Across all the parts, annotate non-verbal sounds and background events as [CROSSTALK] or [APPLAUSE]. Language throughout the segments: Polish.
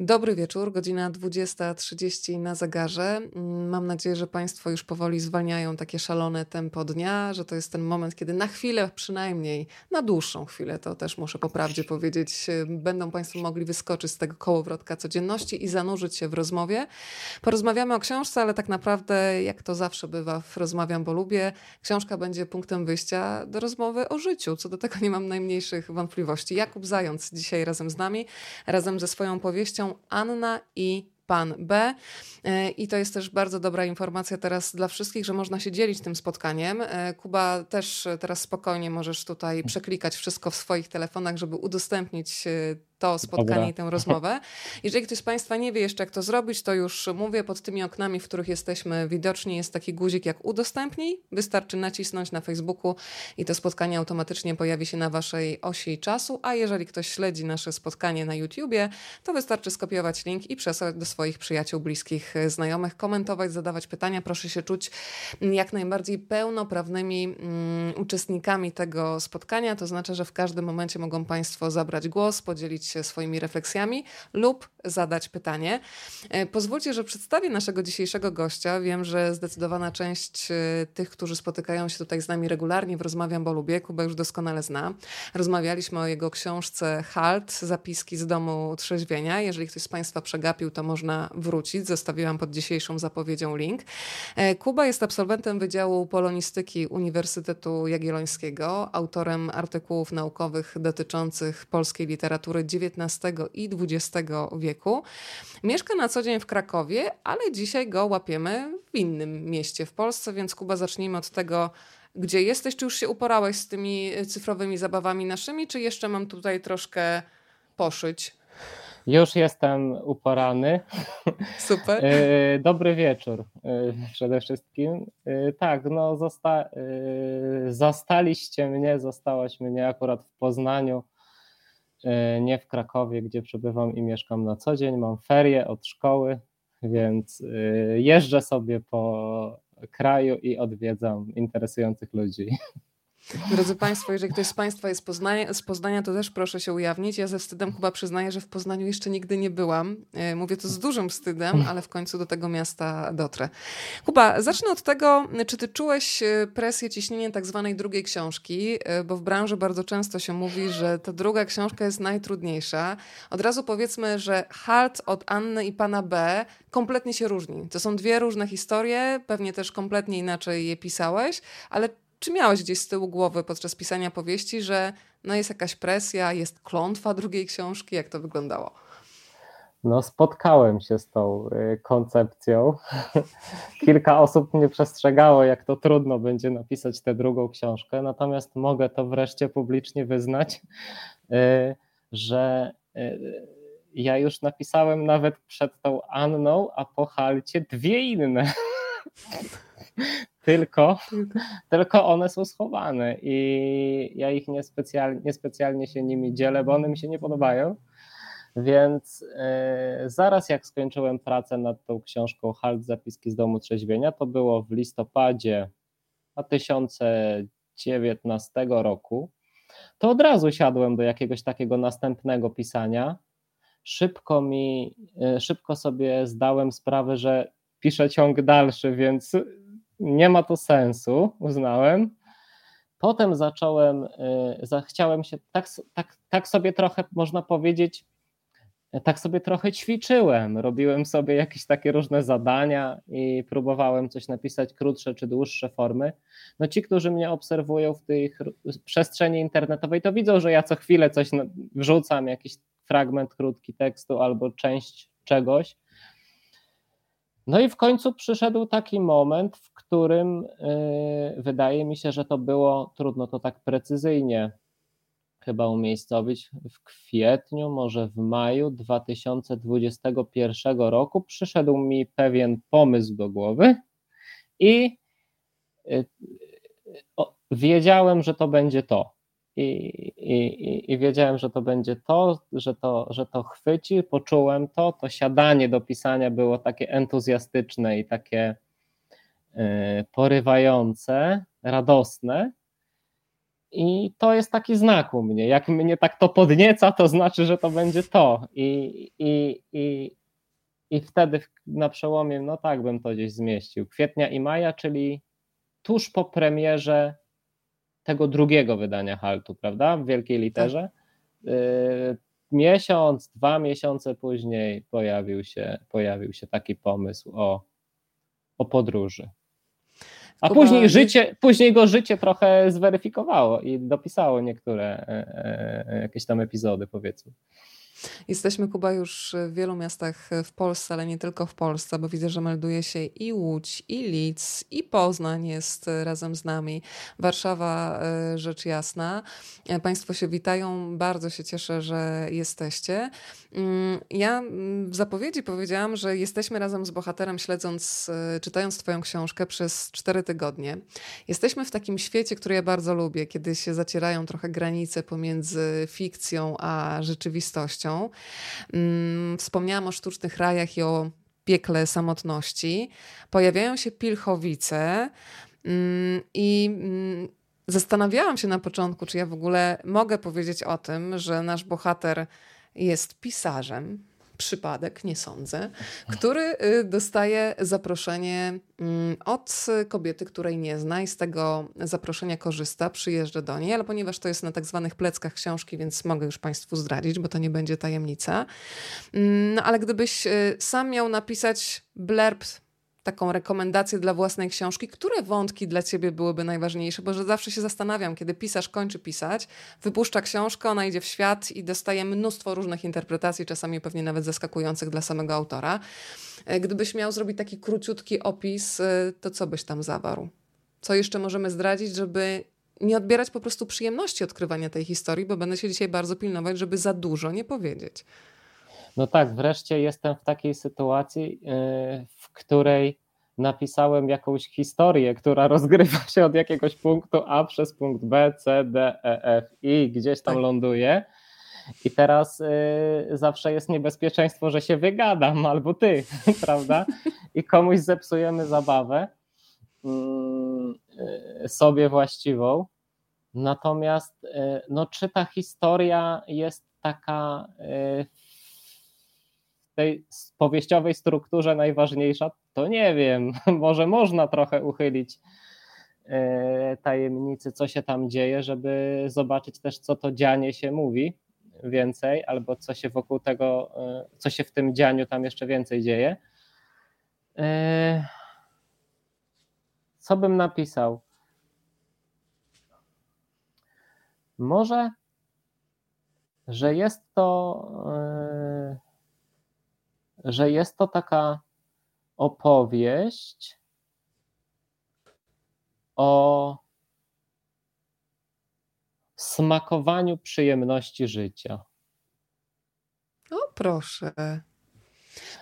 Dobry wieczór, godzina 20.30 na zegarze. Mm, mam nadzieję, że Państwo już powoli zwalniają takie szalone tempo dnia, że to jest ten moment, kiedy na chwilę, przynajmniej na dłuższą chwilę, to też muszę po prawdzie powiedzieć, y, będą Państwo mogli wyskoczyć z tego kołowrotka codzienności i zanurzyć się w rozmowie. Porozmawiamy o książce, ale tak naprawdę, jak to zawsze bywa w Rozmawiam, bo lubię, książka będzie punktem wyjścia do rozmowy o życiu. Co do tego nie mam najmniejszych wątpliwości. Jakub Zając dzisiaj razem z nami, razem ze swoją powieścią Anna i pan B. E, I to jest też bardzo dobra informacja teraz dla wszystkich, że można się dzielić tym spotkaniem. E, Kuba, też teraz spokojnie możesz tutaj przeklikać wszystko w swoich telefonach, żeby udostępnić e, to spotkanie Dobra. i tę [LAUGHS] rozmowę. Jeżeli ktoś z Państwa nie wie jeszcze, jak to zrobić, to już mówię, pod tymi oknami, w których jesteśmy widoczni, jest taki guzik jak udostępnij. Wystarczy nacisnąć na Facebooku i to spotkanie automatycznie pojawi się na Waszej osi czasu, a jeżeli ktoś śledzi nasze spotkanie na YouTubie, to wystarczy skopiować link i przesłać do swoich przyjaciół, bliskich, znajomych, komentować, zadawać pytania. Proszę się czuć jak najbardziej pełnoprawnymi um, uczestnikami tego spotkania, to znaczy, że w każdym momencie mogą Państwo zabrać głos, podzielić swoimi refleksjami lub zadać pytanie. E, pozwólcie, że przedstawię naszego dzisiejszego gościa. Wiem, że zdecydowana część e, tych, którzy spotykają się tutaj z nami regularnie w Rozmawiam, bo lubię, Kuba już doskonale zna. Rozmawialiśmy o jego książce Halt, zapiski z domu trzeźwienia. Jeżeli ktoś z Państwa przegapił, to można wrócić. Zostawiłam pod dzisiejszą zapowiedzią link. E, Kuba jest absolwentem Wydziału Polonistyki Uniwersytetu Jagiellońskiego, autorem artykułów naukowych dotyczących polskiej literatury XIX i XX wieku. Mieszka na co dzień w Krakowie, ale dzisiaj go łapiemy w innym mieście w Polsce, więc Kuba zacznijmy od tego, gdzie jesteś. Czy już się uporałeś z tymi cyfrowymi zabawami naszymi, czy jeszcze mam tutaj troszkę poszyć? Już jestem uporany. Super. E, [LAUGHS] dobry wieczór e, przede wszystkim. Tak, no zosta zastaliście mnie, zostałaś mnie akurat w Poznaniu nie w Krakowie, gdzie przebywam i mieszkam na co dzień. Mam ferie od szkoły, więc e, jeżdżę sobie po kraju i odwiedzam interesujących ludzi. [LAUGHS] Drodzy Państwo, jeżeli ktoś z Państwa jest z Poznania, to też proszę się ujawnić. Ja ze wstydem chyba przyznaję, że w Poznaniu jeszcze nigdy nie byłam. E, mówię to z dużym wstydem, ale w końcu do tego miasta dotrę. Kuba, zacznę od tego, czy ty czułeś e, presję, ciśnienie tak zwanej drugiej książki, e, bo w branży bardzo często się mówi, że ta druga książka jest najtrudniejsza. Od razu powiedzmy, że Halt od Anny i pana B kompletnie się różni. To są dwie różne historie, pewnie też kompletnie inaczej je pisałeś, ale czy miałeś gdzieś z tyłu głowy podczas pisania powieści, że no jest jakaś presja, jest klątwa drugiej książki? Jak to wyglądało? No, spotkałem się z tą y, koncepcją. [LAUGHS] Kilka osób mnie przestrzegało, jak to trudno będzie napisać tę drugą książkę, natomiast mogę to wreszcie publicznie wyznać, y, że y, ja już napisałem nawet przed tą Anną, a po Halcie dwie inne. [LAUGHS] tylko, tylko one są schowane i ja ich niespecjalnie, niespecjalnie się nimi dzielę, bo one mi się nie podobają. Więc e, zaraz jak skończyłem pracę nad tą książką Halt Zapiski z domu trzeźwienia, to było w listopadzie 2019 roku, to od razu siadłem do jakiegoś takiego następnego pisania. Szybko mi, e, szybko sobie zdałem sprawę, że piszę ciąg dalszy, więc nie ma to sensu, uznałem. Potem zacząłem, y, chciałem się, tak, tak, tak sobie trochę, można powiedzieć, tak sobie trochę ćwiczyłem. Robiłem sobie jakieś takie różne zadania i próbowałem coś napisać, krótsze czy dłuższe formy. No ci, którzy mnie obserwują w tej przestrzeni internetowej, to widzą, że ja co chwilę coś wrzucam, jakiś fragment krótki tekstu albo część czegoś. No i w końcu przyszedł taki moment, w którym yy, wydaje mi się, że to było trudno to tak precyzyjnie chyba umiejscowić w kwietniu, może w maju 2021 roku przyszedł mi pewien pomysł do głowy i yy, wiedziałem, że to będzie to i, i, i wiedziałem, że to będzie to, że to, że to chwyci, poczułem to, to siadanie do pisania było takie entuzjastyczne i takie y, porywające, radosne. I to jest taki znak u mnie. Jak mnie tak to podnieca, to znaczy, że to będzie to. I, i, i, i wtedy na przełomie, no tak bym to gdzieś zmieścił. Kwietnia i maja, czyli tuż po premierze tego drugiego wydania Haltu, prawda? W wielkiej literze. Tak. Y, miesiąc, dwa miesiące później pojawił się, pojawił się taki pomysł o, o podróży. A Kuba, później życie, później go życie trochę zweryfikowało i dopisało niektóre e, e, jakieś tam epizody, powiedzmy. Jesteśmy, Kuba, już w wielu miastach w Polsce, ale nie tylko w Polsce, bo widzę, że melduje się i Łódź, i Lidz, i Poznań jest razem z nami. Warszawa, e, rzecz jasna. E, państwo się witają, bardzo się cieszę, że jesteście. Mm, ja mm, w zapowiedzi powiedziałam, że jesteśmy razem z bohaterem, śledząc, e, czytając Twoją książkę przez cztery tygodnie. Jesteśmy w takim świecie, który ja bardzo lubię, kiedy się zacierają trochę granice pomiędzy fikcją a rzeczywistością. Mm, wspomniałam o sztucznych rajach i o piekle samotności. Pojawiają się pilchowice mm, i mm, zastanawiałam się na początku, czy ja w ogóle mogę powiedzieć o tym, że nasz bohater jest pisarzem przypadek, nie sądzę, który y, dostaje zaproszenie mm, od kobiety, której nie zna i z tego zaproszenia korzysta, przyjeżdża do niej, ale ponieważ to jest na tak zwanych pleckach książki, więc mogę już Państwu zdradzić, bo to nie będzie tajemnica. Mm, no ale gdybyś y, sam miał napisać blerb taką rekomendację dla własnej książki, które wątki dla ciebie byłyby najważniejsze? Bo że zawsze się zastanawiam, kiedy pisarz kończy pisać, wypuszcza książkę, ona idzie w świat i dostaje mnóstwo różnych interpretacji, czasami pewnie nawet zaskakujących dla samego autora. E, gdybyś miał zrobić taki króciutki opis, e, to co byś tam zawarł? Co jeszcze możemy zdradzić, żeby nie odbierać po prostu przyjemności odkrywania tej historii, bo będę się dzisiaj bardzo pilnować, żeby za dużo nie powiedzieć. No tak, wreszcie jestem w takiej sytuacji, w której napisałem jakąś historię, która [LAUGHS] rozgrywa się od jakiegoś punktu A przez punkt B, C, D, E, F, I, gdzieś tam tak. ląduje. I teraz y, zawsze jest niebezpieczeństwo, że się wygadam, [LAUGHS] albo ty, [LAUGHS] prawda? I komuś zepsujemy zabawę y, sobie właściwą. Natomiast, y, no, czy ta historia jest taka y, tej powieściowej strukturze najważniejsza, to nie wiem, [LAUGHS] może można trochę uchylić e, tajemnicy, co się tam dzieje, żeby zobaczyć też, co to dzianie się mówi więcej, albo co się wokół tego, e, co się w tym dzianiu tam jeszcze więcej dzieje. E, co bym napisał? Może, że jest to że jest to taka opowieść o smakowaniu przyjemności życia. O, proszę.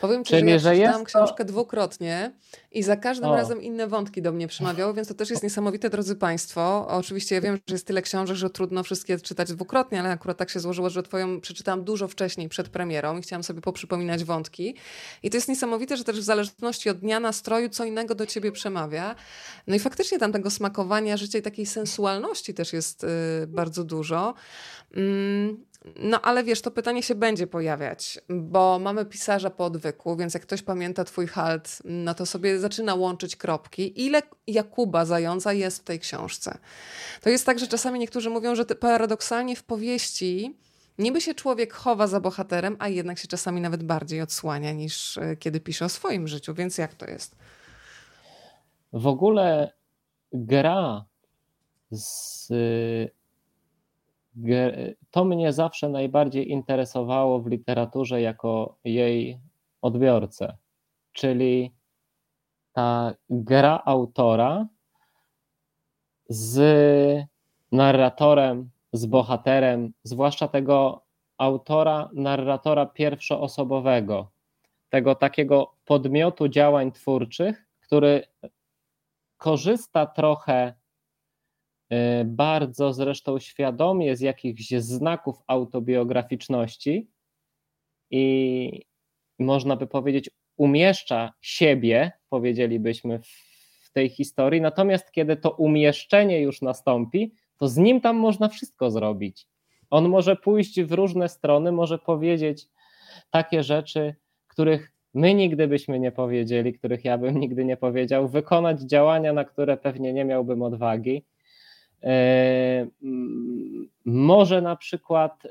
Powiem ci, Czyli, że ja że czytałam książkę to... dwukrotnie i za każdym o. razem inne wątki do mnie przemawiały, więc to też jest niesamowite, drodzy Państwo. Oczywiście ja wiem, że jest tyle książek, że trudno wszystkie czytać dwukrotnie, ale akurat tak się złożyło, że Twoją przeczytałam dużo wcześniej, przed premierą i chciałam sobie poprzypominać wątki. I to jest niesamowite, że też w zależności od dnia, nastroju, co innego do Ciebie przemawia. No i faktycznie tam tego smakowania życia i takiej sensualności też jest y, bardzo dużo. Mm, no ale wiesz, to pytanie się będzie pojawiać, bo mamy pisarza po odwyku, więc jak ktoś pamięta twój halt, no to sobie zaczyna łączyć kropki. Ile Jakuba Zająca jest w tej książce? To jest tak, że czasami niektórzy mówią, że paradoksalnie w powieści niby się człowiek chowa za bohaterem, a jednak się czasami nawet bardziej odsłania niż e, kiedy pisze o swoim życiu, więc jak to jest? W ogóle gra z to mnie zawsze najbardziej interesowało w literaturze jako jej odbiorcę, czyli ta gra autora z narratorem, z bohaterem, zwłaszcza tego autora, narratora pierwszoosobowego, tego takiego podmiotu działań twórczych, który korzysta trochę bardzo zresztą świadomie z jakichś znaków autobiograficzności i można by powiedzieć, umieszcza siebie, powiedzielibyśmy, w tej historii. Natomiast kiedy to umieszczenie już nastąpi, to z nim tam można wszystko zrobić. On może pójść w różne strony, może powiedzieć takie rzeczy, których my nigdy byśmy nie powiedzieli, których ja bym nigdy nie powiedział, wykonać działania, na które pewnie nie miałbym odwagi. E, może na przykład,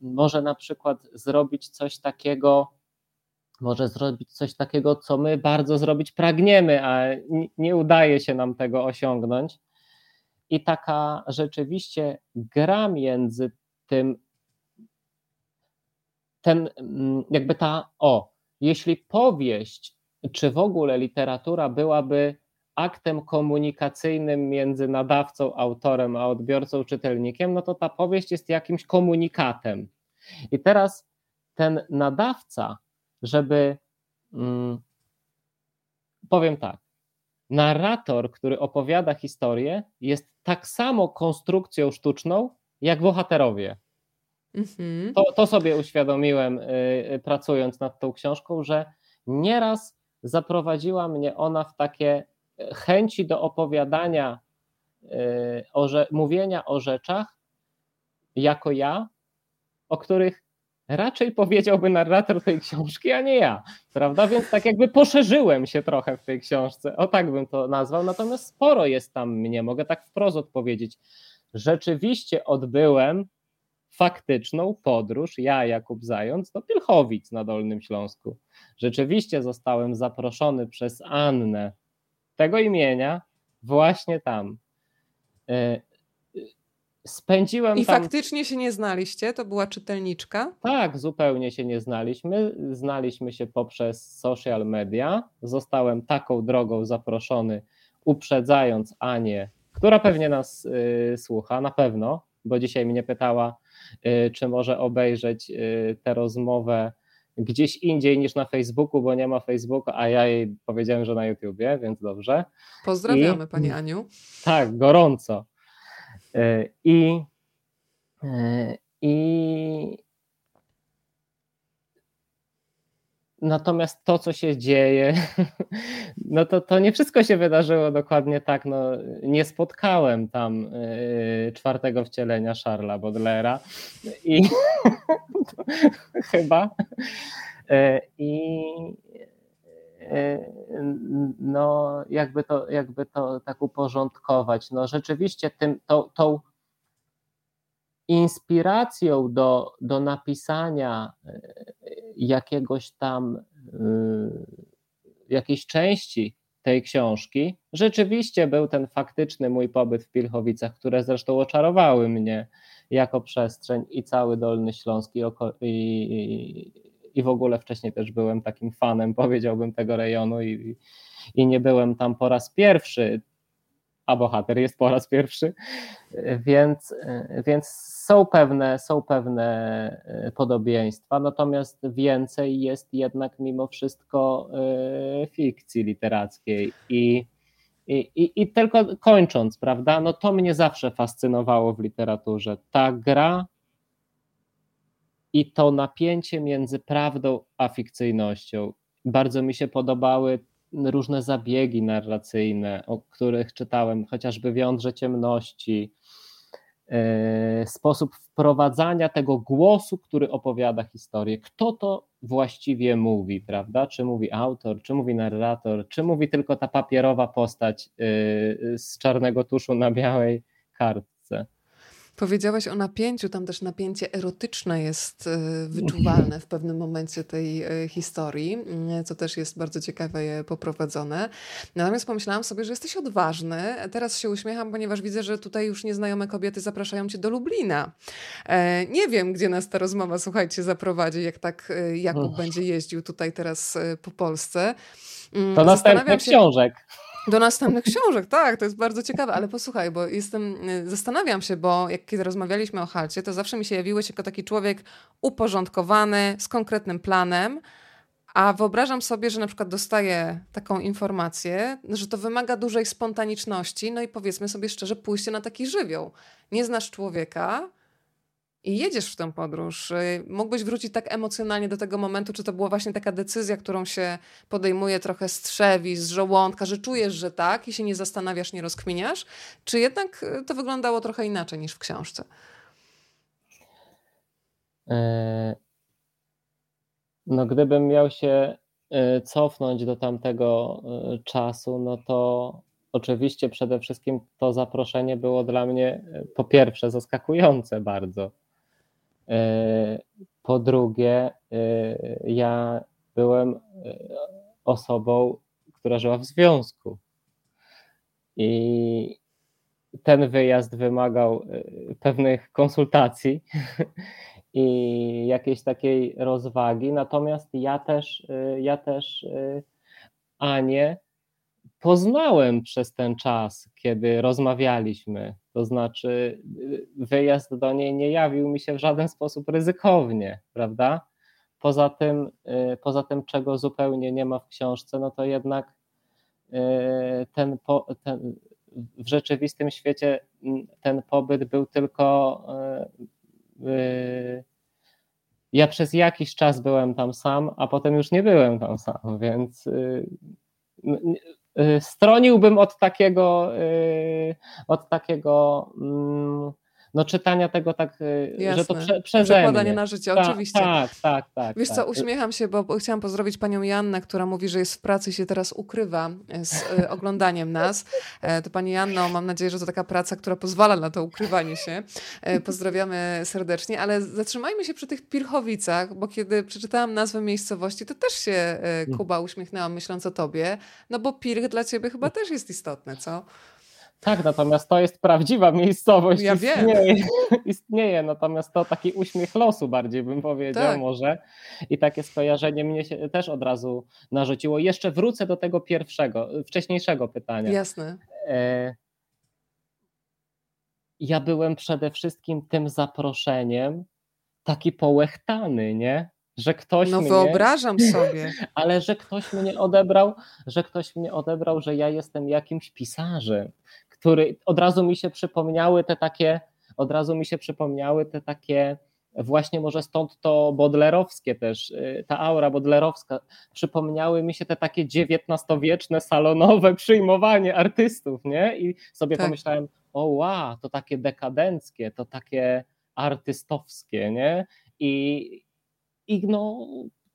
może na przykład zrobić coś takiego, może zrobić coś takiego, co my bardzo zrobić pragniemy, a nie udaje się nam tego osiągnąć. I taka rzeczywiście gra między tym, ten, jakby ta, o, jeśli powieść, czy w ogóle literatura byłaby aktem komunikacyjnym między nadawcą, autorem, a odbiorcą, czytelnikiem, no to ta powieść jest jakimś komunikatem. I teraz ten nadawca, żeby. Hmm, powiem tak. Narrator, który opowiada historię, jest tak samo konstrukcją sztuczną, jak bohaterowie. Mhm. To, to sobie uświadomiłem, yy, pracując nad tą książką, że nieraz zaprowadziła mnie ona w takie chęci do opowiadania, y, o, mówienia o rzeczach jako ja, o których raczej powiedziałby narrator tej książki, a nie ja, prawda? Więc tak jakby poszerzyłem się trochę w tej książce, o tak bym to nazwał, natomiast sporo jest tam mnie, mogę tak wprost odpowiedzieć. Rzeczywiście odbyłem faktyczną podróż, ja Jakub Zając, do Pilchowic na Dolnym Śląsku. Rzeczywiście zostałem zaproszony przez Annę tego imienia właśnie tam. E, spędziłem I tam... faktycznie się nie znaliście? To była czytelniczka? Tak, zupełnie się nie znaliśmy. Znaliśmy się poprzez social media. Zostałem taką drogą zaproszony, uprzedzając Anię, która pewnie nas y, słucha, na pewno, bo dzisiaj mnie pytała, y, czy może obejrzeć y, tę rozmowę gdzieś indziej niż na Facebooku, bo nie ma Facebooka, a ja jej powiedziałem, że na YouTubie, więc dobrze. Pozdrawiamy I, Pani Aniu. Tak, gorąco. E, I, e, i Natomiast to, co się dzieje, [LAUGHS] no to, to nie wszystko się wydarzyło dokładnie tak. No, nie spotkałem tam y, czwartego wcielenia Charlesa Baudelaire'a i [LAUGHS] chyba. Y, I y, no, jakby to, jakby to tak uporządkować. No, rzeczywiście tym, to, tą inspiracją do, do napisania e, jakiegoś tam e, jakiejś części tej książki, rzeczywiście był ten faktyczny mój pobyt w Pilchowicach, które zresztą oczarowały mnie jako przestrzeń i cały Dolny Śląsk i, i, i w ogóle wcześniej też byłem takim fanem, powiedziałbym, tego rejonu i, i nie byłem tam po raz pierwszy a bohater jest po raz pierwszy, więc, więc są, pewne, są pewne e, podobieństwa, natomiast więcej jest jednak mimo wszystko e, fikcji literackiej i i, i, I, tylko kończąc, prawda, no to mnie zawsze fascynowało w literaturze. Ta gra i to napięcie między prawdą a fikcyjnością. Bardzo mi się podobały różne zabiegi narracyjne, o których czytałem, chociażby w Jądrze Ciemności, e, sposób wprowadzania tego głosu, który opowiada historię. Kto to właściwie mówi, prawda? Czy mówi autor, czy mówi narrator, czy mówi tylko ta papierowa postać e, z czarnego tuszu na białej kartce. Powiedziałaś o napięciu, tam też napięcie erotyczne jest e, wyczuwalne w pewnym momencie tej e, historii, mm, co też jest bardzo ciekawe poprowadzone. Natomiast pomyślałam sobie, że jesteś odważny. Teraz się uśmiecham, ponieważ widzę, że tutaj już nieznajome kobiety zapraszają cię do Lublina. E, nie wiem, gdzie nas ta rozmowa, słuchajcie, zaprowadzi, jak tak Jakub będzie jeździł tutaj teraz po Polsce. Mm, to następny książek. Do następnych książek, tak, to jest bardzo ciekawe, ale posłuchaj, bo jestem, y, zastanawiam się, bo jak kiedy rozmawialiśmy o Halcie, to zawsze mi się jawiłeś jako taki człowiek uporządkowany, z konkretnym planem, a wyobrażam sobie, że na przykład dostaję taką informację, że to wymaga dużej spontaniczności, no i powiedzmy sobie szczerze, pójście na taki żywioł. Nie znasz człowieka, i jedziesz w tę podróż. Y, mógłbyś wrócić tak emocjonalnie do tego momentu, czy to była właśnie taka decyzja, którą się podejmuje trochę z trzewi, z żołądka, że czujesz, że tak i się nie zastanawiasz, nie rozkminiasz, czy jednak y, to wyglądało trochę inaczej niż w książce? E, no, gdybym miał się e, cofnąć do tamtego e, czasu, no to oczywiście przede wszystkim to zaproszenie było dla mnie po pierwsze zaskakujące bardzo po drugie, e, ja byłem e, osobą, która żyła w związku. I ten wyjazd wymagał pewnych konsultacji [LAUGHS] i jakiejś takiej rozwagi. Natomiast ja też, ja też Anię poznałem przez ten czas, kiedy rozmawialiśmy. To znaczy, wyjazd do niej nie jawił mi się w żaden sposób ryzykownie, prawda? Poza tym, y, poza tym czego zupełnie nie ma w książce, no to jednak y, ten, ten w rzeczywistym świecie ten pobyt był tylko. Y, ja przez jakiś czas byłem tam sam, a potem już nie byłem tam sam, więc Y, stroniłbym od takiego, y, od takiego mm, no, czytania tego tak, Jasne. Y, że to prze, przeze Przekładanie na życie, tak, oczywiście. Tak, tak, tak. Wiesz tak. co, uśmiecham się, bo chciałam pozdrowić panią Jannę, która mówi, że jest w pracy i się teraz ukrywa z [LAUGHS] oglądaniem nas. E, to pani Janno, mam nadzieję, że to taka praca, która pozwala na to ukrywanie się. E, pozdrawiamy serdecznie, ale zatrzymajmy się przy tych Pirchowicach, bo kiedy przeczytałam nazwę miejscowości, to też się e, mm. Kuba uśmiechnęłam myśląc o tobie, no bo Pirch dla ciebie chyba też jest istotne, co? Tak, natomiast to jest prawdziwa miejscowość. Ja istnieje, wiem. [LAUGHS] istnieje, natomiast to taki uśmiech losu bardziej bym powiedział tak. może. I takie skojarzenie mnie się też od razu narzuciło. Jeszcze wrócę do tego pierwszego, wcześniejszego pytania. Jasne. E... Ja byłem przede wszystkim tym zaproszeniem taki połechtany, nie? że ktoś no mnie, wyobrażam [LAUGHS] sobie. Ale że ktoś mnie odebrał, że ktoś mnie odebrał, że ja jestem jakimś pisarzem, który od razu mi się przypomniały te takie, od razu mi się przypomniały te takie właśnie może stąd to bodlerowskie też, y, ta aura bodlerowska, przypomniały mi się te takie XIX-wieczne salonowe [LAUGHS] przyjmowanie artystów, nie? I sobie tak. pomyślałem, o wow, to takie dekadenckie, to takie artystowskie, nie? I, i no,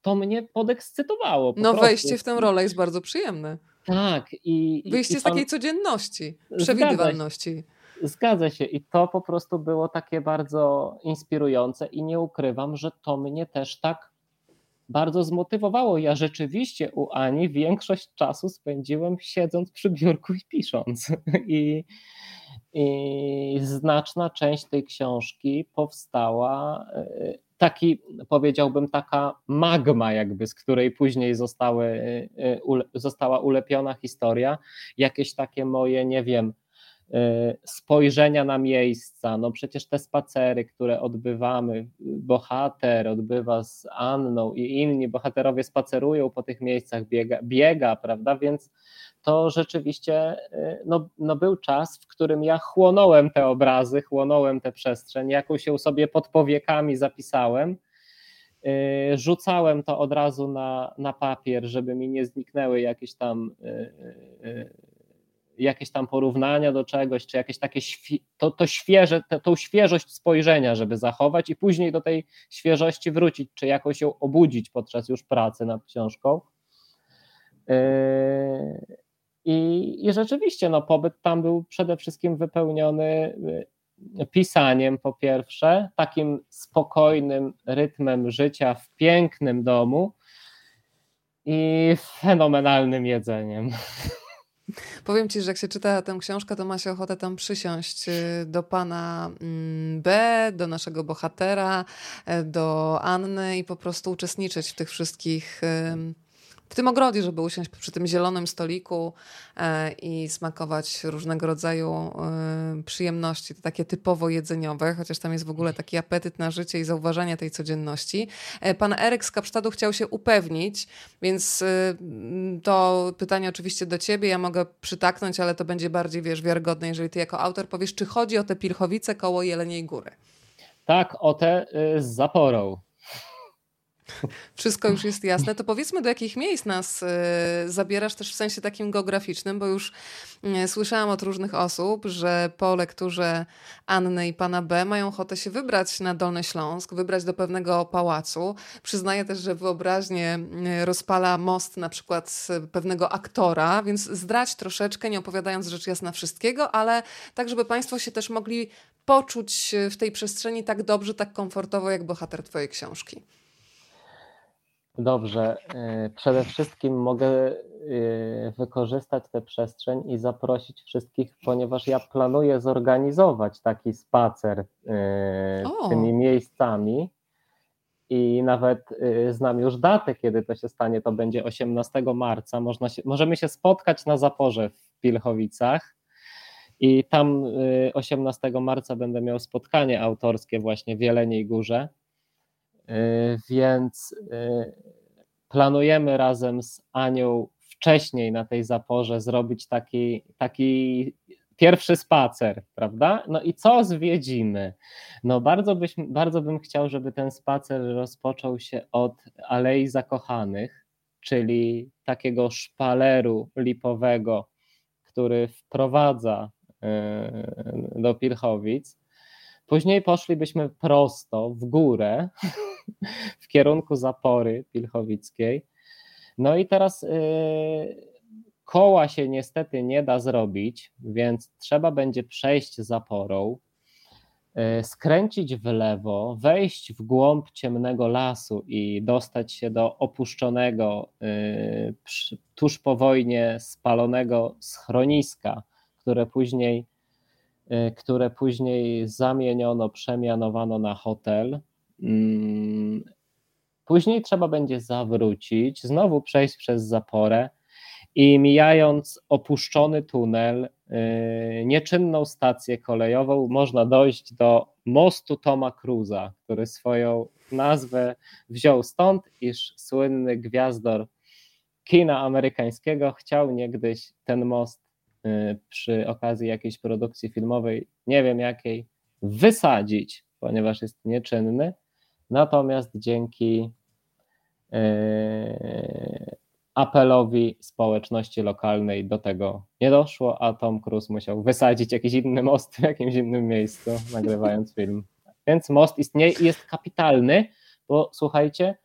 to mnie podekscytowało. Po no prostu. wejście w tę rolę jest bardzo przyjemne. Tak. I, Wyjście i z takiej codzienności, przewidywalności. Zgadza się. Zgadza się i to po prostu było takie bardzo inspirujące i nie ukrywam, że to mnie też tak bardzo zmotywowało. Ja rzeczywiście u Ani większość czasu spędziłem siedząc przy biurku i pisząc. [LAUGHS] I, i znaczna część tej książki powstała e, taki, powiedziałbym, taka magma, jakby, z której później zostały, y, y, została ulepiona historia, jakieś takie moje, nie wiem, spojrzenia na miejsca, no przecież te spacery, które odbywamy, bohater odbywa z Anną i inni bohaterowie spacerują po tych miejscach, biega, biega prawda, więc to rzeczywiście no, no był czas, w którym ja chłonąłem te obrazy, chłonąłem tę przestrzeń, jakąś ją sobie pod powiekami zapisałem. Y, rzucałem to od razu na, na papier, żeby mi nie zniknęły jakieś tam jakieś tam porównania do czegoś, czy jakieś takie to, to świeże, to, tą świeżość spojrzenia, żeby zachować i później do tej świeżości wrócić, czy jakoś ją obudzić podczas już pracy nad książką. I, I rzeczywiście no, pobyt tam był przede wszystkim wypełniony y, pisaniem po pierwsze, takim spokojnym rytmem życia w pięknym domu i fenomenalnym jedzeniem. [LAUGHS] Powiem ci, że jak się czyta tę książkę, to ma się ochotę tam przysiąść y, do pana mm, B, do naszego bohatera, y, do Anny i po prostu uczestniczyć w tych wszystkich w tym ogrodzie, żeby usiąść przy tym zielonym stoliku e, i smakować różnego rodzaju e, przyjemności, takie typowo jedzeniowe, chociaż tam jest w ogóle taki apetyt na życie i zauważanie tej codzienności. E, pan Eryk z Kapsztadu chciał się upewnić, więc to pytanie oczywiście do ciebie, ja mogę przytaknąć, ale to będzie bardziej, wiesz, wiarygodne, jeżeli ty jako autor powiesz, czy chodzi o te Pilchowice koło Jeleniej Góry. Tak, o te y, z zaporą. Wszystko już jest jasne. To powiedzmy, do jakich miejsc nas y, zabierasz też w sensie takim geograficznym, bo już y, słyszałam od różnych osób, że po lekturze Anny i pana B mają ochotę się wybrać na Dolny Śląsk, wybrać do pewnego pałacu. Przyznaję też, że wyobraźnie y, rozpala most na przykład pewnego aktora, więc zdrać troszeczkę, nie opowiadając rzecz jasna wszystkiego, ale tak, żeby Państwo się też mogli poczuć w tej przestrzeni tak dobrze, tak komfortowo, jak bohater Twojej książki. Dobrze. Y, przede wszystkim mogę y, wykorzystać tę przestrzeń i zaprosić wszystkich, ponieważ ja planuję zorganizować taki spacer y, o. tymi miejscami i nawet znam już datę, kiedy to się stanie. To będzie 18 marca. Można się, możemy się spotkać na zaporze w Pilchowicach. I tam 18 marca będę miał spotkanie autorskie właśnie w Jeleniej Górze. Y, więc y, planujemy razem z Anią wcześniej na tej zaporze zrobić taki, taki pierwszy spacer, prawda? No i co zwiedzimy? No bardzo, byś, bardzo bym chciał, żeby ten spacer rozpoczął się od Alei Zakochanych, czyli takiego szpaleru lipowego, który wprowadza y, do Pilchowic. Później poszlibyśmy prosto w górę [LAUGHS] [LAUGHS] w kierunku zapory pilchowickiej. No i teraz y, koła się niestety nie da zrobić, więc trzeba będzie przejść zaporą, y, skręcić w lewo, wejść w głąb ciemnego lasu i dostać się do opuszczonego, y, tuż po wojnie spalonego schroniska, które później, które później zamieniono, przemianowano na hotel. Mm, później trzeba będzie zawrócić, znowu przejść przez zaporę i mijając opuszczony tunel, y, nieczynną stację kolejową, można dojść do mostu Toma Cruza, który swoją nazwę wziął stąd, iż słynny gwiazdor kina amerykańskiego chciał niegdyś ten most y, przy okazji jakiejś produkcji filmowej, nie wiem jakiej, wysadzić, ponieważ jest nieczynny Natomiast dzięki e, apelowi społeczności lokalnej do tego nie doszło, a Tom Cruise musiał wysadzić jakiś inny most w jakimś innym miejscu, [LAUGHS] nagrywając film. Więc most istnieje i jest kapitalny, bo słuchajcie,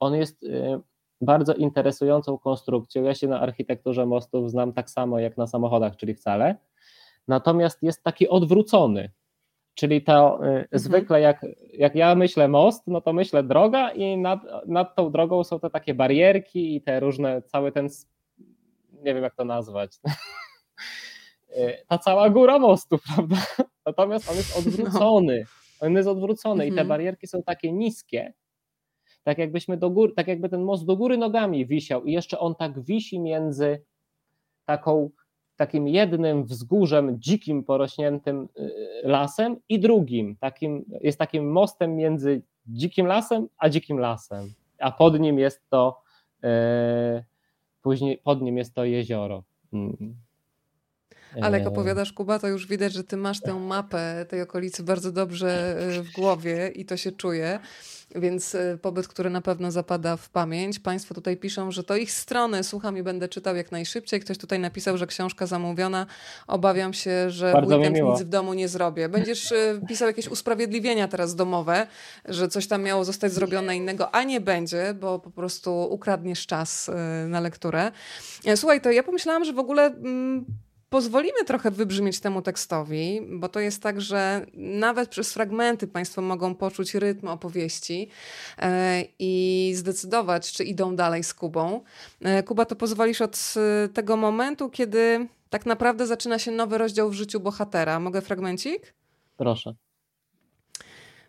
on jest e, bardzo interesującą konstrukcją. Ja się na architekturze mostów znam tak samo jak na samochodach, czyli wcale. Natomiast jest taki odwrócony. Czyli to y, mhm. zwykle jak, jak ja myślę most, no to myślę droga i nad, nad tą drogą są te takie barierki i te różne, cały ten, nie wiem jak to nazwać, [LAUGHS] y, ta cała góra mostu, [LAUGHS] prawda? Natomiast on jest odwrócony. No. On jest odwrócony mhm. i te mhm. barierki są takie niskie, tak jakbyśmy do góry, tak jakby ten most do góry nogami wisiał i jeszcze on tak wisi między taką takim jednym wzgórzem dzikim, porośniętym y, lasem i drugim, takim, jest takim mostem między dzikim lasem a dzikim lasem, a pod nim jest to e, później pod nim jest to jezioro. Ale jak e. opowiadasz, Kuba, to już widać, że ty masz tę mapę tej okolicy bardzo dobrze w głowie i to się czuje więc y, pobyt, który na pewno zapada w pamięć. Państwo tutaj piszą, że to ich strony, słucham i będę czytał jak najszybciej. Ktoś tutaj napisał, że książka zamówiona. Obawiam się, że Bardzo weekend nic w domu nie zrobię. Będziesz y, pisał jakieś usprawiedliwienia teraz domowe, że coś tam miało zostać zrobione innego, a nie będzie, bo po prostu ukradniesz czas na lekturę. E, słuchaj, to ja pomyślałam, że w ogóle mm, pozwolimy trochę wybrzmieć temu tekstowi, bo to jest tak, że nawet przez fragmenty Państwo mogą poczuć rytm opowieści e, i zdecydować, czy idą dalej z Kubą. E, Kuba, to pozwolisz od e, tego momentu, kiedy tak naprawdę zaczyna się nowy rozdział w życiu bohatera. Mogę fragmencik? Proszę.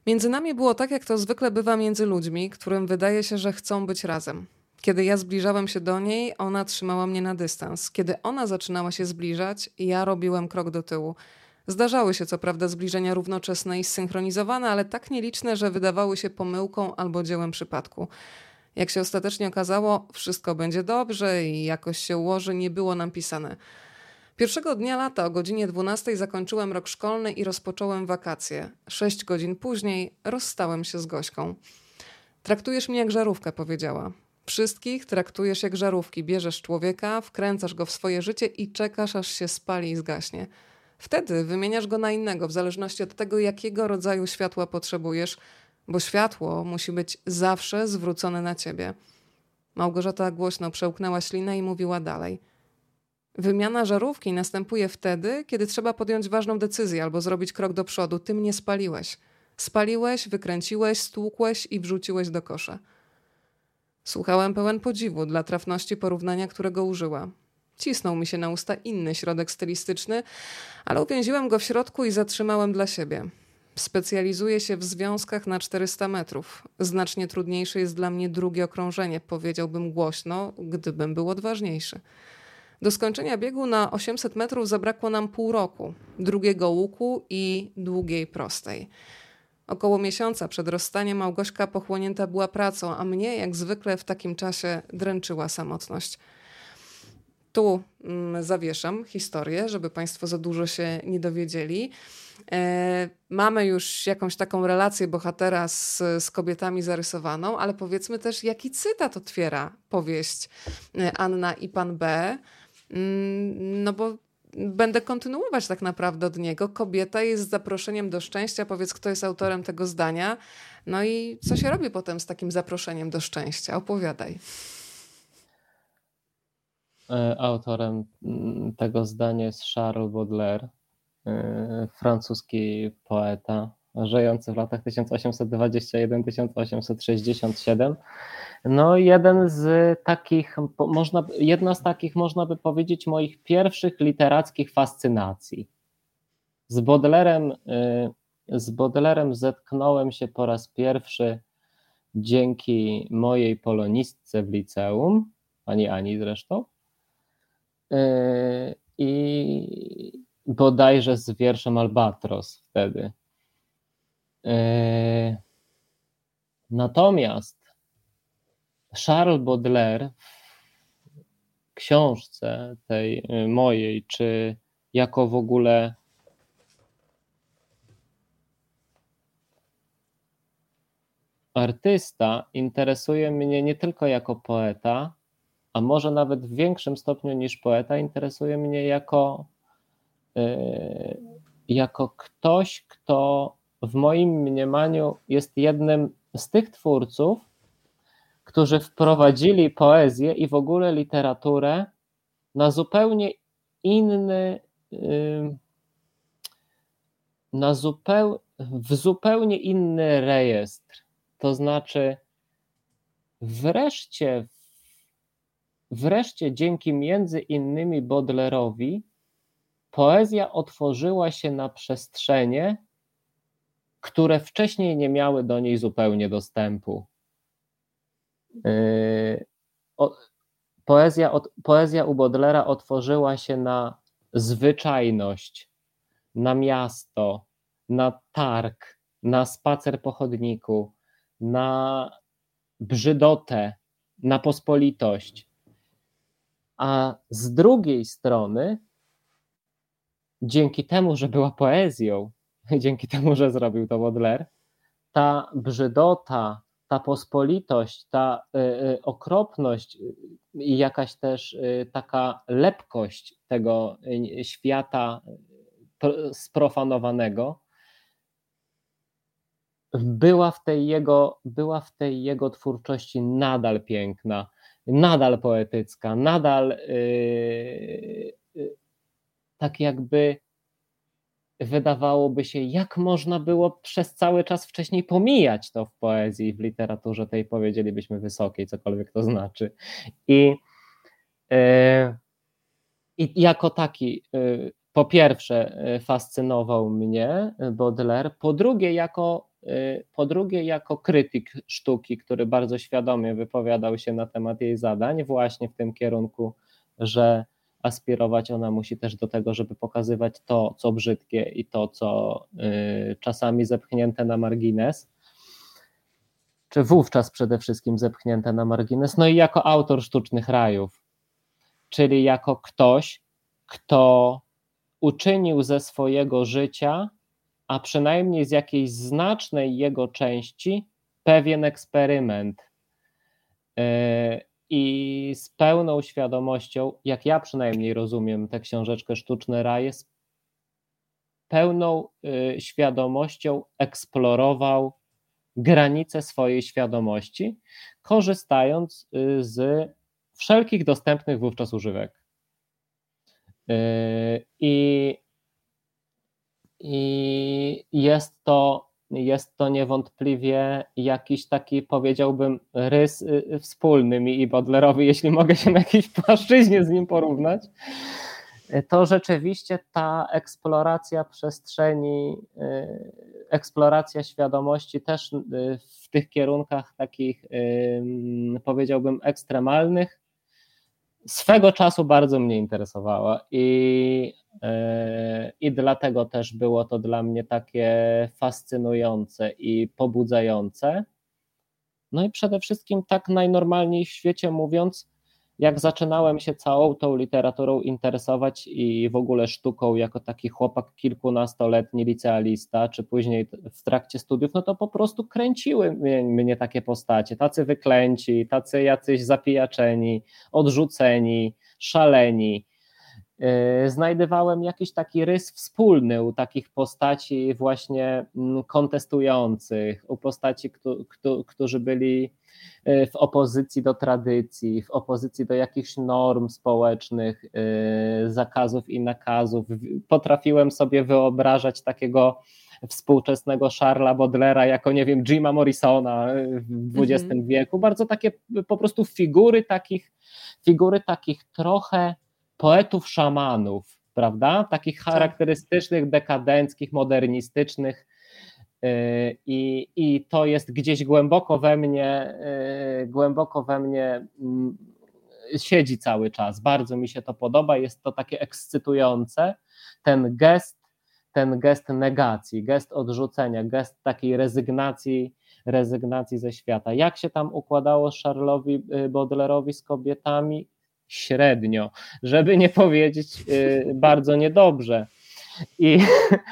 Między nami było tak, jak to zwykle bywa między ludźmi, którym wydaje się, że chcą być razem. Kiedy ja zbliżałem się do niej, ona trzymała mnie na dystans. Kiedy ona zaczynała się zbliżać, ja robiłem krok do tyłu. Zdarzały się co prawda zbliżenia równoczesne i zsynchronizowane, ale tak nieliczne, że wydawały się pomyłką albo dziełem przypadku. Jak się ostatecznie okazało, wszystko będzie dobrze i jakoś się ułoży, nie było nam pisane. Pierwszego dnia lata o godzinie 12 zakończyłem rok szkolny i rozpocząłem wakacje. Sześć godzin później rozstałem się z Gośką. Traktujesz mnie jak żarówkę, powiedziała. Wszystkich traktujesz jak żarówki. Bierzesz człowieka, wkręcasz go w swoje życie i czekasz, aż się spali i zgaśnie. Wtedy wymieniasz go na innego, w zależności od tego, jakiego rodzaju światła potrzebujesz, bo światło musi być zawsze zwrócone na ciebie. Małgorzata głośno przełknęła ślinę i mówiła dalej. Wymiana żarówki następuje wtedy, kiedy trzeba podjąć ważną decyzję albo zrobić krok do przodu. Ty mnie spaliłeś. Spaliłeś, wykręciłeś, stłukłeś i wrzuciłeś do kosza. Słuchałem pełen podziwu dla trafności porównania, którego użyła. Cisnął mi się na usta inny środek stylistyczny, ale uwięziłem go w środku i zatrzymałem dla siebie. Specjalizuję się w związkach na 400 metrów. Znacznie trudniejsze jest dla mnie drugie okrążenie, powiedziałbym głośno, gdybym był odważniejszy. Do skończenia biegu na 800 metrów zabrakło nam pół roku, drugiego łuku i długiej prostej. Około miesiąca przed rozstaniem Małgośka pochłonięta była pracą, a mnie, jak zwykle w takim czasie, dręczyła samotność. Tu mm, zawieszam historię, żeby Państwo za dużo się nie dowiedzieli. E, mamy już jakąś taką relację bohatera z, z kobietami zarysowaną, ale powiedzmy też, jaki cytat otwiera powieść e, Anna i Pan B. Mm, no bo będę kontynuować tak naprawdę od niego. Kobieta jest zaproszeniem do szczęścia. Powiedz, kto jest autorem tego zdania. No i co się robi potem z takim zaproszeniem do szczęścia? Opowiadaj. E, autorem mm, tego zdania jest Charles Baudelaire, e, francuski poeta, żyjący w latach 1821-1867. No, jeden z takich, można, jedna z takich, można by powiedzieć, moich pierwszych literackich fascynacji. Z Baudelerem, y, z Baudelerem zetknąłem się po raz pierwszy dzięki mojej polonistce w liceum, pani Ani zresztą, y, i bodajże z wierszem Albatros wtedy. Y, natomiast Charles Baudelaire w książce tej y, mojej, czy jako w ogóle artysta, interesuje mnie nie tylko jako poeta, a może nawet w większym stopniu niż poeta, interesuje mnie jako, yy, jako ktoś, kto w moim mniemaniu jest jednym z tych twórców, którzy wprowadzili poezję i w ogóle literaturę na zupełnie inny, na zupeł, w zupełnie inny rejestr. To znaczy, wreszcie, wreszcie dzięki między innymi Baudelaire'owi poezja otworzyła się na przestrzenie, które wcześniej nie miały do niej zupełnie dostępu. Yy, poezja, poezja u Baudelaire otworzyła się na zwyczajność, na miasto, na targ, na spacer po chodniku, na brzydotę, na pospolitość. A z drugiej strony, dzięki temu, że była poezją, [LAUGHS] dzięki temu, że zrobił to Baudelaire, ta brzydota, ta pospolitość, ta y, y, okropność i jakaś też y, taka lepkość tego świata sprofanowanego była w tej jego, była w tej jego twórczości nadal piękna, nadal poetycka, nadal tak jakby wydawałoby się, jak można było przez cały czas wcześniej pomijać to w poezji, w literaturze tej powiedzielibyśmy wysokiej, cokolwiek to znaczy. I, yy, i jako taki, yy, po pierwsze, yy, fascynował mnie Baudelaire, po drugie, jako, po drugie, jako krytyk sztuki, który bardzo świadomie wypowiadał się na temat jej zadań, właśnie w tym kierunku, że aspirować, ona musi też do tego, żeby pokazywać to, co brzydkie i to, co y, czasami zepchnięte na margines, czy wówczas przede wszystkim zepchnięte na margines, no i jako autor sztucznych rajów, czyli jako ktoś, kto uczynił ze swojego życia, a przynajmniej z jakiejś znacznej jego części, pewien eksperyment. I z pełną świadomością, jak ja przynajmniej rozumiem tę książeczkę Sztuczny Raj, z pełną e, świadomością eksplorował granice swojej świadomości, korzystając e, z wszelkich dostępnych wówczas używek. I, i jest to jest to niewątpliwie jakiś taki, powiedziałbym, rys y, wspólny mi i Bodlerowi, jeśli mogę się na jakiejś płaszczyźnie z nim porównać, to rzeczywiście ta eksploracja przestrzeni, y, eksploracja świadomości też y, w tych kierunkach takich, powiedziałbym, ekstremalnych, swego czasu bardzo mnie interesowała i, i dlatego też było to dla mnie takie fascynujące i pobudzające. No i przede wszystkim tak najnormalniej w świecie mówiąc, jak zaczynałem się całą tą literaturą interesować i w ogóle sztuką jako taki chłopak kilkunastoletni licealista, czy później w trakcie studiów, no to po prostu kręciły mnie, mnie takie postacie, tacy wyklęci, tacy jacyś zapijaczeni, odrzuceni, szaleni. Yy, znajdowałem jakiś taki rys wspólny u takich postaci właśnie mm, kontestujących, u postaci, którzy byli yy, w opozycji do tradycji, w opozycji do jakichś norm społecznych, yy, zakazów i nakazów. Potrafiłem sobie wyobrażać takiego współczesnego Charlesa Baudelaire jako, nie wiem, Jima Morrisona w XX mhm. wieku. Bardzo takie po prostu figury takich, figury takich trochę poetów szamanów, prawda? Takich tak. charakterystycznych, dekadenckich, modernistycznych. Y, I, I to jest gdzieś głęboko we mnie, y, głęboko we mnie mm, siedzi cały czas. Bardzo mi się to podoba, jest to takie ekscytujące. Ten gest, ten gest negacji, gest odrzucenia, gest takiej rezygnacji, rezygnacji ze świata. Jak się tam układało Charlesowi y, Baudelaire'owi z kobietami? Średnio, żeby nie powiedzieć y, bardzo niedobrze. I,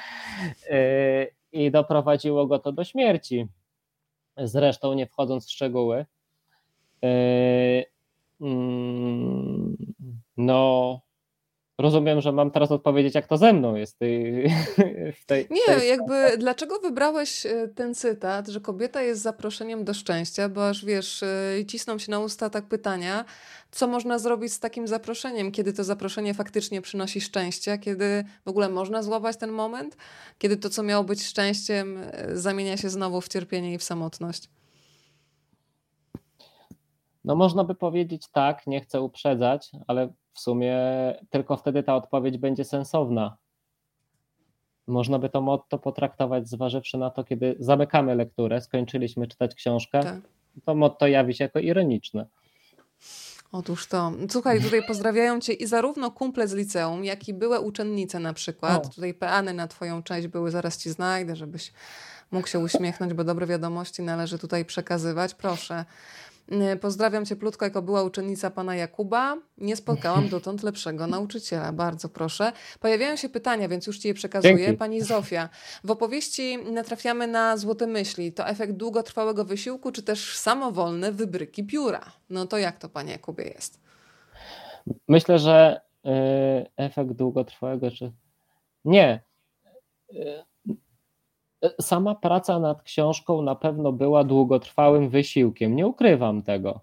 [LAUGHS] y, I doprowadziło go to do śmierci. Zresztą, nie wchodząc w szczegóły, y, mm, no, rozumiem, że mam teraz odpowiedzieć, jak to ze mną jest [LAUGHS] w tej. Nie, tej jakby dlaczego wybrałeś e, ten cytat, że kobieta jest zaproszeniem do szczęścia, bo aż wiesz, e, cisną się na usta tak pytania, co można zrobić z takim zaproszeniem, kiedy to zaproszenie faktycznie przynosi szczęście, kiedy w ogóle można złapać ten moment, kiedy to, co miało być szczęściem, e, zamienia się znowu w cierpienie i w samotność. No można by powiedzieć tak, nie chcę uprzedzać, ale w sumie tylko wtedy ta odpowiedź będzie sensowna. Można by to motto potraktować, zważywszy na to, kiedy zamykamy lekturę, skończyliśmy czytać książkę, tak. to motto jawi się jako ironiczne. Otóż to. Słuchaj, tutaj pozdrawiają cię i zarówno kumple z liceum, jak i były uczennice na przykład. O. Tutaj peany na twoją część były, zaraz ci znajdę, żebyś mógł się uśmiechnąć, bo dobre wiadomości należy tutaj przekazywać. Proszę. Y, pozdrawiam cieplutko, jako była uczennica pana Jakuba. Nie spotkałam [LAUGHS] dotąd lepszego nauczyciela. Bardzo proszę. Pojawiają się pytania, więc już ci je przekazuję. Dzięki. Pani Zofia, w opowieści natrafiamy na złote myśli. To efekt długotrwałego wysiłku, czy też samowolne wybryki pióra? No to jak to, panie Jakubie, jest? Myślę, że y, efekt długotrwałego, czy. Nie. Y, sama praca nad książką na pewno była długotrwałym wysiłkiem. Nie ukrywam tego,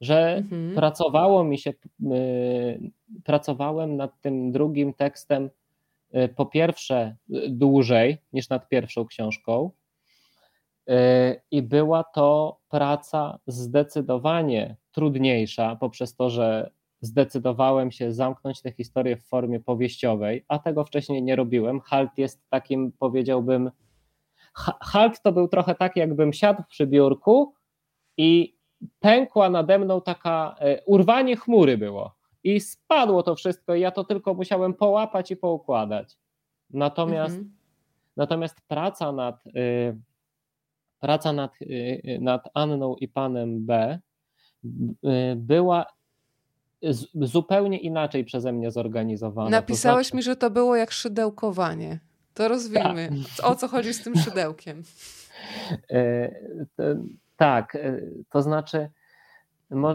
że mhm. pracowało mi się, y, pracowałem nad tym drugim tekstem y, po pierwsze dłużej niż nad pierwszą książką. Y, I była to praca zdecydowanie trudniejsza, poprzez to, że zdecydowałem się zamknąć tę historię w formie powieściowej, a tego wcześniej nie robiłem. Halt jest takim, powiedziałbym, Halt to był trochę tak, jakbym siadł przy biurku i pękła nade mną taka, e, urwanie chmury było i spadło to wszystko i ja to tylko musiałem połapać i poukładać. Natomiast, mhm. natomiast praca nad, y, praca nad, y, nad Anną i panem B y, była zupełnie inaczej przeze mnie zorganizowane. Napisałeś to znaczy... mi, że to było jak szydełkowanie. To rozwijmy. O co chodzi z tym szydełkiem? E, tak, e, to znaczy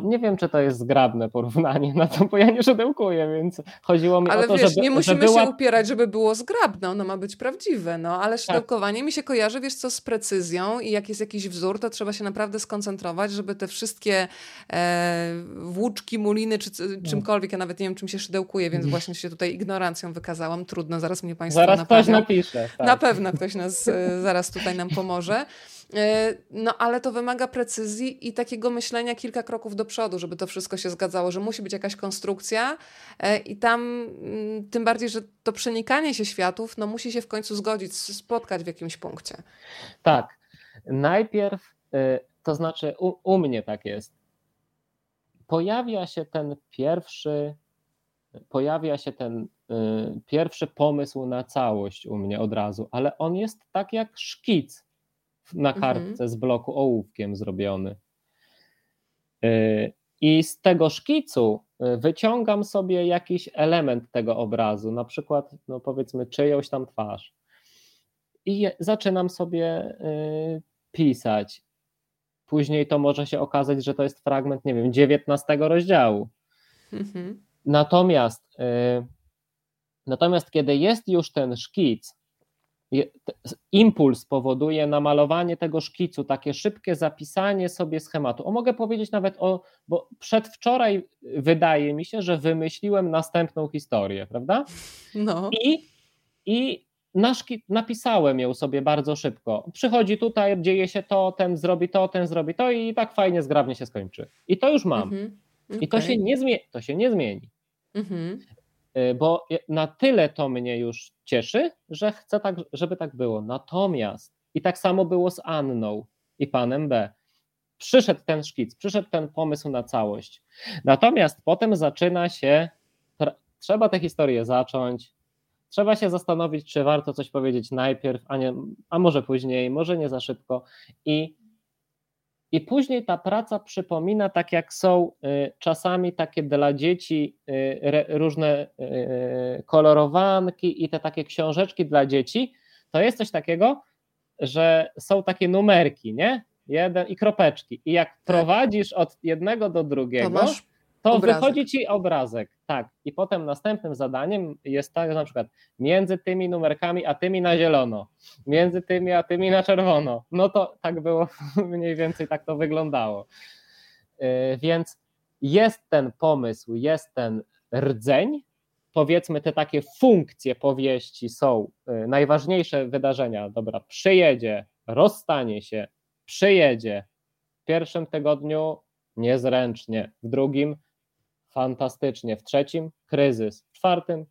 nie wiem, czy to jest zgrabne porównanie na to, bo ja nie szydełkuję, więc chodziło mi ale o to, wiesz, żeby... nie musimy była... się upierać, żeby było zgrabne, ono ma być prawdziwe, no, ale tak. szydełkowanie tak. mi się kojarzy, wiesz co, z precyzją i jak jest jakiś wzór, to trzeba się naprawdę skoncentrować, żeby te wszystkie e, włóczki, muliny, czy no. czymkolwiek, ja nawet nie wiem, czym się szydełkuje, więc właśnie się tutaj ignorancją wykazałam, trudno, zaraz mnie Państwo Zaraz naprawią. ktoś napisze. Tak. Na pewno ktoś nas e, zaraz tutaj nam pomoże. E, no ale to wymaga precyzji i takiego myślenia kilka kroków do przodu, żeby to wszystko się zgadzało, że musi być jakaś konstrukcja e, i tam mm, tym bardziej, że to przenikanie się światów no, musi się w końcu zgodzić, spotkać w jakimś punkcie. Tak. Najpierw, e, to znaczy u, u mnie tak jest. Pojawia się ten pierwszy, pojawia się ten pierwszy pomysł na całość u mnie od razu, ale on jest tak jak szkic na mhm. kartce mhm. z bloku ołówkiem zrobiony. Y, I z tego szkicu y, wyciągam sobie jakiś element tego obrazu, na przykład, no powiedzmy, czyjąś tam twarz. I zaczynam sobie y, pisać. Później to może się okazać, że to jest fragment, nie wiem, 19 rozdziału. Mhm. Natomiast, natomiast kiedy jest już ten szkic, impuls powoduje namalowanie tego szkicu, takie szybkie zapisanie sobie schematu. O, mogę powiedzieć nawet o, bo przedwczoraj wydaje mi się, że wymyśliłem następną historię, prawda? No. I, i na szki, napisałem ją sobie bardzo szybko. Przychodzi tutaj, dzieje się to, ten zrobi to, ten zrobi to i tak fajnie, zgrabnie się skończy. I to już mam. Mhm. Okay. I to się nie, zmie to się nie zmieni. Mhm. Y, bo na tyle to mnie już cieszy, że chcę tak, żeby tak było. Natomiast i tak samo było z Anną i panem B. Przyszedł ten szkic, przyszedł ten pomysł na całość. Natomiast potem zaczyna się, trzeba tę historię zacząć, trzeba się zastanowić, czy warto coś powiedzieć najpierw, a, nie, a może później, może nie za szybko. I i później ta praca przypomina, tak jak są y, czasami takie dla dzieci y, różne y, kolorowanki i te takie książeczki dla dzieci, to jest coś takiego, że są takie numerki, nie? Jeden i kropeczki. I jak tak. prowadzisz od jednego do drugiego, to, to obrazek. wychodzi ci obrazek. Tak. I potem następnym zadaniem jest tak, że na przykład między tymi numerkami a tymi na zielono, między tymi a tymi na czerwono. No to tak było, [LAUGHS] mniej więcej tak to wyglądało. Yy, więc jest ten pomysł, jest ten rdzeń, powiedzmy te takie funkcje powieści są yy, najważniejsze wydarzenia. Dobra, przyjedzie, rozstanie się, przyjedzie. W pierwszym tygodniu niezręcznie, w drugim fantastycznie, w trzecim kryzys, w czwartym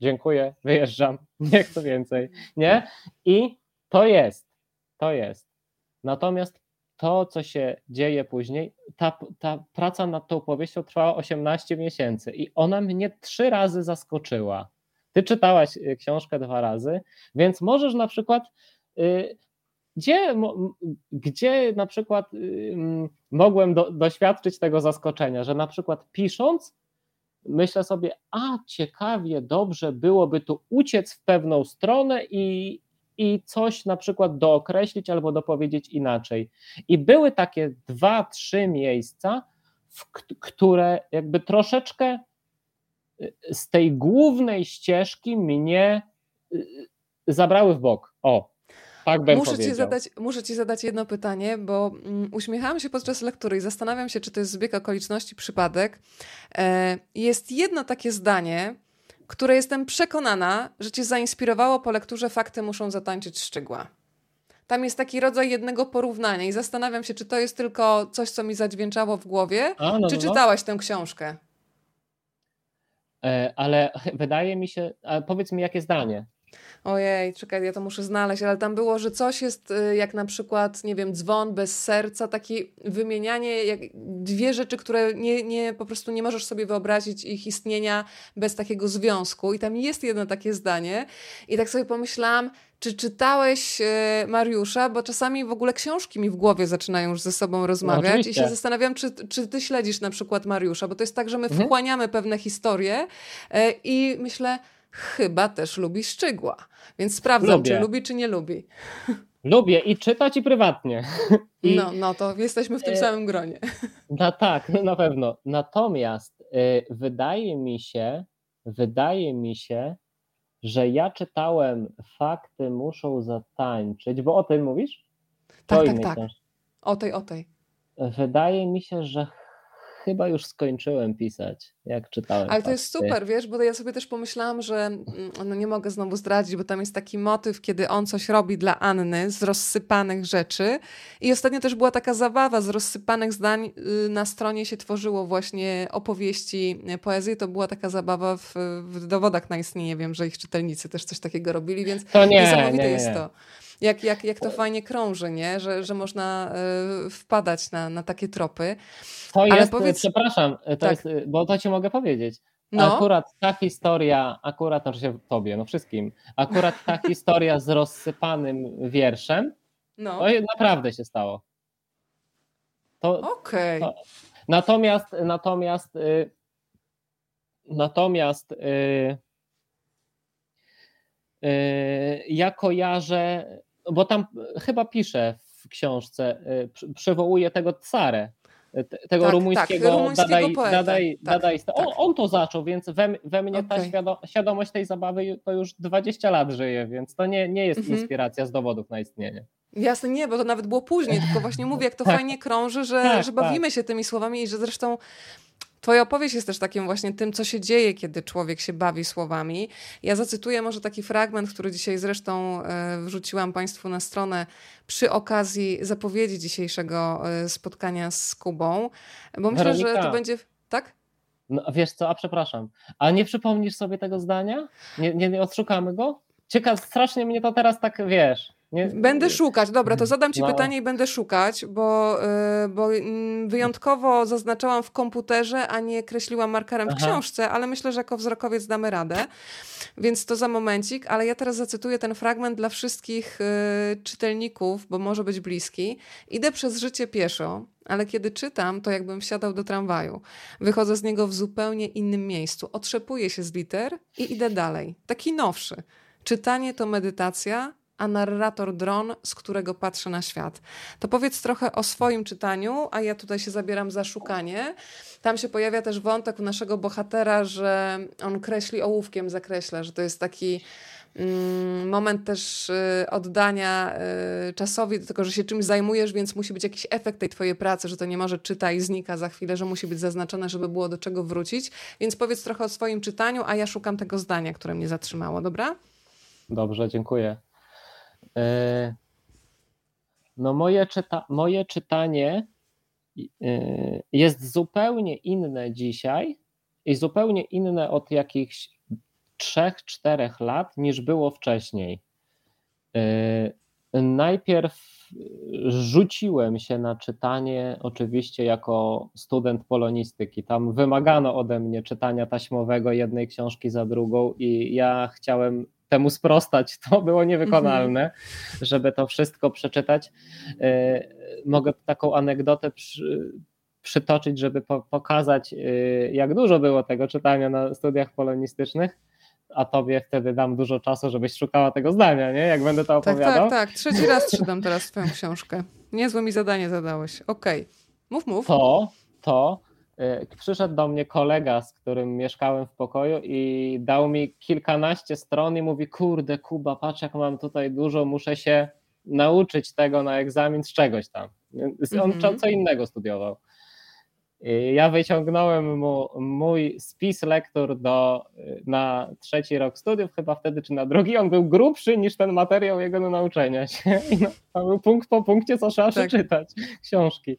dziękuję, wyjeżdżam, [LAUGHS] nie chcę więcej, nie? I to jest, to jest. Natomiast to, co się dzieje później, ta, ta praca nad tą powieścią trwała 18 miesięcy i ona mnie trzy razy zaskoczyła. Ty czytałaś y, książkę dwa razy, więc możesz na przykład y, gdzie, gdzie na przykład mogłem do, doświadczyć tego zaskoczenia, że na przykład pisząc, myślę sobie, a ciekawie, dobrze byłoby tu uciec w pewną stronę i, i coś na przykład dookreślić albo dopowiedzieć inaczej. I były takie dwa, trzy miejsca, które jakby troszeczkę y, z tej głównej ścieżki mnie y, zabrały w bok. O, tak bym muszę Ci, zadać, muszę ci zadać jedno pytanie, bo mm, uśmiechałam się podczas lektury i zastanawiam się, czy to jest zbieg okoliczności, przypadek. E, jest jedno takie zdanie, które jestem przekonana, że Cię zainspirowało po lekturze Fakty muszą zatańczyć szczegóła. Tam jest taki rodzaj jednego porównania i zastanawiam się, czy to jest tylko coś, co mi zadźwięczało w głowie, A, no, czy no. no. czytałaś tę książkę? E, ale [LAUGHS] wydaje mi się, powiedz mi, jakie zdanie? Ojej, czekaj, ja to muszę znaleźć, ale tam było, że coś jest y, jak na przykład, nie wiem, dzwon bez serca, takie wymienianie, jak dwie rzeczy, które nie, nie, po prostu nie możesz sobie wyobrazić ich istnienia bez takiego związku. I tam jest jedno takie zdanie. I tak sobie pomyślałam, czy czytałeś e, Mariusza, bo czasami w ogóle książki mi w głowie zaczynają już ze sobą rozmawiać no, i się zastanawiam, czy, czy ty śledzisz na przykład Mariusza, bo to jest tak, że my mhm. wchłaniamy pewne historie e, i myślę, chyba też lubi Szczygła, więc sprawdzam, Lubię. czy lubi, czy nie lubi. Lubię i czytać i prywatnie. [LAUGHS] I, no, no to jesteśmy w tym e, samym gronie. No tak, [LAUGHS] na pewno. Natomiast y, wydaje mi się, wydaje mi się, że ja czytałem Fakty muszą zatańczyć, bo o tym mówisz? Tak, tak, tak. O tej, o tej. Wydaje mi się, że chyba już skończyłem pisać, jak czytałem. Ale to jest super, wiesz, bo ja sobie też pomyślałam, że mm, no nie mogę znowu zdradzić, bo tam jest taki motyw, kiedy on coś robi dla Anny z rozsypanych rzeczy. I ostatnio też była taka zabawa z rozsypanych zdań. Y, na stronie się tworzyło właśnie opowieści y, poezji. To była taka zabawa w, w dowodach na istnienie. Wiem, że ich czytelnicy też coś takiego robili, więc to nie, niesamowite nie, nie. jest to jak, jak, jak to fajnie krąży, nie? Że, że można y, wpadać na, na takie tropy. To Ale jest, powiedz... przepraszam, to tak. jest, bo to ci mogę powiedzieć. No. Akurat ta historia, akurat, znaczy się tobie, no wszystkim, akurat ta [LAUGHS] historia z rozsypanym wierszem, no. to naprawdę się stało. Okej. Okay. Natomiast, natomiast, y, natomiast y, y, ja kojarzę bo tam chyba pisze w książce, y, przywołuje tego Tsarę, tego tak, rumuńskiego, tak, Dadaj, Dadaj, tak, Dadaj, tak. On, on, to zaczął, więc we, we mnie okay. ta świado, świadomość tej zabawy to już 20 lat żyje, więc to nie, nie jest mhm. inspiracja z dowodów na istnienie. Jasne, nie, bo to nawet było później, tylko właśnie mówię, jak to [LAUGHS] tak. fajnie krąży, że, tak, że bawimy tak. się tymi słowami i że zresztą Twoja opowieść jest też takim właśnie tym, co się dzieje, kiedy człowiek się bawi słowami. Ja zacytuję może taki fragment, który dzisiaj zresztą e, wrzuciłam Państwu na stronę przy okazji zapowiedzi dzisiejszego e, spotkania z Kubą, bo myślę, Weronika. że to będzie. Tak? No, wiesz co, a przepraszam, a nie przypomnisz sobie tego zdania? Nie, nie, nie odszukamy go? Ciekaw, strasznie mnie to teraz tak, wiesz, nie, będę szukać, dobra, to zadam Ci no. pytanie i będę szukać, bo, yy, bo mm, wyjątkowo zaznaczałam w komputerze, a nie kreśliłam markerem w Aha. książce, ale myślę, że jako wzrokowiec damy radę, więc to za momencik, ale ja teraz zacytuję ten fragment dla wszystkich yy, czytelników, bo może być bliski. Idę przez życie pieszo, ale kiedy czytam, to jakbym wsiadał do tramwaju. Wychodzę z niego w zupełnie innym miejscu, otrzepuję się z liter i idę dalej. Taki nowszy. Czytanie to medytacja, a narrator dron, z którego patrzę na świat. To powiedz trochę o swoim czytaniu, a ja tutaj się zabieram za szukanie. Tam się pojawia też wątek u naszego bohatera, że on kreśli ołówkiem, zakreśla, że to jest taki mm, moment też y, oddania y, czasowi tego, że się czymś zajmujesz, więc musi być jakiś efekt tej twojej pracy, że to nie może czyta i znika za chwilę, że musi być zaznaczone, żeby było do czego wrócić. Więc powiedz trochę o swoim czytaniu, a ja szukam tego zdania, które mnie zatrzymało, dobra? Dobrze, dziękuję. E, no moje, czyta, moje czytanie e, jest zupełnie inne dzisiaj i zupełnie inne od jakichś 3-4 lat niż było wcześniej. E, najpierw rzuciłem się na czytanie, oczywiście jako student polonistyki. Tam wymagano ode mnie czytania taśmowego jednej książki za drugą, i ja chciałem temu sprostać. To było niewykonalne, mhm. żeby to wszystko przeczytać. E, mogę taką anegdotę przy, przytoczyć, żeby po, pokazać, e, jak dużo było tego czytania na studiach polonistycznych a tobie wtedy dam dużo czasu, żebyś szukała tego zdania, nie? Jak będę to opowiadał. Tak, tak, tak. Trzeci raz czytam teraz twoją książkę. Niezłe mi zadanie zadałeś. Okej. Okay. Mów, mów. To, to przyszedł do mnie kolega, z którym mieszkałem w pokoju i dał mi kilkanaście stron i mówi, kurde Kuba, patrz jak mam tutaj dużo, muszę się nauczyć tego na egzamin z czegoś tam. On mm -hmm. co innego studiował. I ja wyciągnąłem mu mój spis lektur do, na trzeci rok studiów, chyba wtedy czy na drugi. On był grubszy niż ten materiał jego do nauczenia się. [LAUGHS] I no, to był punkt po punkcie, co trzeba tak. przeczytać, książki.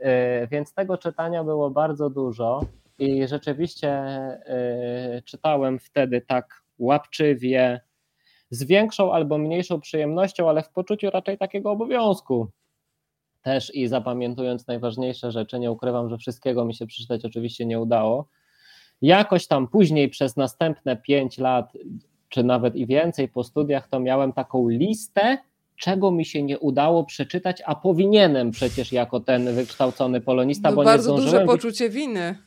E, więc tego czytania było bardzo dużo i rzeczywiście e, czytałem wtedy tak łapczywie, z większą albo mniejszą przyjemnością, ale w poczuciu raczej takiego obowiązku. Też i zapamiętując najważniejsze rzeczy, nie ukrywam, że wszystkiego mi się przeczytać oczywiście nie udało. Jakoś tam później przez następne pięć lat czy nawet i więcej po studiach, to miałem taką listę, czego mi się nie udało przeczytać, a powinienem przecież jako ten wykształcony polonista, No bo bardzo nie duże poczucie winy.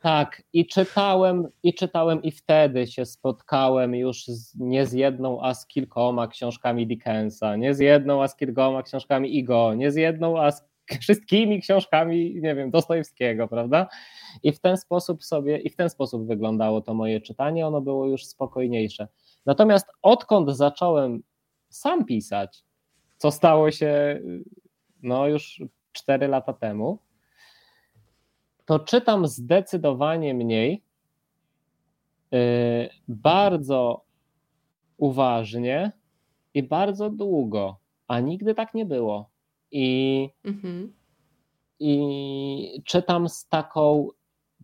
Tak, i czytałem, i czytałem, i wtedy się spotkałem już z, nie z jedną, a z kilkoma książkami Dickensa, nie z jedną, a z kilkoma książkami Igo, nie z jedną, a z [LAUGHS] wszystkimi książkami, nie wiem, Dostojewskiego, prawda? I w ten sposób sobie, i w ten sposób wyglądało to moje czytanie, ono było już spokojniejsze. Natomiast odkąd zacząłem sam pisać, co stało się no już 4 lata temu, to czytam zdecydowanie mniej, yy, bardzo uważnie i bardzo długo, a nigdy tak nie było. I, Mhm. i czytam z taką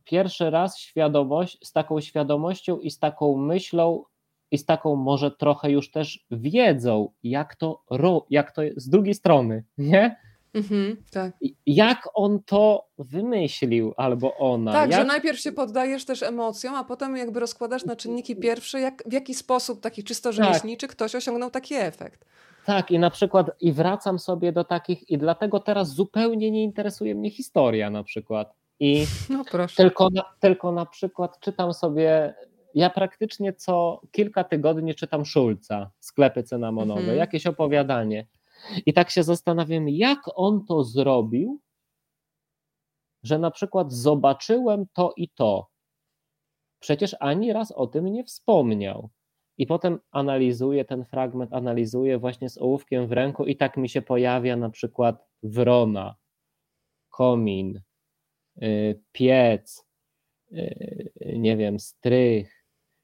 pierwszy raz świadomość, z taką świadomością i z taką myślą i z taką może trochę już też wiedzą, jak to, jak to z drugiej strony, nie? Mhm, tak. Jak on to wymyślił, albo ona. Tak, jak... że najpierw się poddajesz też emocjom, a potem jakby rozkładasz na czynniki pierwsze, jak, w jaki sposób taki czysto rzemieślniczy ktoś osiągnął taki efekt. Tak, i na przykład i wracam sobie do takich, i dlatego teraz zupełnie nie interesuje mnie historia na przykład. I No proszę. tylko na, tylko na przykład czytam sobie, ja praktycznie co kilka tygodni czytam Szulca, sklepy cynamonowe, Mhm. jakieś opowiadanie. I tak się zastanawiam, jak on to zrobił, że na przykład zobaczyłem to i to. Przecież ani raz o tym nie wspomniał. I potem analizuję ten fragment, analizuję właśnie z ołówkiem w ręku, i tak mi się pojawia na przykład wrona, komin, y, piec, y, nie wiem, strych,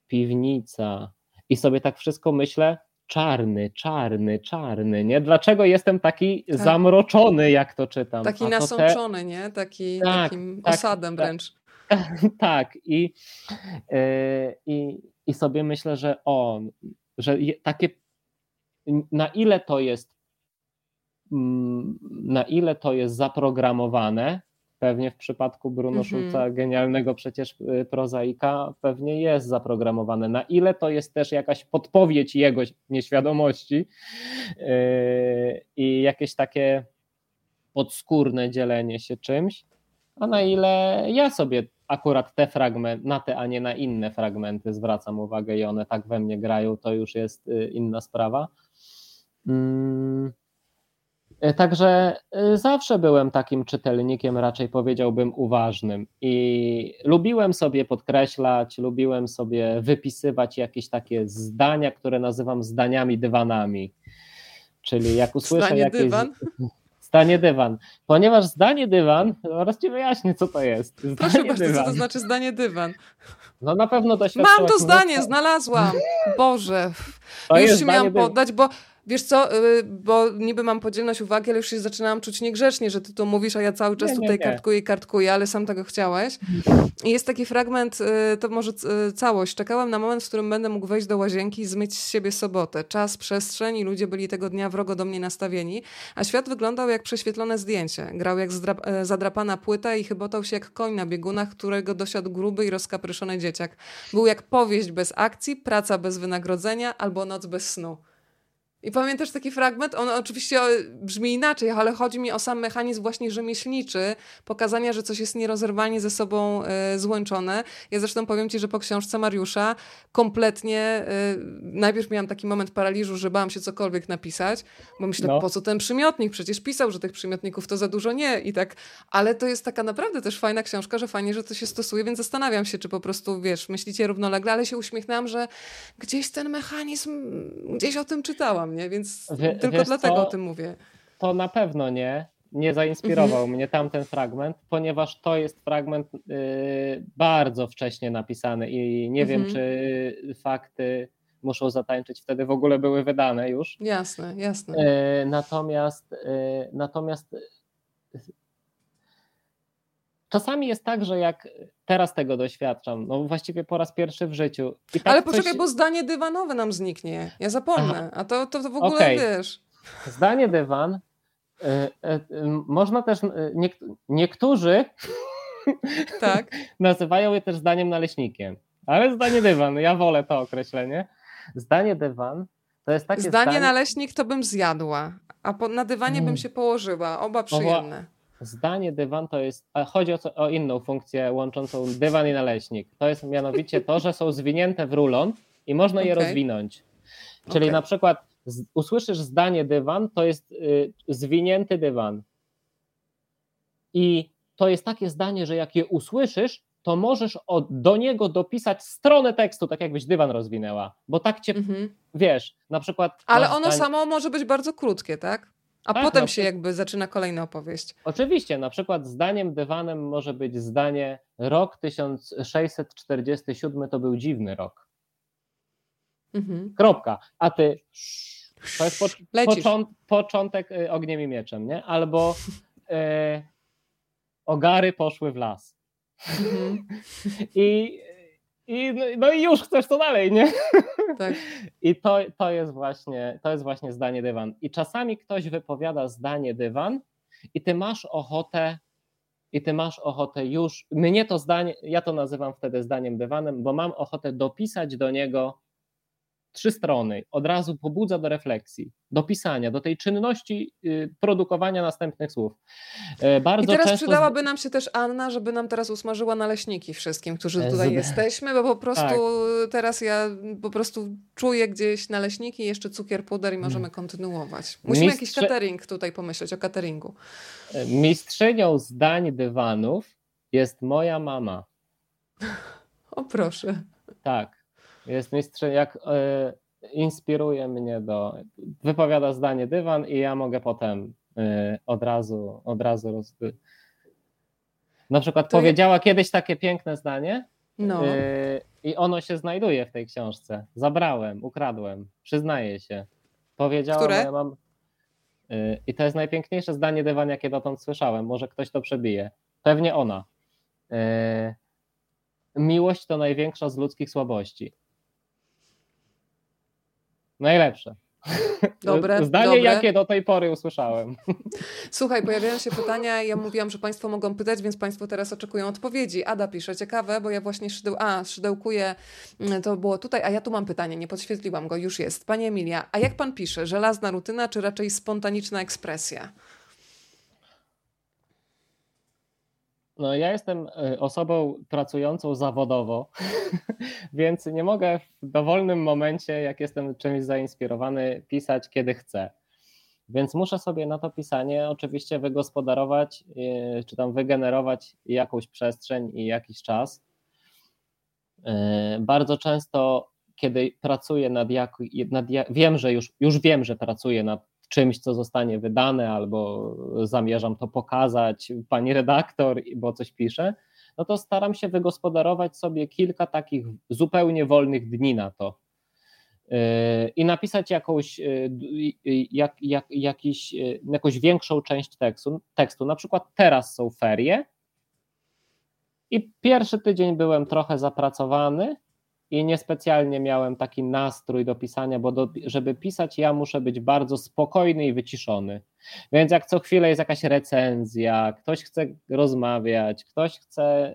piwnica. I sobie tak wszystko myślę, czarny, czarny, czarny, nie? Dlaczego jestem taki Tak. zamroczony, jak to czytam? Taki A to te- nasączony, nie? Taki, Tak, takim tak, osadem tak. wręcz. [LAUGHS] tak, i, yy, i, i sobie myślę, że on, że takie, na ile to jest, mm, na ile to jest zaprogramowane, pewnie w przypadku Bruno Mhm. Schulza, genialnego przecież y, prozaika, pewnie jest zaprogramowane. Na ile to jest też jakaś podpowiedź jego nieświadomości yy, i jakieś takie podskórne dzielenie się czymś, a na ile ja sobie akurat te fragmenty, na te, a nie na inne fragmenty zwracam uwagę i one tak we mnie grają, to już jest y, inna sprawa. Mm. Y, Także y, zawsze byłem takim czytelnikiem, raczej powiedziałbym uważnym i lubiłem sobie podkreślać, lubiłem sobie wypisywać jakieś takie zdania, które nazywam zdaniami dywanami. Czyli jak usłyszę Zdanie jakieś dywan? [LAUGHS] zdanie dywan, ponieważ zdanie dywan, zaraz ci wyjaśnię co to jest. Zdanie Proszę bardzo, co dywan. to znaczy zdanie dywan? No na pewno doświadczyłaś Mam to zdanie, znalazłam. Boże, To już się miałam poddać, bo wiesz co, y, bo niby mam podzielność uwagi, ale już się zaczynałam czuć niegrzecznie, że ty to mówisz, a ja cały czas Nie, nie, tutaj nie. kartkuję i kartkuję, ale sam tego chciałeś. I jest taki fragment, y, to może y, całość. Czekałam na moment, w którym będę mógł wejść do łazienki i zmyć z siebie sobotę. Czas, przestrzeń i ludzie byli tego dnia wrogo do mnie nastawieni, a świat wyglądał jak prześwietlone zdjęcie. Grał jak e, zadrapana płyta i chybotał się jak koń na biegunach, którego dosiadł gruby i rozkapryszony dzieciak. Był jak powieść bez akcji, praca bez wynagrodzenia albo noc bez snu. I pamiętasz taki fragment? On oczywiście brzmi inaczej, ale chodzi mi o sam mechanizm właśnie rzemieślniczy, pokazania, że coś jest nierozerwalnie ze sobą e, złączone. Ja zresztą powiem ci, że po książce Mariusza kompletnie e, najpierw miałam taki moment paraliżu, że bałam się cokolwiek napisać, bo myślę, No. po co ten przymiotnik? Przecież pisał, że tych przymiotników to za dużo nie i tak, ale to jest taka naprawdę też fajna książka, że fajnie, że to się stosuje, więc zastanawiam się, czy po prostu, wiesz, myślicie równolegle, ale się uśmiechnęłam, że gdzieś ten mechanizm, gdzieś o tym czytałam, nie? Więc Wie- tylko dlatego co? o tym mówię. To na pewno nie. Nie zainspirował Mhm. mnie tamten fragment, ponieważ to jest fragment y, bardzo wcześnie napisany i nie wiem, Mhm. czy fakty muszą zatańczyć wtedy w ogóle były wydane już. Jasne, jasne. E, Natomiast, e, natomiast czasami jest tak, że jak teraz tego doświadczam, no właściwie po raz pierwszy w życiu. Tak Ale coś- poczekaj, bo zdanie dywanowe nam zniknie. Ja zapomnę. A to, to, to w ogóle Okej. wiesz. Zdanie dywan. e, e, e, Można też, e, niek- niektórzy [LAUGHS] Tak. nazywają je też zdaniem naleśnikiem, ale zdanie dywan, ja wolę to określenie. Zdanie dywan to jest takie zdanie. Zdanie naleśnik to bym zjadła, a po, na dywanie bym mm. się położyła. Oba przyjemne. Zdanie dywan to jest, chodzi o, o, inną funkcję łączącą dywan i naleśnik. To jest mianowicie to, że są zwinięte w rulon i można je okay. rozwinąć. Czyli okay. na przykład usłyszysz zdanie dywan, to jest y, zwinięty dywan. I to jest takie zdanie, że jak je usłyszysz, to możesz od, do niego dopisać stronę tekstu, tak jakbyś dywan rozwinęła, bo tak cię, mhm. wiesz, na przykład... Ale ono zdań... samo może być bardzo krótkie, tak? A tak, potem no, się jakby zaczyna kolejna opowieść. Oczywiście, na przykład zdaniem dywanem może być zdanie rok 1647 to był dziwny rok. Mhm. Kropka. A ty to jest po, począt, początek y, ogniem i mieczem, nie? Albo e, ogary poszły w las. Mhm. I, i, no, no i już chcesz to dalej, nie? [LAUGHS] Tak. I to, to, jest właśnie, to jest właśnie zdanie dywan. I czasami ktoś wypowiada zdanie dywan i ty masz ochotę i ty masz ochotę już, mnie to zdanie, ja to nazywam wtedy zdaniem dywanem, bo mam ochotę dopisać do niego trzy strony, od razu pobudza do refleksji, do pisania, do tej czynności y, produkowania następnych słów. E, bardzo I teraz często... przydałaby nam się też Anna, żeby nam teraz usmażyła naleśniki wszystkim, którzy e, tutaj Z... jesteśmy, bo po prostu tak. teraz ja po prostu czuję gdzieś naleśniki, jeszcze cukier, puder i możemy kontynuować. Musimy jakiś catering tutaj pomyśleć o cateringu. E, mistrzynią zdań dywanów jest moja mama. O proszę. Tak. Jest mistrzem, jak y, inspiruje mnie do. Wypowiada zdanie dywan i ja mogę potem y, od razu, od razu roz... Na przykład to powiedziała je... kiedyś takie piękne zdanie. No. Y, I ono się znajduje w tej książce. Zabrałem, ukradłem, przyznaję się. Powiedziała, Które? ja mam. I to jest najpiękniejsze zdanie dywan, jakie dotąd słyszałem. Może ktoś to przebije. Pewnie ona. Miłość to największa z ludzkich słabości. Najlepsze. Dobre, [LAUGHS] Zdanie, dobre. jakie do tej pory usłyszałem. Słuchaj, pojawiają się pytania. Ja mówiłam, że Państwo mogą pytać, więc Państwo teraz oczekują odpowiedzi. Ada pisze, ciekawe, bo ja właśnie szydeł, a, szydełkuję, mm, to było tutaj, a ja tu mam pytanie, nie podświetliłam go, już jest. Pani Emilia, a jak Pan pisze? Żelazna rutyna, czy raczej spontaniczna ekspresja? No, ja jestem e, osobą pracującą zawodowo, [LAUGHS] więc nie mogę w dowolnym momencie, jak jestem czymś zainspirowany, pisać kiedy chcę. Więc muszę sobie na to pisanie oczywiście wygospodarować, e, czy tam wygenerować jakąś przestrzeń i jakiś czas. E, bardzo często, kiedy pracuję nad, jak, nad wiem, że już, już wiem, że pracuję nad czymś, co zostanie wydane, albo zamierzam to pokazać pani redaktor, bo coś piszę, no to staram się wygospodarować sobie kilka takich zupełnie wolnych dni na to. Yy, I napisać jakąś, yy, jak, jak, jakiś, yy, jakąś większą część tekstu, tekstu. Na przykład teraz są ferie i pierwszy tydzień byłem trochę zapracowany, i niespecjalnie miałem taki nastrój do pisania, bo do, żeby pisać, ja muszę być bardzo spokojny i wyciszony. Więc jak co chwilę jest jakaś recenzja, ktoś chce rozmawiać, ktoś chce,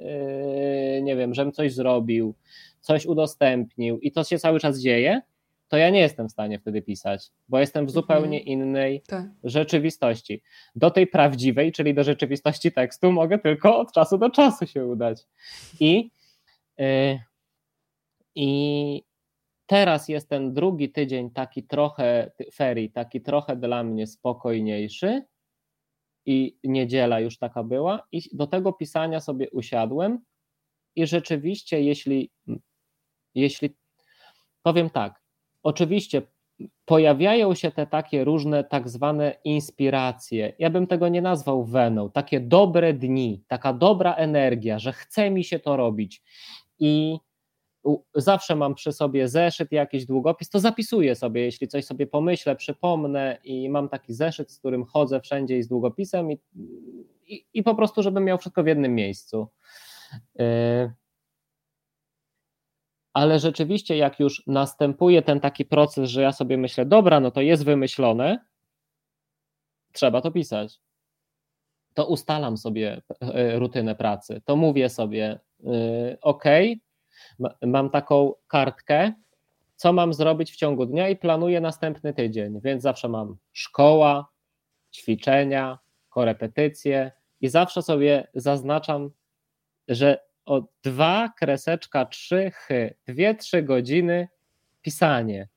yy, nie wiem, żebym coś zrobił, coś udostępnił i to się cały czas dzieje, to ja nie jestem w stanie wtedy pisać, bo jestem w mhm. zupełnie innej tak. rzeczywistości. Do tej prawdziwej, czyli do rzeczywistości tekstu, mogę tylko od czasu do czasu się udać. I. Yy, i teraz jest ten drugi tydzień taki trochę ferii, taki trochę dla mnie spokojniejszy i niedziela już taka była i do tego pisania sobie usiadłem i rzeczywiście jeśli jeśli powiem tak, oczywiście pojawiają się te takie różne tak zwane inspiracje. Ja bym tego nie nazwał weną, takie dobre dni, taka dobra energia, że chce mi się to robić. I zawsze mam przy sobie zeszyt, jakiś długopis, to zapisuję sobie, jeśli coś sobie pomyślę, przypomnę i mam taki zeszyt, z którym chodzę wszędzie i z długopisem i, i, i po prostu, żebym miał wszystko w jednym miejscu. Y, ale rzeczywiście, jak już następuje ten taki proces, że ja sobie myślę, dobra, no to jest wymyślone, trzeba to pisać. To ustalam sobie y, rutynę pracy, to mówię sobie, y, ok, mam taką kartkę, co mam zrobić w ciągu dnia i planuję następny tydzień, więc zawsze mam szkoła, ćwiczenia, korepetycje i zawsze sobie zaznaczam, że o dwa kreseczka, trzy chy, dwie, trzy godziny pisanie,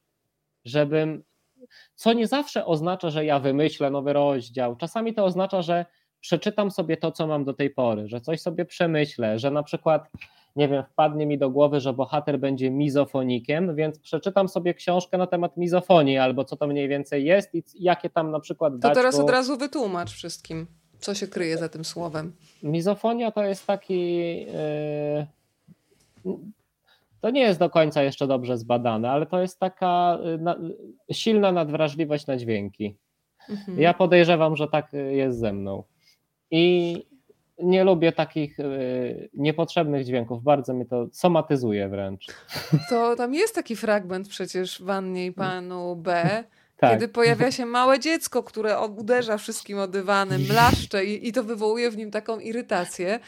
żebym, co nie zawsze oznacza, że ja wymyślę nowy rozdział, czasami to oznacza, że przeczytam sobie to, co mam do tej pory, że coś sobie przemyślę, że na przykład nie wiem, wpadnie mi do głowy, że bohater będzie mizofonikiem, więc przeczytam sobie książkę na temat mizofonii, albo co to mniej więcej jest i jakie tam na przykład To teraz od razu wytłumacz wszystkim, co się kryje za tym słowem. Mizofonia to jest taki... Yy... To nie jest do końca jeszcze dobrze zbadane, ale to jest taka yy, silna nadwrażliwość na dźwięki. Mhm. Ja podejrzewam, że tak jest ze mną. I nie lubię takich y, niepotrzebnych dźwięków, bardzo mi to somatyzuje wręcz. To tam jest taki fragment przecież w Wannie i Panu B, tak. Kiedy pojawia się małe dziecko, które uderza wszystkim o dywany, mlaszcze i, i to wywołuje w nim taką irytację.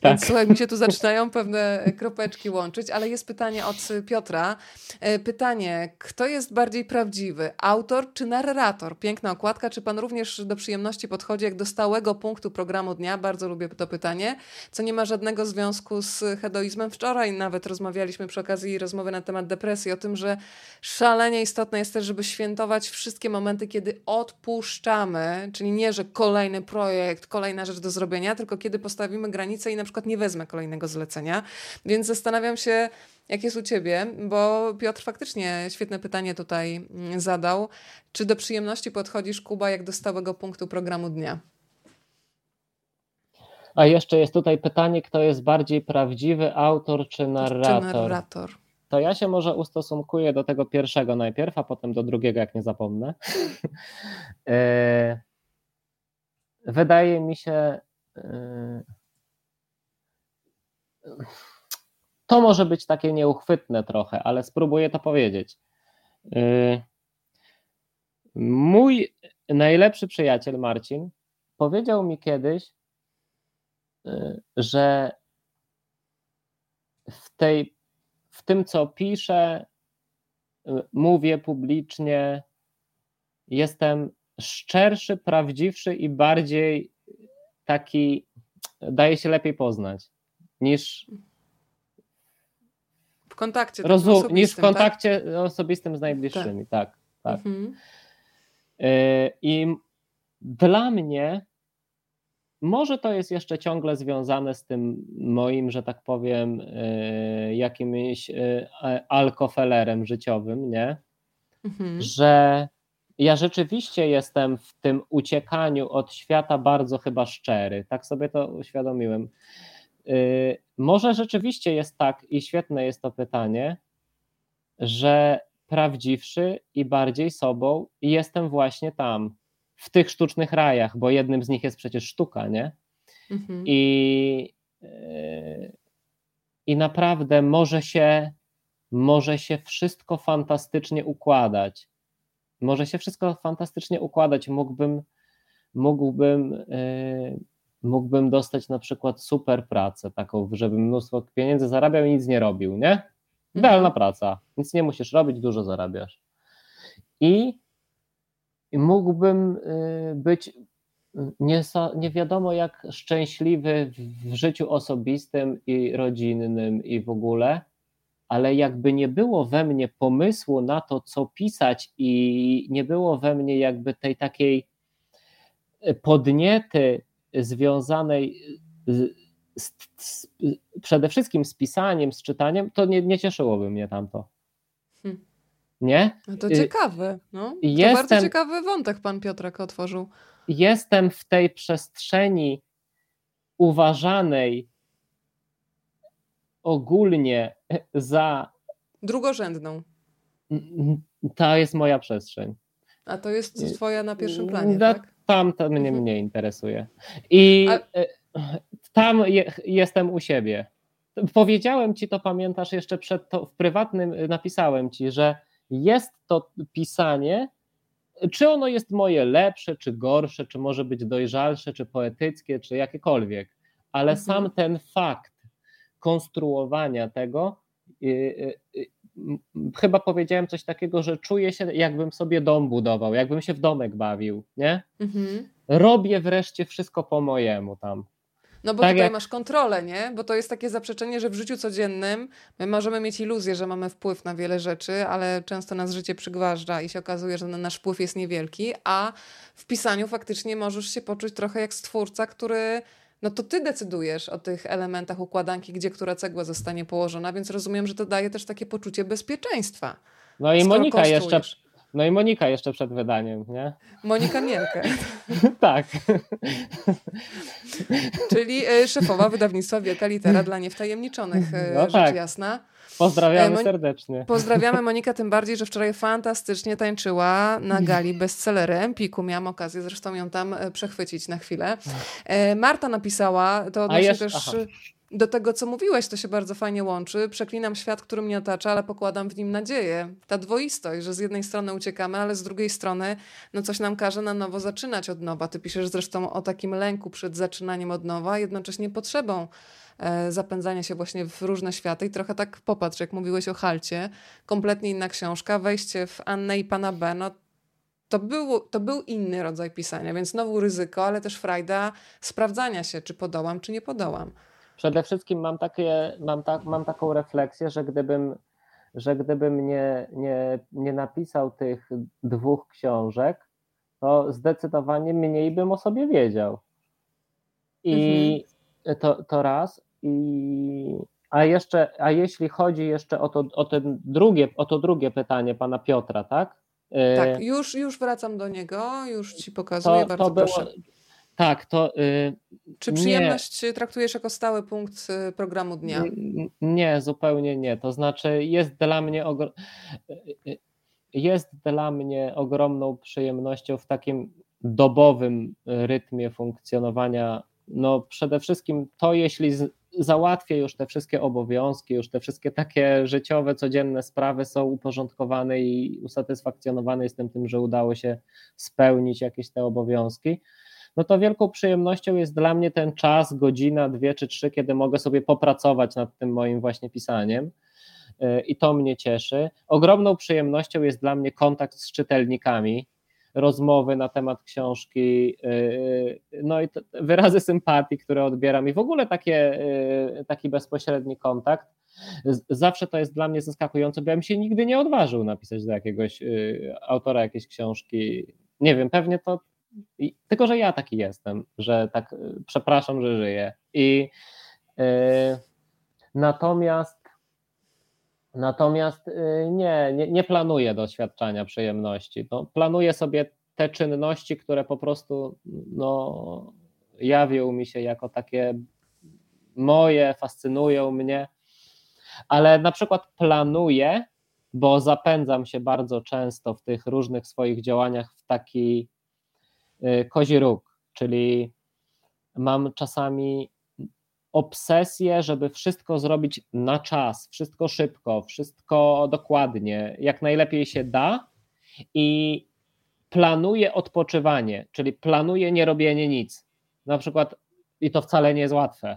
Tak. Więc słuchaj, mi się tu zaczynają pewne kropeczki łączyć, ale jest pytanie od Piotra. E, pytanie, kto jest bardziej prawdziwy, autor czy narrator? Piękna okładka, czy pan również do przyjemności podchodzi jak do stałego punktu programu dnia? Bardzo lubię to pytanie, co nie ma żadnego związku z hedoizmem. Wczoraj nawet rozmawialiśmy przy okazji rozmowy na temat depresji o tym, że szalenie istotne jest też, żeby świętować wszystkie momenty, kiedy odpuszczamy, czyli nie, że kolejny projekt, kolejna rzecz do zrobienia, tylko kiedy postawimy granicę i na przykład nie wezmę kolejnego zlecenia. Więc zastanawiam się, jak jest u ciebie, bo Piotr faktycznie świetne pytanie tutaj mm, zadał. Czy do przyjemności podchodzisz, Kuba, jak do stałego punktu programu dnia? A jeszcze jest tutaj pytanie, kto jest bardziej prawdziwy, autor czy narrator? Czy narrator? To ja się może ustosunkuję do tego pierwszego najpierw, a potem do drugiego, jak nie zapomnę. [LAUGHS] E, wydaje mi się, e, to może być takie nieuchwytne trochę, ale spróbuję to powiedzieć. E, mój najlepszy przyjaciel Marcin powiedział mi kiedyś, że w tej w tym, co piszę, mówię publicznie, jestem szczerszy, prawdziwszy i bardziej taki, daje się lepiej poznać niż w kontakcie rozum, niż w kontakcie tak? osobistym z najbliższymi. Tak, tak. tak. Mhm. Y, I dla mnie może to jest jeszcze ciągle związane z tym moim, że tak powiem, e, jakimś e, alkofelerem życiowym, nie? Mhm. Że ja rzeczywiście jestem w tym uciekaniu od świata bardzo chyba szczery. Tak sobie to uświadomiłem. E, może rzeczywiście jest tak, i świetne jest to pytanie, że prawdziwszy i bardziej sobą jestem właśnie tam w tych sztucznych rajach, bo jednym z nich jest przecież sztuka, nie? Mhm. I, e, I naprawdę może się, może się wszystko fantastycznie układać. Może się wszystko fantastycznie układać. Mógłbym, mógłbym, e, mógłbym dostać na przykład super pracę, taką, żebym mnóstwo pieniędzy zarabiał i nic nie robił, nie? Idealna mhm. praca. Nic nie musisz robić, dużo zarabiasz. I i mógłbym y, być nie, nie wiadomo jak szczęśliwy w życiu osobistym i rodzinnym i w ogóle, ale jakby nie było we mnie pomysłu na to, co pisać, i nie było we mnie jakby tej takiej podniety związanej z, z, z, przede wszystkim z pisaniem, z czytaniem, to nie, nie cieszyłoby mnie tamto. Nie? No to y, ciekawe. No. Jestem, to bardzo ciekawy wątek pan Piotrek otworzył. Jestem w tej przestrzeni uważanej ogólnie za. Drugorzędną. To jest moja przestrzeń. A to jest twoja na pierwszym planie. Da, tak? Tam to mnie mhm. mnie interesuje. I A... Y, tam je, jestem u siebie. Powiedziałem ci to, pamiętasz, jeszcze przed to w prywatnym y, napisałem ci, że jest to pisanie, czy ono jest moje lepsze, czy gorsze, czy może być dojrzalsze, czy poetyckie, czy jakiekolwiek, ale mhm. sam ten fakt konstruowania tego y, y, y, chyba powiedziałem coś takiego, że czuję się, jakbym sobie dom budował, jakbym się w domek bawił, nie? Mhm. Robię wreszcie wszystko po mojemu tam. No bo tak tutaj jak... masz kontrolę, nie? Bo to jest takie zaprzeczenie, że w życiu codziennym my możemy mieć iluzję, że mamy wpływ na wiele rzeczy, ale często nas życie przygważdża i się okazuje, że nasz wpływ jest niewielki, a w pisaniu faktycznie możesz się poczuć trochę jak stwórca, który no to ty decydujesz o tych elementach układanki, gdzie która cegła zostanie położona, więc rozumiem, że to daje też takie poczucie bezpieczeństwa. No i Monika jeszcze no i Monika jeszcze przed wydaniem, nie? Monika Mielkę. [LAUGHS] tak. Czyli y, szefowa wydawnictwa Wielka Litera dla niewtajemniczonych, y, no rzecz tak. jasna. Pozdrawiamy e, serdecznie. Pozdrawiamy [LAUGHS] Monika tym bardziej, że wczoraj fantastycznie tańczyła na gali bestsellery Empiku. Miałam okazję zresztą ją tam e, przechwycić na chwilę. E, Marta napisała, to odnośnie też... Aha do tego, co mówiłeś, to się bardzo fajnie łączy. Przeklinam świat, który mnie otacza, ale pokładam w nim nadzieję. Ta dwoistość, że z jednej strony uciekamy, ale z drugiej strony no coś nam każe na nowo zaczynać od nowa. Ty piszesz zresztą o takim lęku przed zaczynaniem od nowa, jednocześnie potrzebą e, zapędzania się właśnie w różne światy. I trochę tak popatrz, jak mówiłeś o Halcie, kompletnie inna książka, wejście w Annę i Pana B, no to był, to był inny rodzaj pisania, więc znowu ryzyko, ale też frajda sprawdzania się, czy podołam, czy nie podołam. Przede wszystkim mam, takie, mam, tak, mam taką refleksję, że gdybym, że gdybym nie, nie, nie napisał tych dwóch książek, to zdecydowanie mniej bym o sobie wiedział. I mhm. to, to raz. I, a jeszcze, a jeśli chodzi jeszcze o to, o, ten drugie, o to drugie pytanie pana Piotra, tak? Tak, już, już wracam do niego, już ci pokazuję, to, bardzo to było, proszę. Tak, to. Yy, Czy przyjemność nie. traktujesz jako stały punkt y, programu dnia? Nie, zupełnie nie. To znaczy, jest dla mnie ogr... jest dla mnie ogromną przyjemnością w takim dobowym rytmie funkcjonowania. No, przede wszystkim to, jeśli z, załatwię już te wszystkie obowiązki, już te wszystkie takie życiowe, codzienne sprawy są uporządkowane i usatysfakcjonowane jestem tym, że udało się spełnić jakieś te obowiązki no to wielką przyjemnością jest dla mnie ten czas, godzina, dwie czy trzy, kiedy mogę sobie popracować nad tym moim właśnie pisaniem y, i to mnie cieszy. Ogromną przyjemnością jest dla mnie kontakt z czytelnikami, rozmowy na temat książki, y, no i wyrazy sympatii, które odbieram i w ogóle takie, taki bezpośredni kontakt. Zawsze to jest dla mnie zaskakujące, bo ja bym się nigdy nie odważył napisać do jakiegoś autora jakiejś książki. Nie wiem, pewnie to i, tylko, że ja taki jestem, że tak y, przepraszam, że żyję. I yy, natomiast natomiast yy, nie, nie, nie planuję doświadczania przyjemności. No, planuję sobie te czynności, które po prostu no, jawią mi się jako takie moje, fascynują mnie, ale na przykład planuję, bo zapędzam się bardzo często w tych różnych swoich działaniach w taki kozi róg, czyli mam czasami obsesję, żeby wszystko zrobić na czas, wszystko szybko, wszystko dokładnie, jak najlepiej się da i planuję odpoczywanie, czyli planuję nie robienie nic. Na przykład, i to wcale nie jest łatwe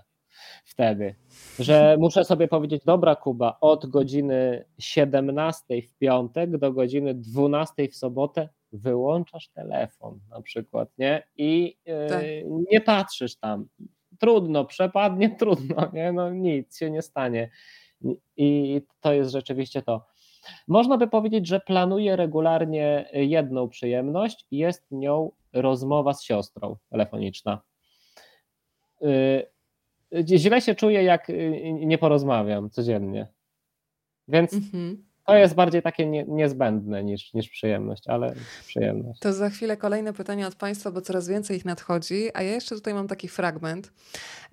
wtedy, że [LAUGHS] muszę sobie powiedzieć, dobra Kuba, od godziny 17 w piątek do godziny 12 w sobotę wyłączasz telefon na przykład, nie? I yy, tak. nie patrzysz tam. Trudno, przepadnie, [LAUGHS] trudno, nie? No nic się nie stanie. I to jest rzeczywiście to. Można by powiedzieć, że planuję regularnie jedną przyjemność, jest nią rozmowa z siostrą telefoniczna. Yy, źle się czuję, jak y, nie porozmawiam codziennie. Więc mhm. To jest bardziej takie nie, niezbędne niż, niż przyjemność, ale przyjemność. To za chwilę kolejne pytania od Państwa, bo coraz więcej ich nadchodzi, a ja jeszcze tutaj mam taki fragment,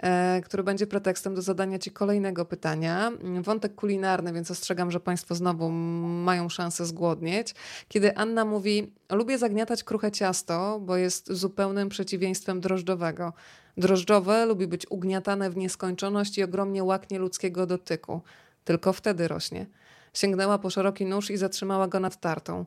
e, który będzie pretekstem do zadania Ci kolejnego pytania. Wątek kulinarny, więc ostrzegam, że Państwo znowu mają szansę zgłodnieć. Kiedy Anna mówi, lubię zagniatać kruche ciasto, bo jest zupełnym przeciwieństwem drożdżowego. Drożdżowe lubi być ugniatane w nieskończoność i ogromnie łaknie ludzkiego dotyku. Tylko wtedy rośnie. Sięgnęła po szeroki nóż i zatrzymała go nad tartą.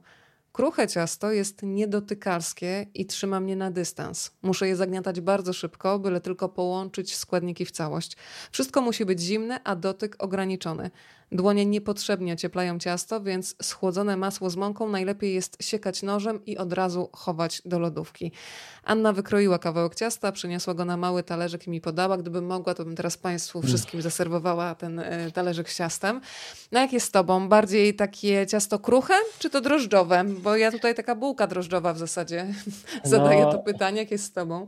Kruche ciasto jest niedotykarskie i trzyma mnie na dystans. Muszę je zagniatać bardzo szybko, byle tylko połączyć składniki w całość. Wszystko musi być zimne, a dotyk ograniczony. Dłonie niepotrzebnie ocieplają ciasto, więc schłodzone masło z mąką najlepiej jest siekać nożem i od razu chować do lodówki. Anna wykroiła kawałek ciasta, przyniosła go na mały talerzyk i mi podała. Gdybym mogła, to bym teraz Państwu wszystkim zaserwowała ten e, talerzyk z ciastem. No jak jest z Tobą? Bardziej takie ciasto kruche, czy to drożdżowe? Bo ja tutaj taka bułka drożdżowa w zasadzie [LAUGHS] zadaję no, to pytanie. Jak jest z Tobą?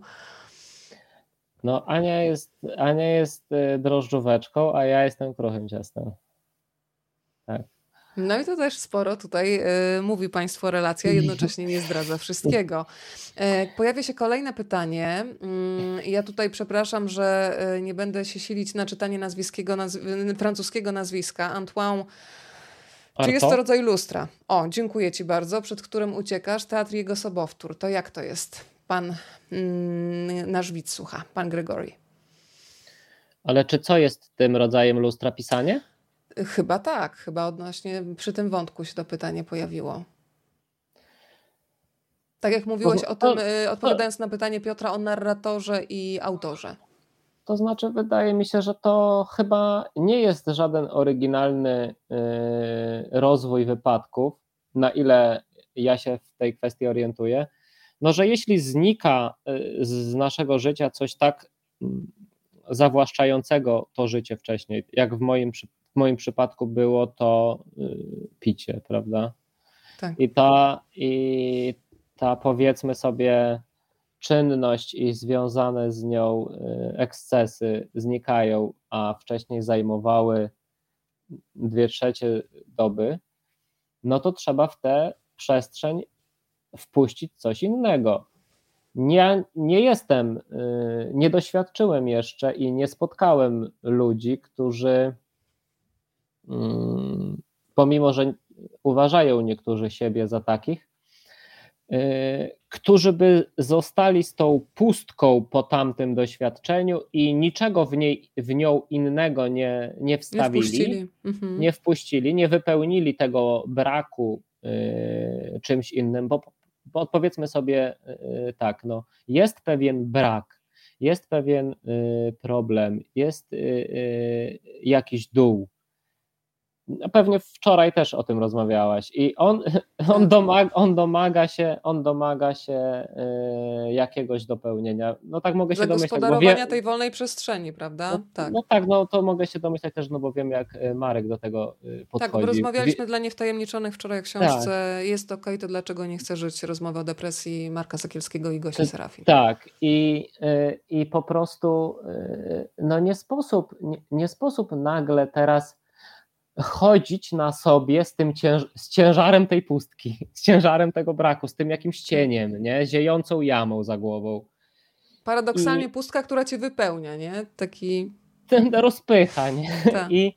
No Ania jest, Ania jest e, drożdżóweczką, a ja jestem kruchym ciastem. Tak. No i to też sporo tutaj y, mówi Państwo relacja, jednocześnie nie zdradza wszystkiego. Y, pojawia się kolejne pytanie. Y, ja tutaj przepraszam, że nie będę się silić na czytanie nazwiskiego, nazw francuskiego nazwiska. Antoine czy jest to rodzaj lustra? O, dziękuję Ci bardzo, przed którym uciekasz. Teatr jego sobowtór. To jak to jest? Pan mm, nasz widz słucha, pan Gregory. Ale czy co jest tym rodzajem lustra pisanie? Chyba tak, chyba odnośnie przy tym wątku się to pytanie pojawiło. Tak jak mówiłeś o tym, y, odpowiadając na pytanie Piotra o narratorze i autorze. To znaczy, wydaje mi się, że to chyba nie jest żaden oryginalny y, rozwój wypadków, na ile ja się w tej kwestii orientuję. No, że jeśli znika y, z naszego życia coś tak mm, zawłaszczającego to życie wcześniej, jak w moim przypadku, moim przypadku było to y, picie, prawda? Tak. I ta, i ta powiedzmy sobie czynność i związane z nią y, ekscesy znikają, a wcześniej zajmowały dwie trzecie doby, no to trzeba w tę przestrzeń wpuścić coś innego. Nie, nie jestem, y, nie doświadczyłem jeszcze i nie spotkałem ludzi, którzy pomimo że uważają niektórzy siebie za takich, y, którzy by zostali z tą pustką po tamtym doświadczeniu i niczego w, niej, w nią innego nie, nie wstawili, nie wpuścili. Mhm. nie wpuścili, nie wypełnili tego braku y, czymś innym, bo, bo powiedzmy sobie y, tak, no, jest pewien brak, jest pewien y, problem, jest y, y, jakiś dół, Pewnie wczoraj też o tym rozmawiałaś i on, [LAUGHS] on, domaga, on domaga się, on domaga się y, jakiegoś dopełnienia. No tak mogę się domyślać. Zagospodarowania tej wolnej przestrzeni, prawda? No, tak. no tak, no to mogę się domyślać też, no bo wiem jak y, Marek do tego podchodzi. Tak, bo rozmawialiśmy Wie... dla niewtajemniczonych wczoraj o książce tak. Jest ok, to dlaczego nie chcę żyć? Rozmowa o depresji Marka Sakielskiego i Gosi Serafin. Tak i, y, i po prostu no nie sposób, nie, nie sposób nagle teraz chodzić na sobie z tym cięż z ciężarem tej pustki, [LAUGHS] z ciężarem tego braku, z tym jakimś cieniem, nie? ziejącą jamą za głową. Paradoksalnie I... pustka, która cię wypełnia, nie? Taki... Ten rozpycha, nie? [LAUGHS] Tak. I,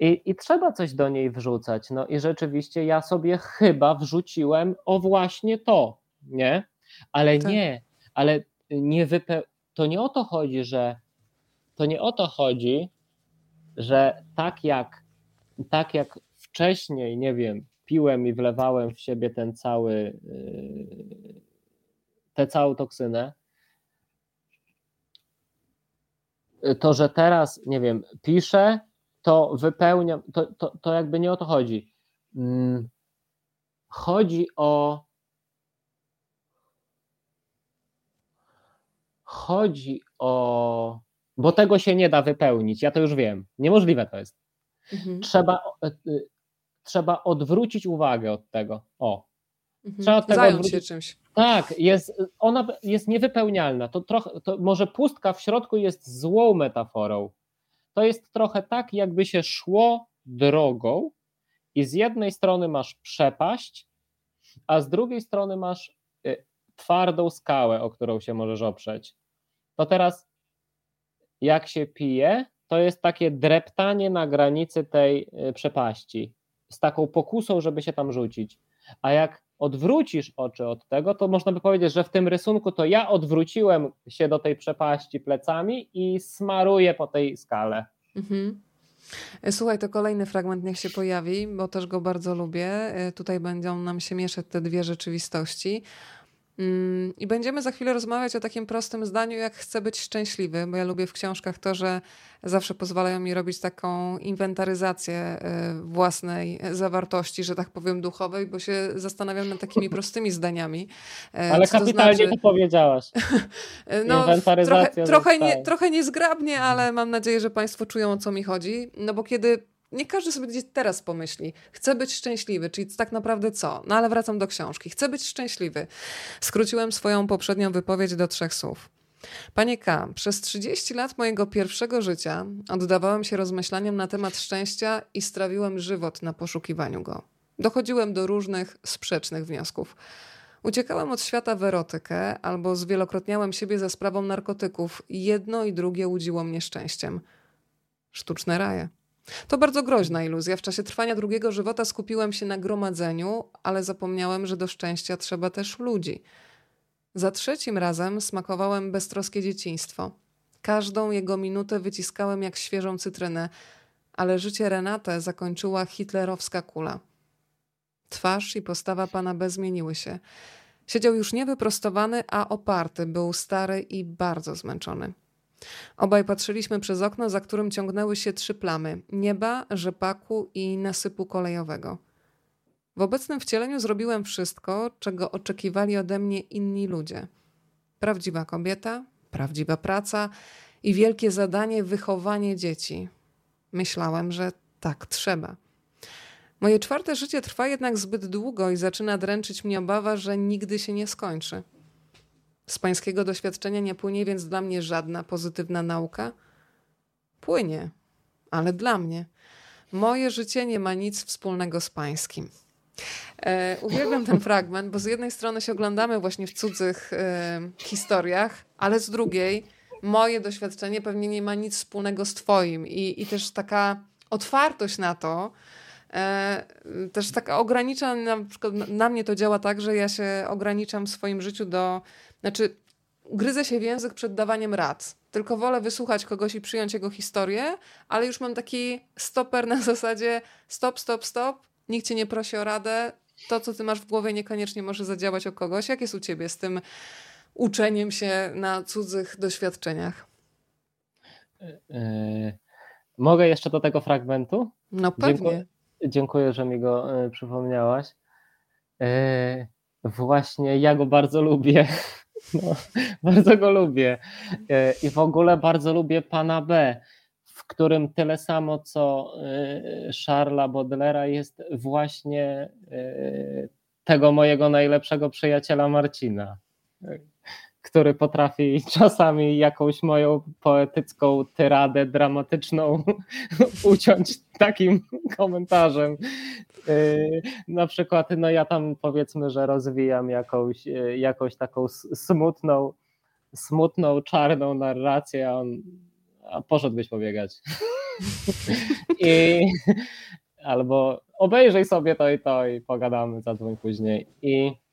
i, I trzeba coś do niej wrzucać. No i rzeczywiście ja sobie chyba wrzuciłem o właśnie to, nie? Ale tak. nie, ale nie wype... to nie o to chodzi, że to nie o to chodzi, że tak jak tak jak wcześniej, nie wiem, piłem i wlewałem w siebie ten cały, yy, tę całą toksynę, to, że teraz, nie wiem, piszę, to wypełniam, to, to, to jakby nie o to chodzi. Mm, chodzi o. Chodzi o. Bo tego się nie da wypełnić, ja to już wiem. Niemożliwe to jest. Mhm. Trzeba, e, e, trzeba odwrócić uwagę od tego. O. Mhm. Trzeba od tego Zająć odwrócić. się czymś. Tak, jest, ona jest niewypełnialna. To trochę, to może pustka w środku jest złą metaforą. To jest trochę tak, jakby się szło drogą i z jednej strony masz przepaść, a z drugiej strony masz e, twardą skałę, o którą się możesz oprzeć. To teraz, jak się pije, to jest takie dreptanie na granicy tej y, przepaści, z taką pokusą, żeby się tam rzucić. A jak odwrócisz oczy od tego, to można by powiedzieć, że w tym rysunku to ja odwróciłem się do tej przepaści plecami i smaruję po tej skale. Mhm. Słuchaj, to kolejny fragment niech się pojawi, bo też go bardzo lubię. Tutaj będą nam się mieszać te dwie rzeczywistości. Mm, I będziemy za chwilę rozmawiać o takim prostym zdaniu, jak chcę być szczęśliwy, bo ja lubię w książkach to, że zawsze pozwalają mi robić taką inwentaryzację y, własnej zawartości, że tak powiem, duchowej, bo się zastanawiam nad takimi prostymi zdaniami. E, Ale kapitalnie to, znaczy... to powiedziałaś. [LAUGHS] no. Trochę, trochę, nie, trochę niezgrabnie, ale mam nadzieję, że Państwo czują o co mi chodzi. No bo kiedy nie każdy sobie teraz pomyśli, chcę być szczęśliwy, czyli tak naprawdę co? No ale wracam do książki. Chcę być szczęśliwy. Skróciłem swoją poprzednią wypowiedź do trzech słów. Panie K., przez 30 lat mojego pierwszego życia oddawałem się rozmyślaniom na temat szczęścia i strawiłem żywot na poszukiwaniu go. Dochodziłem do różnych sprzecznych wniosków. Uciekałem od świata w erotykę albo zwielokrotniałem siebie za sprawą narkotyków. Jedno i drugie łudziło mnie szczęściem. Sztuczne raje. To bardzo groźna iluzja. W czasie trwania drugiego żywota skupiłem się na gromadzeniu, ale zapomniałem, że do szczęścia trzeba też ludzi. Za trzecim razem smakowałem beztroskie dzieciństwo. Każdą jego minutę wyciskałem jak świeżą cytrynę, ale życie Renate zakończyła hitlerowska kula. Twarz i postawa pana B zmieniły się. Siedział już nie wyprostowany, a oparty, był stary i bardzo zmęczony. Obaj patrzyliśmy przez okno, za którym ciągnęły się trzy plamy nieba, rzepaku i nasypu kolejowego. W obecnym wcieleniu zrobiłem wszystko, czego oczekiwali ode mnie inni ludzie. Prawdziwa kobieta, prawdziwa praca i wielkie zadanie wychowanie dzieci. Myślałem, że tak trzeba. Moje czwarte życie trwa jednak zbyt długo i zaczyna dręczyć mnie obawa, że nigdy się nie skończy. Z pańskiego doświadczenia nie płynie więc dla mnie żadna pozytywna nauka? Płynie, ale dla mnie. Moje życie nie ma nic wspólnego z pańskim. E, uwielbiam ten fragment, bo z jednej strony się oglądamy właśnie w cudzych e, historiach, ale z drugiej moje doświadczenie pewnie nie ma nic wspólnego z twoim i, i też taka otwartość na to, e, też taka ogranicza, na przykład na mnie to działa tak, że ja się ograniczam w swoim życiu do znaczy, gryzę się w język przed dawaniem rad. Tylko wolę wysłuchać kogoś i przyjąć jego historię, ale już mam taki stoper na [LAUGHS] zasadzie stop, stop, stop, nikt cię nie prosi o radę, to co ty masz w głowie niekoniecznie może zadziałać o kogoś. Jak jest u ciebie z tym uczeniem się na cudzych doświadczeniach? Yy, mogę jeszcze do tego fragmentu? No pewnie. Dziękuję, dziękuję że mi go yy, przypomniałaś. Yy, właśnie ja go bardzo lubię. [LAUGHS] [LAUGHS] No, bardzo go lubię. E, I w ogóle bardzo lubię pana B, w którym tyle samo co e, Charlesa Baudelaire'a jest właśnie e, tego mojego najlepszego przyjaciela Marcina który potrafi [LAUGHS] czasami jakąś moją poetycką tyradę dramatyczną [LAUGHS] uciąć takim [LAUGHS] komentarzem. Yy, na przykład, no ja tam powiedzmy, że rozwijam jakąś, yy, jakąś taką smutną, smutną, czarną narrację, a on a poszedłbyś pobiegać. I, albo obejrzyj sobie to i to i pogadamy za dwóch później. I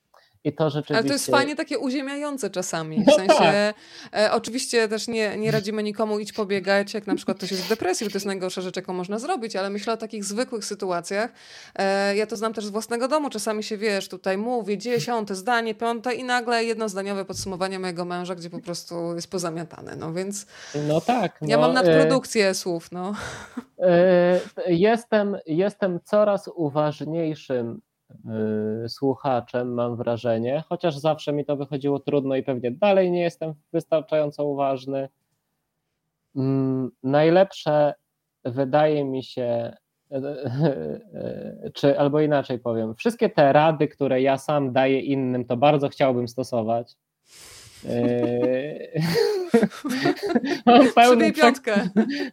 i to rzeczywiście... Ale to jest fajnie takie uziemiające czasami. W no sensie, tak. e, oczywiście też nie, nie radzimy nikomu iść pobiegać, jak na przykład ktoś jest w depresji, to jest najgorsza rzecz, jaką można zrobić, ale myślę o takich zwykłych sytuacjach. E, ja to znam też z własnego domu. Czasami się, wiesz, tutaj mówię dziesiąte zdanie, piąte i nagle jednozdaniowe podsumowanie mojego męża, gdzie po prostu jest pozamiatane. No więc... No tak. Ja no, mam nadprodukcję e... słów, no. E... Jestem, jestem coraz uważniejszym słuchaczem, mam wrażenie, chociaż zawsze mi to wychodziło trudno i pewnie dalej nie jestem wystarczająco uważny. Mm, najlepsze wydaje mi się, czy albo inaczej powiem, wszystkie te rady, które ja sam daję innym, to bardzo chciałbym stosować. Y, [LAUGHS] mam, pełne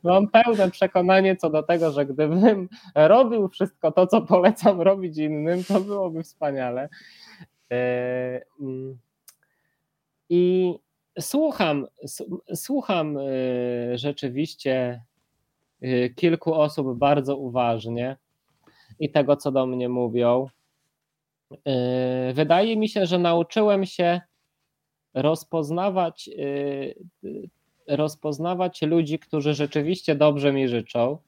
mam pełne przekonanie co do tego, że gdybym robił wszystko to, co polecam robić innym, to byłoby wspaniale. E, mm, I słucham, słucham e, rzeczywiście e, kilku osób bardzo uważnie i tego, co do mnie mówią. Wydaje mi się, że nauczyłem się rozpoznawać, y, rozpoznawać ludzi, którzy rzeczywiście dobrze mi życzą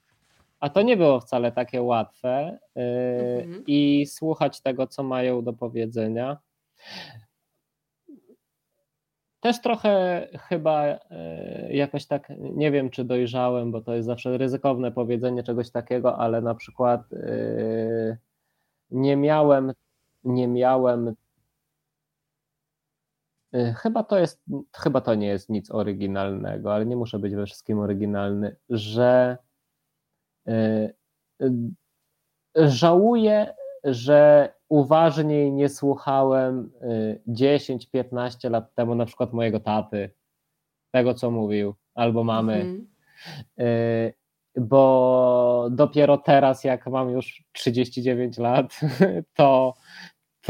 a to nie było wcale takie łatwe mhm. i słuchać tego, co mają do powiedzenia. Też trochę chyba jakoś tak, nie wiem czy dojrzałem, bo to jest zawsze ryzykowne powiedzenie czegoś takiego, ale na przykład nie miałem, nie miałem Y, chyba to jest, chyba to nie jest nic oryginalnego, ale nie muszę być we wszystkim oryginalny, że y, y, żałuję, że uważniej nie słuchałem 10-15 lat temu na przykład mojego taty, tego co mówił, albo mamy. Mhm. Bo dopiero teraz, jak mam już 39 lat, [LAUGHS] to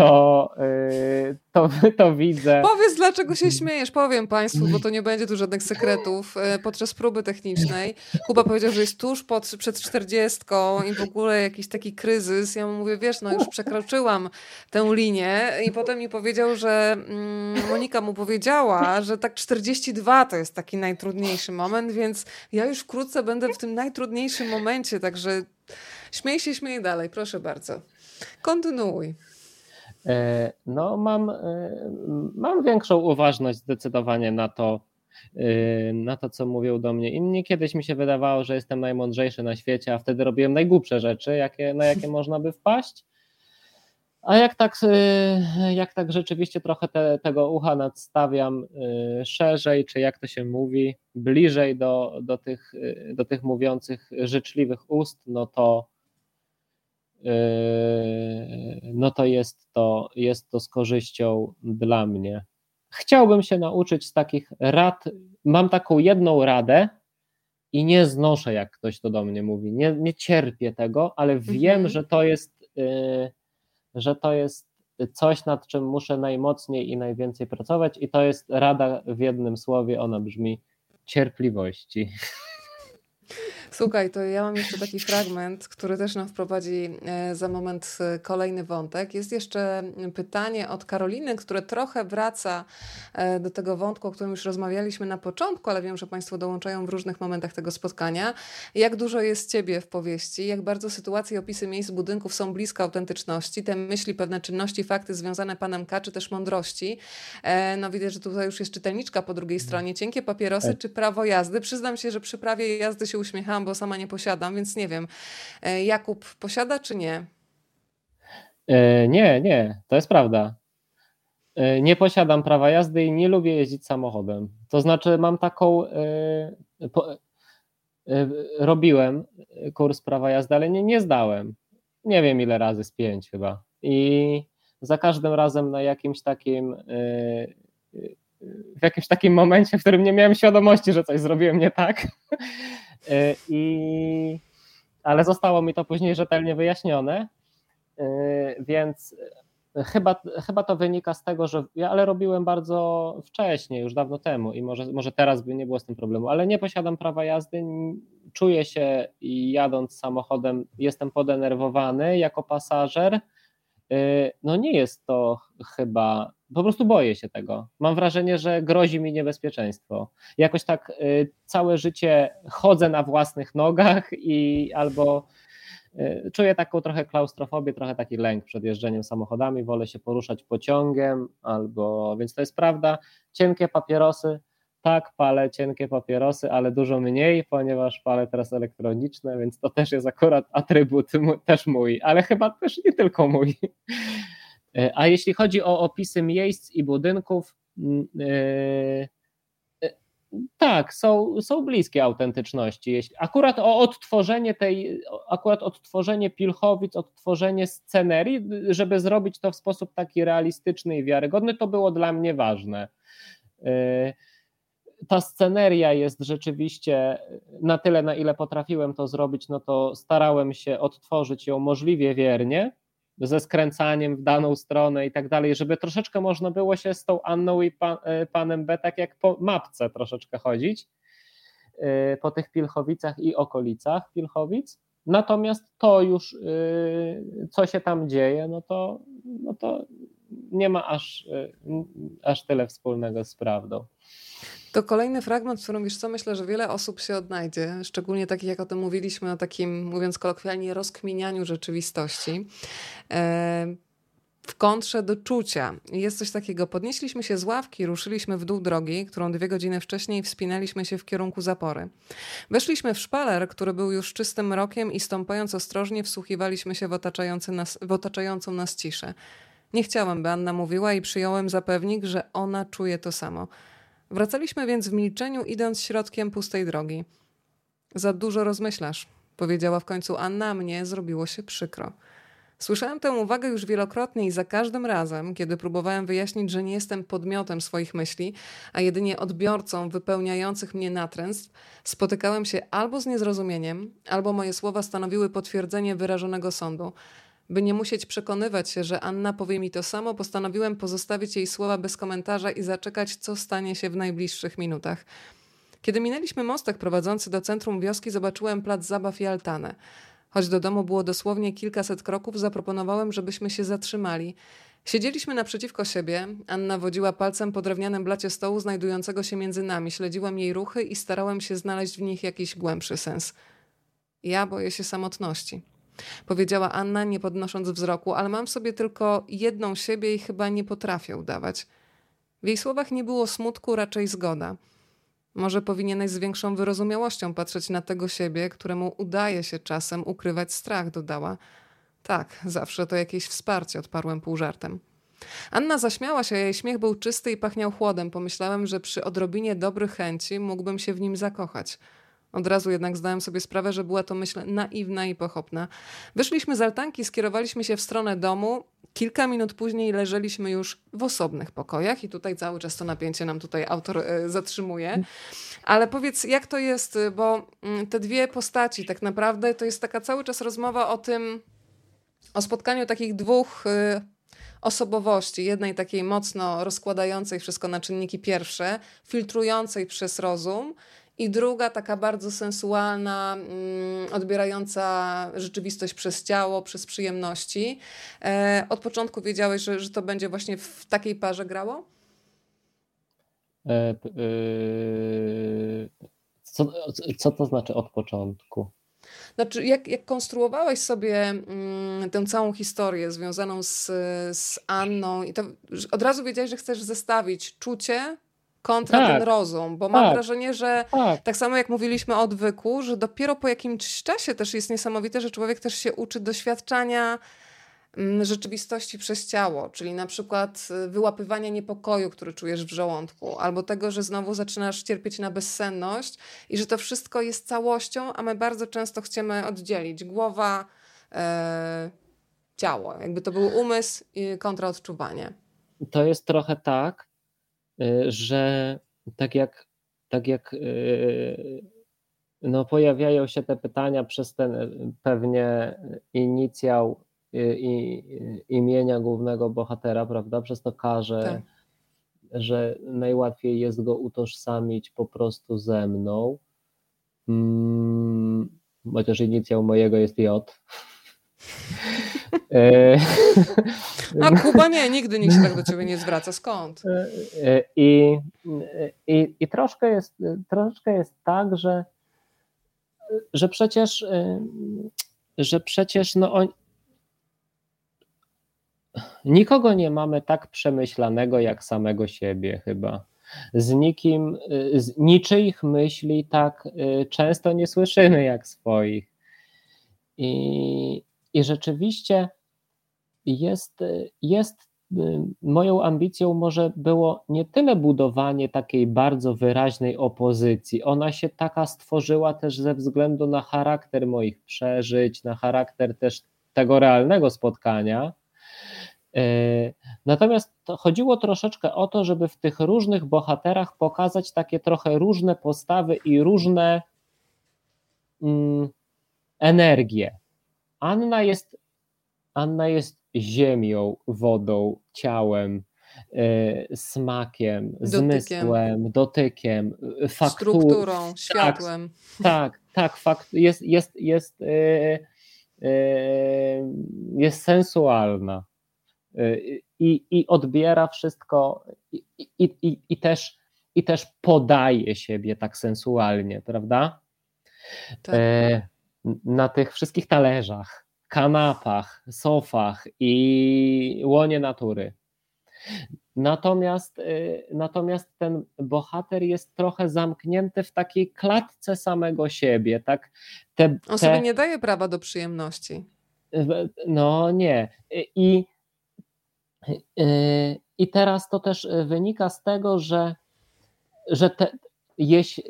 to, yy, to, to widzę. Powiedz, dlaczego się śmiejesz. Powiem Państwu, bo to nie będzie tu żadnych sekretów. Yy, podczas próby technicznej Kuba powiedział, że jest tuż pod, przed czterdziestką i w ogóle jakiś taki kryzys. Ja mu mówię, wiesz, no już przekroczyłam tę linię i potem mi powiedział, że mm, Monika mu powiedziała, że tak 42 to jest taki najtrudniejszy moment, więc ja już wkrótce będę w tym najtrudniejszym momencie, także śmiej się, śmiej dalej, proszę bardzo. Kontynuuj. E, no, mam, e, mam większą uważność zdecydowanie na to, e, na to, co mówią do mnie inni. Kiedyś mi się wydawało, że jestem najmądrzejszy na świecie, a wtedy robiłem najgłupsze rzeczy, jakie, na jakie [LAUGHS] można by wpaść. A jak tak, jak tak rzeczywiście trochę te, tego ucha nadstawiam szerzej, czy jak to się mówi, bliżej do, do, tych, do tych mówiących życzliwych ust, no to, no to jest to, jest to z korzyścią dla mnie. Chciałbym się nauczyć z takich rad. Mam taką jedną radę i nie znoszę, jak ktoś to do mnie mówi. Nie, nie cierpię tego, ale wiem, mhm. że to jest, yy, że to jest coś, nad czym muszę najmocniej i najwięcej pracować, i to jest rada w jednym słowie. Ona brzmi cierpliwości. [LAUGHS] Słuchaj, to ja mam jeszcze taki fragment, który też nam wprowadzi e, za moment e, kolejny wątek. Jest jeszcze pytanie od Karoliny, które trochę wraca e, do tego wątku, o którym już rozmawialiśmy na początku, ale wiem, że Państwo dołączają w różnych momentach tego spotkania. Jak dużo jest Ciebie w powieści? Jak bardzo sytuacje, opisy miejsc, budynków są blisko autentyczności? Te myśli, pewne czynności, fakty związane Panem K, czy też mądrości? No widać, że tutaj już jest czytelniczka po drugiej stronie. Cienkie papierosy czy prawo jazdy? Przyznam się, że przy prawie jazdy się uśmiechałam, bo sama nie posiadam, więc nie wiem. E, Jakub posiada czy nie? E, nie, nie, to jest prawda. E, nie posiadam prawa jazdy i nie lubię jeździć samochodem. To znaczy, mam taką. robiłem kurs prawa jazdy, ale nie, nie zdałem. Nie wiem ile razy, z pięć chyba. I za każdym razem na jakimś takim w jakimś takim momencie, w którym nie miałem świadomości, że coś zrobiłem nie tak, [LAUGHS] I, ale zostało mi to później rzetelnie wyjaśnione, e, więc chyba, chyba to wynika z tego, że ja ale robiłem bardzo wcześnie, już dawno temu i może, może teraz by nie było z tym problemu, ale nie posiadam prawa jazdy, czuję się jadąc samochodem jestem podenerwowany jako pasażer, e, no nie jest to chyba po prostu boję się tego. Mam wrażenie, że grozi mi niebezpieczeństwo. Jakoś tak y, całe życie chodzę na własnych nogach i albo y, czuję taką trochę klaustrofobię, trochę taki lęk przed jeżdżeniem samochodami, wolę się poruszać pociągiem, albo, więc to jest prawda, cienkie papierosy, tak, palę cienkie papierosy, ale dużo mniej, ponieważ palę teraz elektroniczne, więc to też jest akurat atrybut też mój, ale chyba też nie tylko mój. E, a jeśli chodzi o opisy miejsc i budynków, mm, e, e, tak, są, są bliskie autentyczności. Akurat o odtworzenie tej, akurat odtworzenie Pilchowic, odtworzenie scenerii, żeby zrobić to w sposób taki realistyczny i wiarygodny, to było dla mnie ważne. Ta sceneria jest rzeczywiście na tyle, na ile potrafiłem to zrobić, no to starałem się odtworzyć ją możliwie wiernie ze skręcaniem w daną stronę i tak dalej, żeby troszeczkę można było się z tą Anną i pan, e, panem B tak jak po mapce troszeczkę chodzić e, po tych Pilchowicach i okolicach Pilchowic. Natomiast to już, e, co się tam dzieje, no to, no to nie ma aż, aż tyle wspólnego z prawdą. To kolejny fragment, w którym wiesz co, myślę, że wiele osób się odnajdzie, szczególnie takich jak o tym mówiliśmy, o takim, mówiąc kolokwialnie, rozkminianiu rzeczywistości. E w kontrze do czucia. Jest coś takiego. Podnieśliśmy się z ławki, ruszyliśmy w dół drogi, którą dwie godziny wcześniej wspinaliśmy się w kierunku zapory. Weszliśmy w szpaler, który był już czystym mrokiem i stąpając ostrożnie wsłuchiwaliśmy się w, otaczający nas, w otaczającą nas ciszę. Nie chciałem, by Anna mówiła i przyjąłem za pewnik, że ona czuje to samo. Wracaliśmy więc w milczeniu, idąc środkiem pustej drogi. Za dużo rozmyślasz, powiedziała w końcu a mnie zrobiło się przykro. Słyszałem tę uwagę już wielokrotnie i za każdym razem, kiedy próbowałem wyjaśnić, że nie jestem podmiotem swoich myśli, a jedynie odbiorcą wypełniających mnie natręstw, spotykałem się albo z niezrozumieniem, albo moje słowa stanowiły potwierdzenie wyrażonego sądu. By nie musieć przekonywać się, że Anna powie mi to samo, postanowiłem pozostawić jej słowa bez komentarza i zaczekać, co stanie się w najbliższych minutach. Kiedy minęliśmy mostek prowadzący do centrum wioski, zobaczyłem plac zabaw i altanę. Choć do domu było dosłownie kilkaset kroków, zaproponowałem, żebyśmy się zatrzymali. Siedzieliśmy naprzeciwko siebie. Anna wodziła palcem po drewnianym blacie stołu znajdującego się między nami. Śledziłem jej ruchy i starałem się znaleźć w nich jakiś głębszy sens. Ja boję się samotności. Powiedziała Anna, nie podnosząc wzroku, ale mam sobie tylko jedną siebie i chyba nie potrafię udawać. W jej słowach nie było smutku, raczej zgoda. Może powinieneś z większą wyrozumiałością patrzeć na tego siebie, któremu udaje się czasem ukrywać strach, dodała. Tak, zawsze to jakieś wsparcie, odparłem pół żartem. Anna zaśmiała się, a jej śmiech był czysty i pachniał chłodem. Pomyślałem, że przy odrobinie dobrych chęci mógłbym się w nim zakochać. Od razu jednak zdałem sobie sprawę, że była to myśl naiwna i pochopna. Wyszliśmy z altanki, skierowaliśmy się w stronę domu. Kilka minut później leżeliśmy już w osobnych pokojach i tutaj cały czas to napięcie nam tutaj autor y, zatrzymuje. Ale powiedz, jak to jest, bo y, te dwie postaci tak naprawdę to jest taka cały czas rozmowa o tym, o spotkaniu takich dwóch y, osobowości, jednej takiej mocno rozkładającej wszystko na czynniki pierwsze, filtrującej przez rozum i druga taka bardzo sensualna, mm, odbierająca rzeczywistość przez ciało, przez przyjemności. E, od początku wiedziałeś, że, że to będzie właśnie w takiej parze grało? E, e, co, co to znaczy od początku? Znaczy, jak, jak konstruowałeś sobie mm, tę całą historię związaną z, z Anną, i to od razu wiedziałeś, że chcesz zestawić czucie kontra tak. ten rozum, bo mam tak. wrażenie, że tak. tak. samo jak mówiliśmy o odwyku, że dopiero po jakimś czasie też jest niesamowite, że człowiek też się uczy doświadczania mm, rzeczywistości przez ciało, czyli na przykład y, wyłapywania niepokoju, który czujesz w żołądku, albo tego, że znowu zaczynasz cierpieć na bezsenność i że to wszystko jest całością, a my bardzo często chcemy oddzielić głowa, e, ciało, jakby to był umysł kontra odczuwanie. To jest trochę tak, że tak jak, tak jak y, no pojawiają się te pytania przez ten y, pewnie inicjał i, imienia głównego bohatera, prawda? Przez to każe, tak. że najłatwiej jest go utożsamić po prostu ze mną. Hmm, chociaż inicjał mojego jest J. [LAUGHS] E, [LAUGHS] A Kuba nie, nigdy nikt się tak do ciebie nie zwraca. Skąd? E, e, I, i, i troszkę, jest, troszkę jest tak, że, że przecież że przecież no on, nikogo nie mamy tak przemyślanego jak samego siebie chyba. Z nikim, z niczyich myśli tak często nie słyszymy jak swoich. I, i rzeczywiście jest, jest moją ambicją może było nie tyle budowanie takiej bardzo wyraźnej opozycji. Ona się taka stworzyła też ze względu na charakter moich przeżyć, na charakter też tego realnego spotkania. E, natomiast chodziło troszeczkę o to, żeby w tych różnych bohaterach pokazać takie trochę różne postawy i różne mm, energie. Anna jest, Anna jest ziemią, wodą, ciałem, e, smakiem, dotykiem. zmysłem, dotykiem, fakturą, strukturą, tak, światłem. Tak, tak, fakt, jest, jest, jest, e, e, jest sensualna i, i odbiera wszystko i, i, i, i też i też podaje siebie tak sensualnie, prawda? Tak. Na tych wszystkich talerzach, kanapach, sofach i łonie natury. Natomiast, y, natomiast ten bohater jest trochę zamknięty w takiej klatce samego siebie. Tak? Te, On sobie nie daje prawa do przyjemności. No nie. I, y, I teraz to też wynika z tego, że, że te, jeśli,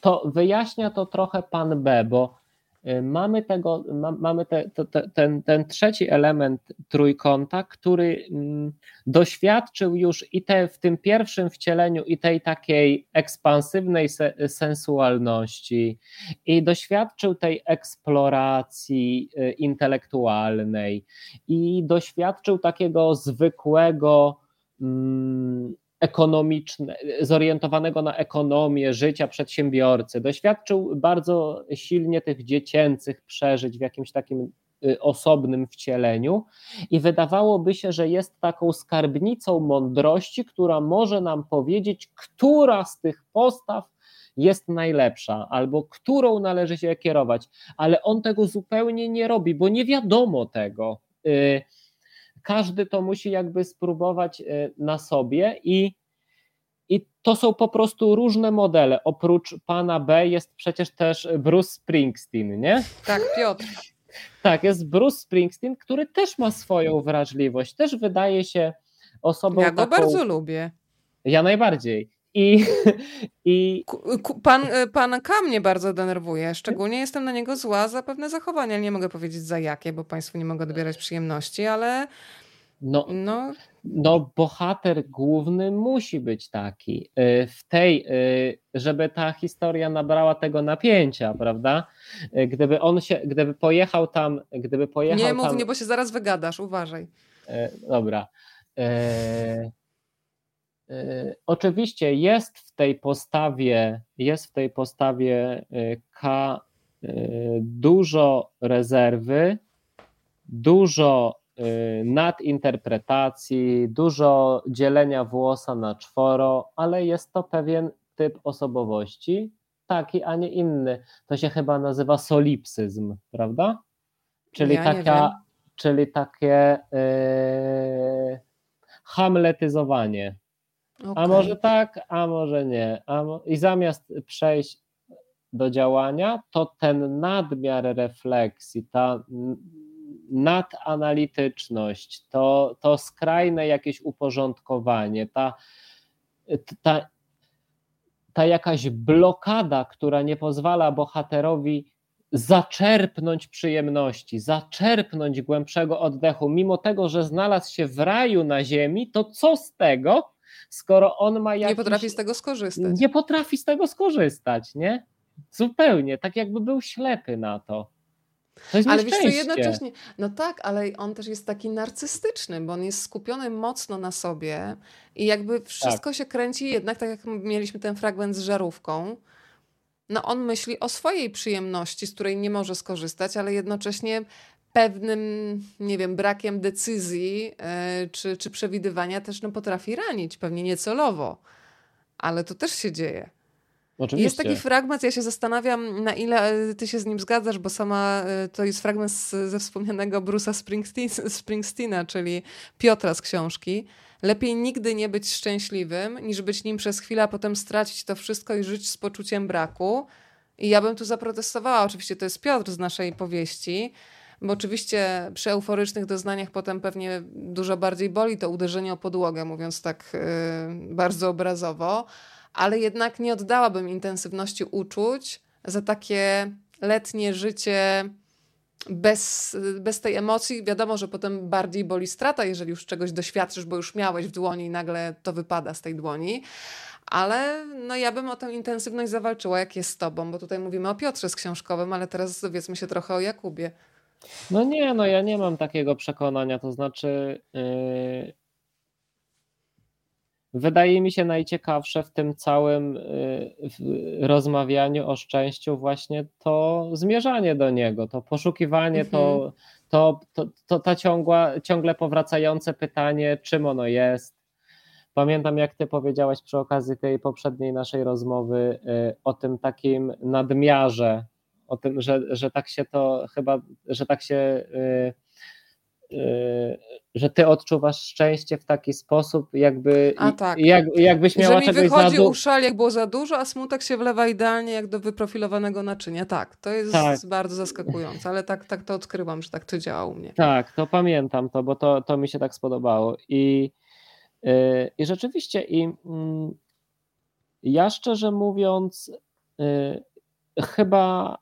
to wyjaśnia to trochę pan B, bo Y, mamy tego, mamy te, te, ten, ten trzeci element trójkąta, który mm, doświadczył już i te w tym pierwszym wcieleniu, i tej takiej ekspansywnej sensualności, i doświadczył tej eksploracji y, intelektualnej, i doświadczył takiego zwykłego mm, ekonomiczne, zorientowanego na ekonomię życia przedsiębiorcy. Doświadczył bardzo silnie tych dziecięcych przeżyć w jakimś takim y, osobnym wcieleniu i wydawałoby się, że jest taką skarbnicą mądrości, która może nam powiedzieć, która z tych postaw jest najlepsza, albo którą należy się kierować, ale on tego zupełnie nie robi, bo nie wiadomo tego. Każdy to musi jakby spróbować e, na sobie i, i to są po prostu różne modele. Oprócz pana B jest przecież też Bruce Springsteen, nie? Tak, Piotr. Tak, jest Bruce Springsteen, który też ma swoją wrażliwość, też wydaje się osobą. Ja go taką... bardzo lubię. Ja najbardziej. I, [LAUGHS] i... Pan, e, pan K mnie bardzo denerwuje. Szczególnie jestem na niego zła za pewne zachowania. Nie mogę powiedzieć za jakie, bo Państwu nie mogę odbierać przyjemności, ale. No, no. no, bohater główny musi być taki. E, w tej, e, żeby ta historia nabrała tego napięcia, prawda? Gdyby on się, gdyby pojechał tam, gdyby pojechał. Nie mów, tam... nie, bo się zaraz wygadasz, uważaj. Dobra. Oczywiście jest w tej postawie, jest w tej postawie y, K y, dużo rezerwy, dużo nadinterpretacji, dużo dzielenia włosa na czworo, ale jest to pewien typ osobowości, taki, a nie inny. To się chyba nazywa solipsyzm, prawda? Czyli, ja taka, czyli takie yy, hamletyzowanie Okay. A może tak, a może nie. A mo I zamiast przejść do działania, to ten nadmiar refleksji, ta nadanalityczność, to, to skrajne jakieś uporządkowanie, ta, ta, ta jakaś blokada, która nie pozwala bohaterowi zaczerpnąć przyjemności, zaczerpnąć głębszego oddechu, mimo tego, że znalazł się w raju na ziemi, to co z tego, skoro on ma jakiś... Nie potrafi z tego skorzystać. Nie potrafi z tego skorzystać, nie? Zupełnie, tak jakby był ślepy na to. Ale wiesz co, jednocześnie, no tak, ale on też jest taki narcystyczny, bo on jest skupiony mocno na sobie i jakby wszystko tak. się kręci jednak, tak jak mieliśmy ten fragment z żarówką, no on myśli o swojej przyjemności, z której nie może skorzystać, ale jednocześnie pewnym, nie wiem, brakiem decyzji yy, czy, czy przewidywania też no, potrafi ranić, pewnie niecelowo, ale to też się dzieje. Oczywiście. Jest taki fragment, ja się zastanawiam, na ile e, ty się z nim zgadzasz, bo sama e, to jest fragment z, ze wspomnianego Bruce'a Springsteen, [LAUGHS] Springsteena, czyli Piotra z książki. Lepiej nigdy nie być szczęśliwym, niż być nim przez chwilę, a potem stracić to wszystko i żyć z poczuciem braku. I ja bym tu zaprotestowała. Oczywiście to jest Piotr z naszej powieści, bo oczywiście przy euforycznych doznaniach potem pewnie dużo bardziej boli to uderzenie o podłogę, mówiąc tak yy, bardzo obrazowo, ale jednak nie oddałabym intensywności uczuć za takie letnie życie bez, bez tej emocji. Wiadomo, że potem bardziej boli strata, jeżeli już czegoś doświadczysz, bo już miałeś w dłoni i nagle to wypada z tej dłoni. Ale no ja bym o tę intensywność zawalczyła, jak jest z tobą, bo tutaj mówimy o Piotrze z książkowym, ale teraz dowiedzmy się trochę o Jakubie. No nie, no ja nie mam takiego przekonania, to znaczy yy, wydaje mi się najciekawsze w tym całym yy, rozmawianiu o szczęściu właśnie to zmierzanie do niego, to poszukiwanie, mhm. to, to, to, to ta ciągła, ciągle powracające pytanie, czym ono jest, Pamiętam, jak ty powiedziałaś przy okazji tej poprzedniej naszej rozmowy y, o tym takim nadmiarze, o tym, że, że tak się to chyba, że tak się y, Y, że ty odczuwasz szczęście w taki sposób, jakby a tak. jak, jakbyś miała że mi czegoś wychodzi za jak było za dużo, a smutek się wlewa idealnie jak do wyprofilowanego naczynia. Tak, to jest tak. bardzo zaskakujące, ale tak, tak to odkryłam, że tak to działa u mnie. Tak, to pamiętam to, bo to, to mi się tak spodobało i, yy, i rzeczywiście i yy, ja szczerze mówiąc yy, chyba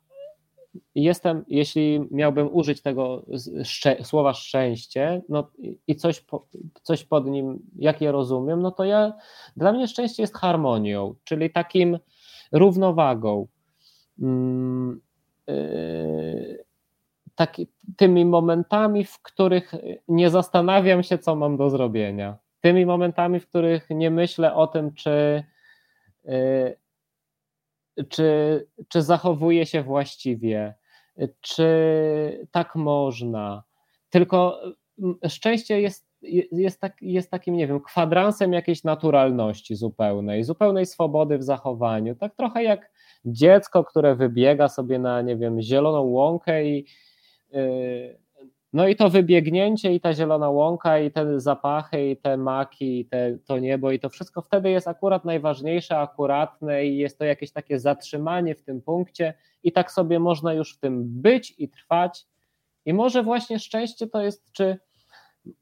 jestem, jeśli miałbym użyć tego słowa szczęście, no i coś, po, coś pod nim, jak je rozumiem, no to ja, dla mnie szczęście jest harmonią, czyli takim równowagą. Yy, taki, tymi momentami, w których nie zastanawiam się, co mam do zrobienia. Tymi momentami, w których nie myślę o tym, czy, yy, czy, czy zachowuje się właściwie, czy tak można. Tylko szczęście jest, jest, tak, jest takim, nie wiem, kwadransem jakiejś naturalności zupełnej, zupełnej swobody w zachowaniu. Tak trochę jak dziecko, które wybiega sobie na, nie wiem, zieloną łąkę i. Yy, no i to wybiegnięcie i ta zielona łąka i te zapachy i te maki i te, to niebo i to wszystko wtedy jest akurat najważniejsze, akuratne i jest to jakieś takie zatrzymanie w tym punkcie i tak sobie można już w tym być i trwać. I może właśnie szczęście to jest, czy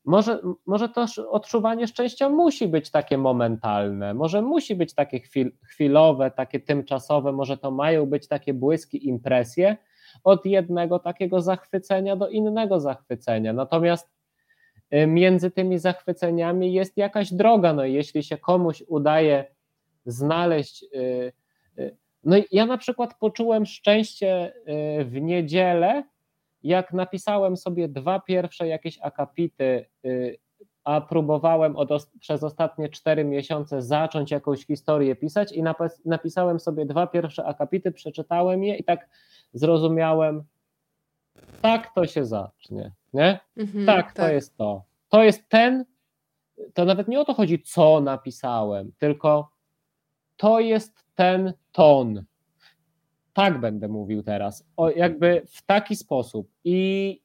może, może to odczuwanie szczęścia musi być takie momentalne, może musi być takie chwil, chwilowe, takie tymczasowe, może to mają być takie błyski, impresje, od jednego takiego zachwycenia do innego zachwycenia. Natomiast y, między tymi zachwyceniami jest jakaś droga. No, jeśli się komuś udaje znaleźć. Y, y, no, ja na przykład poczułem szczęście w niedzielę, jak napisałem sobie dwa pierwsze jakieś akapity, a próbowałem od, przez ostatnie cztery miesiące zacząć jakąś historię pisać i napisałem sobie dwa pierwsze akapity, przeczytałem je i tak zrozumiałem, tak to się zacznie, nie? Mhm, tak, tak, to jest to. To jest ten, to nawet nie o to chodzi, co napisałem, tylko to jest ten ton. Tak będę mówił teraz, o, jakby w taki sposób. I,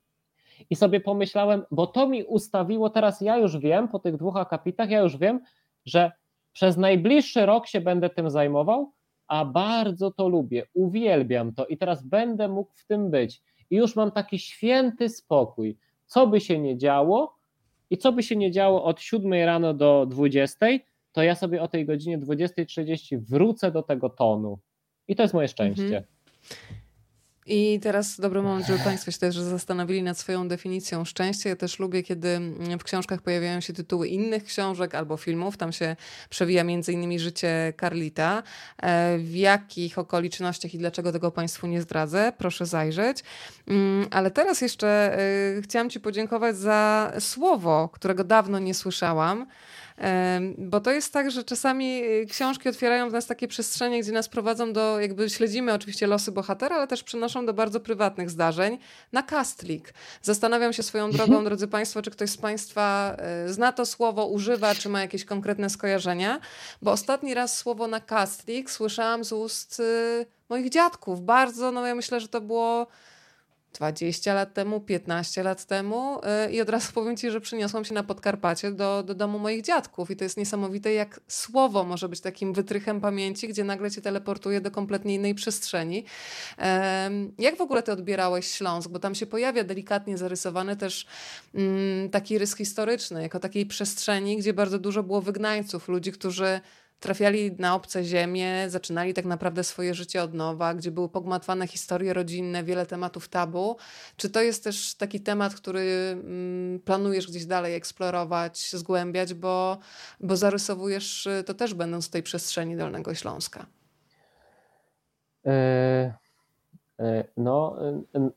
I sobie pomyślałem, bo to mi ustawiło, teraz ja już wiem, po tych dwóch akapitach, ja już wiem, że przez najbliższy rok się będę tym zajmował, a bardzo to lubię, uwielbiam to i teraz będę mógł w tym być. I już mam taki święty spokój. Co by się nie działo i co by się nie działo od 7 rano do 20, to ja sobie o tej godzinie 20.30 wrócę do tego tonu. I to jest moje szczęście. Mhm. I teraz dobry moment, żeby Państwo się też zastanowili nad swoją definicją szczęścia. Ja też lubię, kiedy mm, w książkach pojawiają się tytuły innych książek albo filmów. Tam się przewija między innymi życie Carlita. E, w jakich okolicznościach i dlaczego tego Państwu nie zdradzę, proszę zajrzeć. Mm, ale teraz jeszcze e, chciałam Ci podziękować za słowo, którego dawno nie słyszałam. Bo to jest tak, że czasami y, książki otwierają w nas takie przestrzenie, gdzie nas prowadzą do, jakby śledzimy oczywiście losy bohatera, ale też przynoszą do bardzo prywatnych zdarzeń na Castlik. Zastanawiam się swoją drogą, mhm. drodzy Państwo, czy ktoś z Państwa y, zna to słowo, używa, czy ma jakieś konkretne skojarzenia, bo ostatni raz słowo na Castlik słyszałam z ust y, moich dziadków. Bardzo, no ja myślę, że to było 20 lat temu, 15 lat temu y, i od razu powiem Ci, że przyniosłam się na Podkarpacie do, do domu moich dziadków i to jest niesamowite, jak słowo może być takim wytrychem pamięci, gdzie nagle Cię teleportuje do kompletnie innej przestrzeni. Jak w ogóle Ty odbierałeś Śląsk? Bo tam się pojawia delikatnie zarysowany też mm, taki rys historyczny, jako takiej przestrzeni, gdzie bardzo dużo było wygnańców, ludzi, którzy trafiali na obce ziemie, zaczynali tak naprawdę swoje życie od nowa, gdzie były pogmatwane historie rodzinne, wiele tematów tabu. Czy to jest też taki temat, który mm, planujesz gdzieś dalej eksplorować, zgłębiać, bo, bo zarysowujesz to też będąc w tej przestrzeni Dolnego Śląska? E, no,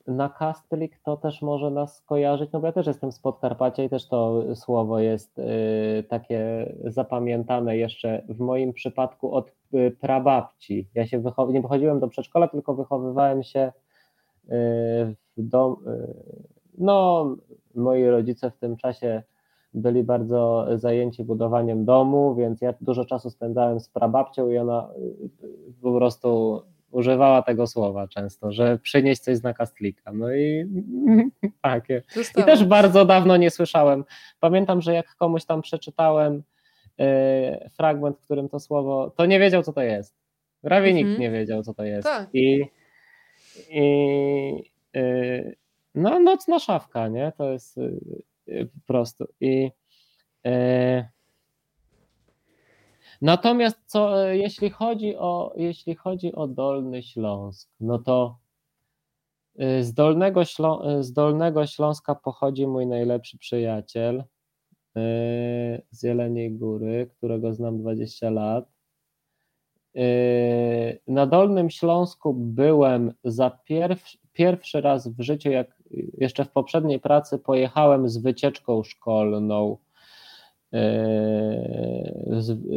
na Kastlik to też może nas kojarzyć, no bo ja też jestem z Podkarpacia i też to słowo jest e, takie zapamiętane jeszcze w moim przypadku od e, prababci. Ja się nie wychodziłem do przedszkola, tylko wychowywałem się w domu. No, moi rodzice w tym czasie byli bardzo zajęci budowaniem domu, więc ja dużo czasu spędzałem z prababcią i ona po prostu używała tego słowa często, że przynieść coś z nakastlika. No i [LAUGHS] takie. I też bardzo dawno nie słyszałem. Pamiętam, że jak komuś tam przeczytałem y, fragment, w którym to słowo, to nie wiedział, co to jest. Prawie mhm. nikt nie wiedział, co to jest. Tak. I, i y, no, nocna szafka, nie? To jest y, po prostu. I Natomiast co, e, jeśli, chodzi o, jeśli chodzi o Dolny Śląsk, no to e, z Dolnego, Ślą e, z Dolnego Śląska pochodzi mój najlepszy przyjaciel z Jeleniej Góry, którego znam 20 lat. Na Dolnym Śląsku byłem za pierwszy, pierwszy raz w życiu, jak jeszcze w poprzedniej pracy pojechałem z wycieczką szkolną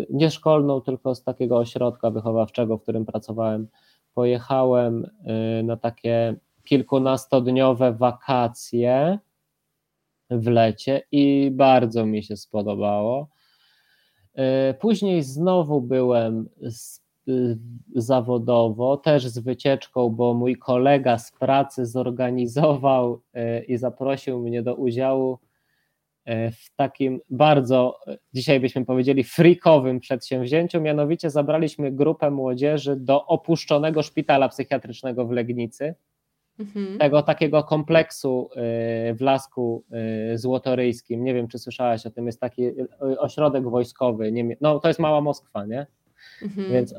nie szkolną, tylko z takiego ośrodka wychowawczego, w którym pracowałem, pojechałem yy, na takie kilkunastodniowe wakacje w lecie i bardzo mi się spodobało. Yy, później znowu byłem z, zawodowo, też z wycieczką, bo mój kolega z pracy zorganizował i zaprosił mnie do udziału E, w takim bardzo, dzisiaj byśmy powiedzieli, frikowym przedsięwzięciu. Mianowicie zabraliśmy grupę młodzieży do opuszczonego szpitala psychiatrycznego w Legnicy. Mhm. Tego takiego kompleksu e, w Lasku e, Złotoryjskim. Nie wiem, czy słyszałaś o tym, jest taki ośrodek wojskowy. No, to jest mała Moskwa, nie? Mhm. Więc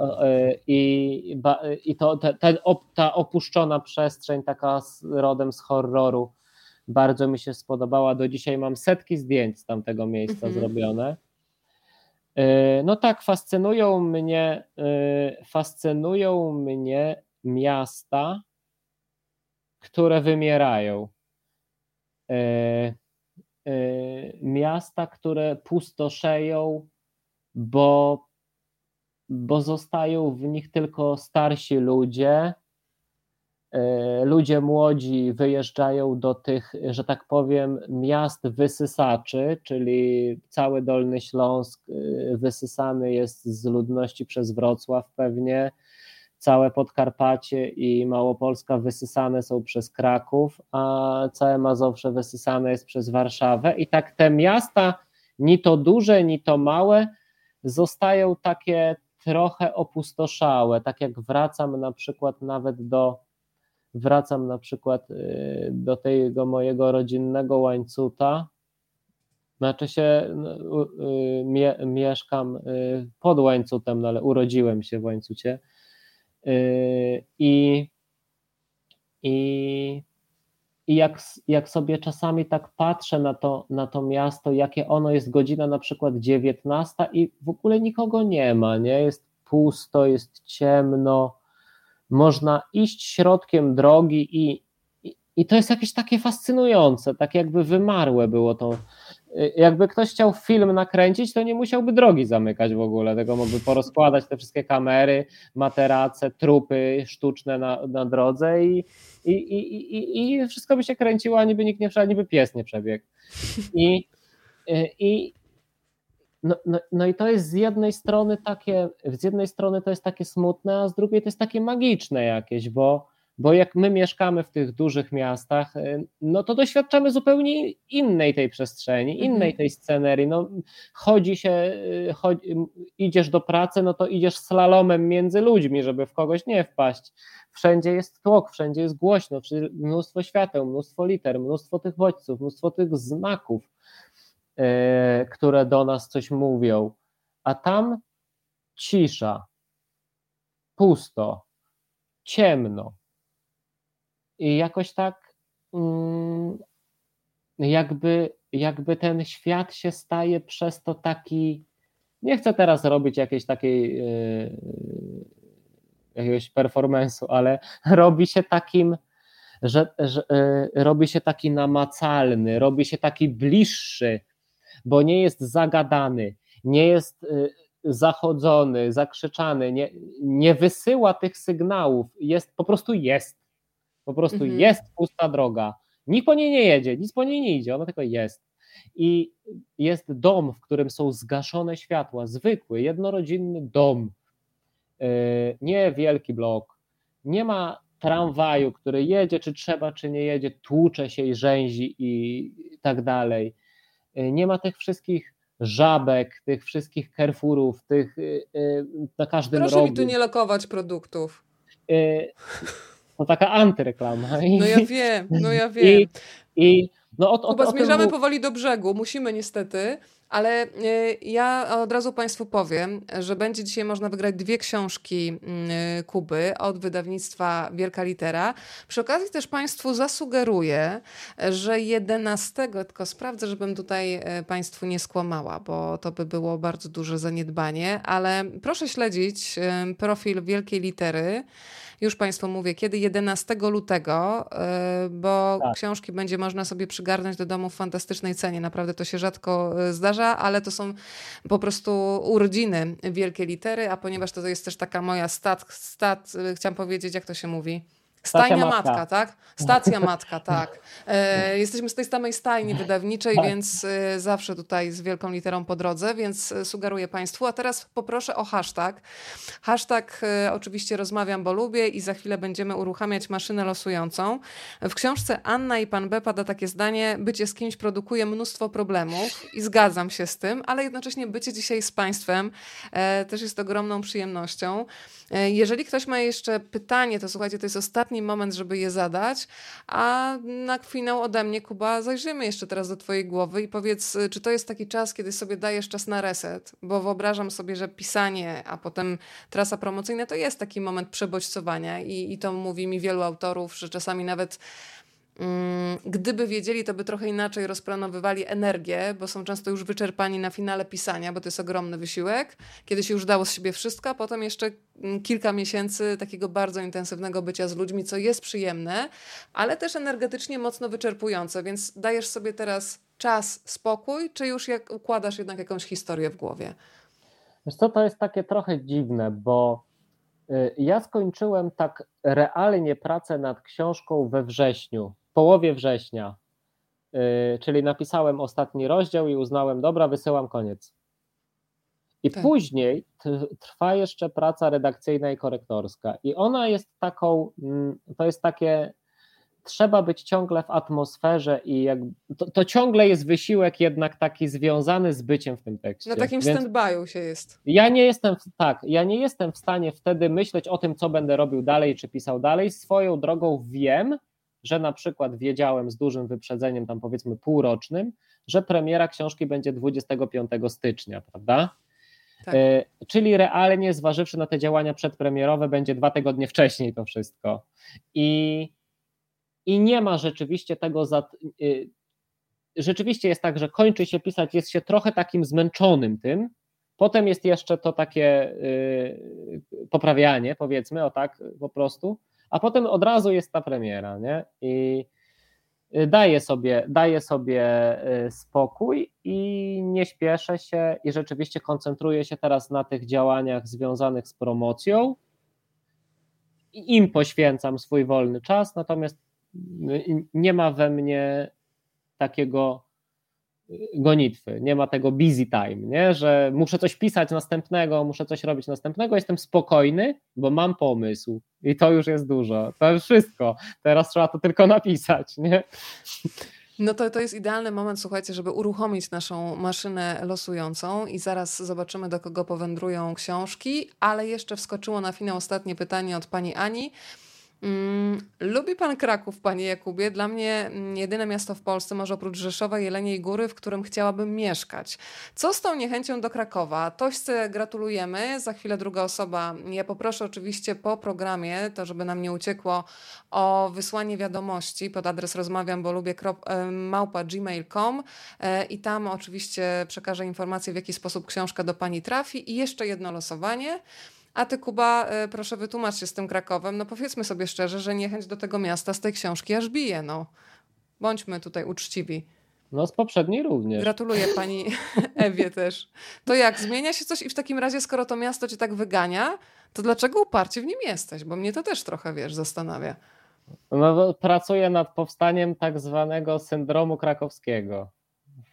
i, i to, te, ta opuszczona przestrzeń, taka rodem z horroru, bardzo mi się spodobała. Do dzisiaj mam setki zdjęć z tamtego miejsca mhm. zrobione. E, no tak, fascynują mnie, e, fascynują mnie miasta, które wymierają. E, miasta, które pustoszeją, bo, bo zostają w nich tylko starsi ludzie, ludzie młodzi wyjeżdżają do tych, że tak powiem, miast wysysaczy, czyli cały Dolny Śląsk e, wysysany jest z ludności przez Wrocław pewnie, całe Podkarpacie i Małopolska wysysane są przez Kraków, a całe Mazowsze wysysane jest przez Warszawę. I tak te miasta, ni to duże, ni to małe, zostają takie trochę opustoszałe, tak jak wracam na przykład nawet do wracam na przykład y, do tego mojego rodzinnego łańcuta, znaczy się, no, y, mie, mieszkam y, pod łańcutem, no ale urodziłem się w łańcucie. I, i, i jak, jak sobie czasami tak patrzę na to, na to miasto, jakie ono jest godzina na przykład 19 i w ogóle nikogo nie ma, nie? Jest pusto, jest ciemno, można iść środkiem drogi i, i, i to jest jakieś takie fascynujące, tak jakby wymarłe było to. Jakby ktoś chciał film nakręcić, to nie musiałby drogi zamykać w ogóle, tego mógłby porozkładać te wszystkie kamery, materace, trupy sztuczne na, na drodze i, i, i, i, wszystko by się kręciło, a niby nikt nie wszedł, niby pies nie przebiegł. I, i, no, no, no i to jest z jednej strony takie, z jednej strony to jest takie smutne, a z drugiej to jest takie magiczne jakieś, bo, bo jak my mieszkamy w tych dużych miastach, y, no to doświadczamy zupełnie innej tej przestrzeni, mhm. innej tej scenerii. No, chodzi się, y, chodzi, idziesz do pracy, no to idziesz slalomem między ludźmi, żeby w kogoś nie wpaść. Wszędzie jest tłok, wszędzie jest głośno, mnóstwo świateł, mnóstwo liter, mnóstwo tych bodźców, mnóstwo tych znaków które do nas coś mówią, a tam cisza, pusto, ciemno. I jakoś tak mm, jakby, jakby ten świat się staje przez to taki. Nie chcę teraz robić jakiejś takiej yy, jakiegoś performance'u, ale [LAUGHS] robi się takim, że, że yy, robi się taki namacalny, robi się taki bliższy bo nie jest zagadany, nie jest y, zachodzony, zakrzyczany, nie, nie wysyła tych sygnałów, jest po prostu jest. Po prostu mhm. jest pusta droga. Nikt po niej nie jedzie, nic po niej nie idzie, ona tylko jest. I jest dom, w którym są zgaszone światła, zwykły, jednorodzinny dom, e, nie wielki blok, nie ma tramwaju, który jedzie, czy trzeba, czy nie jedzie, tłucze się i rzęzi i tak dalej. E, nie ma tych wszystkich żabek, tych wszystkich Carrefourów, tych na każdym Proszę rogu. mi tu nie lokować produktów. To taka antyreklama. No ja wiem, no ja wiem. I, i no o, Kuba, o, o zmierzamy tym... powoli do brzegu, musimy niestety, ale e, ja od razu Państwu powiem, że będzie dzisiaj można wygrać dwie książki mm, e, Kuby od wydawnictwa Wielka Litera. Przy okazji też Państwu zasugeruję, że 11, tylko sprawdzę, żebym tutaj e, Państwu nie skłamała, bo to by było bardzo duże zaniedbanie, ale proszę śledzić profil Wielkiej Litery. Już Państwu mówię, kiedy 11 lutego, y, bo tak. książki będzie można sobie przygarnąć do domu w fantastycznej cenie. Naprawdę to się rzadko y, zdarza, ale to są po prostu urodziny wielkie litery, a ponieważ to jest też taka moja stat, stat y, chciałam powiedzieć, jak to się mówi? Stajnia matka. matka. tak? Stacja matka, tak. E, jesteśmy z tej samej stajni wydawniczej, tak. więc e, zawsze tutaj z wielką literą po drodze, więc e, sugeruję Państwu. A teraz poproszę o hashtag. Hashtag e, oczywiście rozmawiam, bo lubię i za chwilę będziemy uruchamiać maszynę losującą. W książce Anna i Pan B pada takie zdanie, bycie z kimś produkuje mnóstwo problemów i zgadzam się z tym, ale jednocześnie bycie dzisiaj z Państwem e, też jest ogromną przyjemnością. E, jeżeli ktoś ma jeszcze pytanie, to słuchajcie, to jest ostatni moment, żeby je zadać, a na finał ode mnie, Kuba, zajrzyjmy jeszcze teraz do Twojej głowy i powiedz, czy to jest taki czas, kiedy sobie dajesz czas na reset, bo wyobrażam sobie, że pisanie, a potem trasa promocyjna to jest taki moment przebodźcowania i, i to mówi mi wielu autorów, że czasami nawet gdyby wiedzieli, to by trochę inaczej rozplanowywali energię, bo są często już wyczerpani na finale pisania, bo to jest ogromny wysiłek. Kiedy się już dało z siebie wszystko, a potem jeszcze mm, kilka miesięcy takiego bardzo intensywnego bycia z ludźmi, co jest przyjemne, ale też energetycznie mocno wyczerpujące. Więc dajesz sobie teraz czas, spokój, czy już jak układasz jednak jakąś historię w głowie? Wiesz co, to jest takie trochę dziwne, bo y, ja skończyłem tak realnie pracę nad książką we wrześniu połowie września, yy, czyli napisałem ostatni rozdział i uznałem, dobra, wysyłam koniec. I tak. później trwa jeszcze praca redakcyjna i korektorska. I ona jest taką, mm, to jest takie, trzeba być ciągle w atmosferze i jak, to, to ciągle jest wysiłek jednak taki związany z byciem w tym tekście. Na takim stand-by'u się jest. Ja nie jestem, tak, ja nie jestem w stanie wtedy myśleć o tym, co będę robił dalej, czy pisał dalej. Swoją drogą wiem, że na przykład wiedziałem z dużym wyprzedzeniem, tam powiedzmy półrocznym, że premiera książki będzie 25 stycznia, prawda? Tak. E, czyli realnie, zważywszy na te działania przedpremierowe, będzie dwa tygodnie wcześniej to wszystko. I, i nie ma rzeczywiście tego. Za, y, rzeczywiście jest tak, że kończy się pisać, jest się trochę takim zmęczonym tym. Potem jest jeszcze to takie y, poprawianie, powiedzmy, o tak po prostu a potem od razu jest ta premiera, nie? I y, daję sobie, daję sobie y, spokój i nie śpieszę się i rzeczywiście koncentruję się teraz na tych działaniach związanych z promocją. I im poświęcam swój wolny czas, natomiast y, nie ma we mnie takiego gonitwy, nie ma tego busy time, nie? że muszę coś pisać następnego, muszę coś robić następnego, jestem spokojny, bo mam pomysł i to już jest dużo, to już wszystko, teraz trzeba to tylko napisać. Nie? No to, to jest idealny moment, słuchajcie, żeby uruchomić naszą maszynę losującą i zaraz zobaczymy, do kogo powędrują książki, ale jeszcze wskoczyło na finał ostatnie pytanie od pani Ani. Mm, lubi pan Kraków, panie Jakubie? Dla mnie mm, jedyne miasto w Polsce, może oprócz Rzeszowa, Jeleniej Góry, w którym chciałabym mieszkać. Co z tą niechęcią do Krakowa? Tośce gratulujemy. Za chwilę druga osoba. Ja poproszę oczywiście po programie, to żeby nam nie uciekło, o wysłanie wiadomości pod adres rozmawiam, bo lubię e, małpa gmail.com e, i tam oczywiście przekażę informację, w jaki sposób książka do pani trafi i jeszcze jedno losowanie. A ty, Kuba, e, proszę wytłumacz się z tym Krakowem. No powiedzmy sobie szczerze, że niechęć do tego miasta z tej książki aż bije, no. Bądźmy tutaj uczciwi. No z poprzedniej również. Gratuluję [LAUGHS] pani Ewie też. To jak, zmienia się coś i w takim razie, skoro to miasto cię tak wygania, to dlaczego uparcie w nim jesteś? Bo mnie to też trochę, wiesz, zastanawia. No, pracuję nad powstaniem tak zwanego syndromu krakowskiego.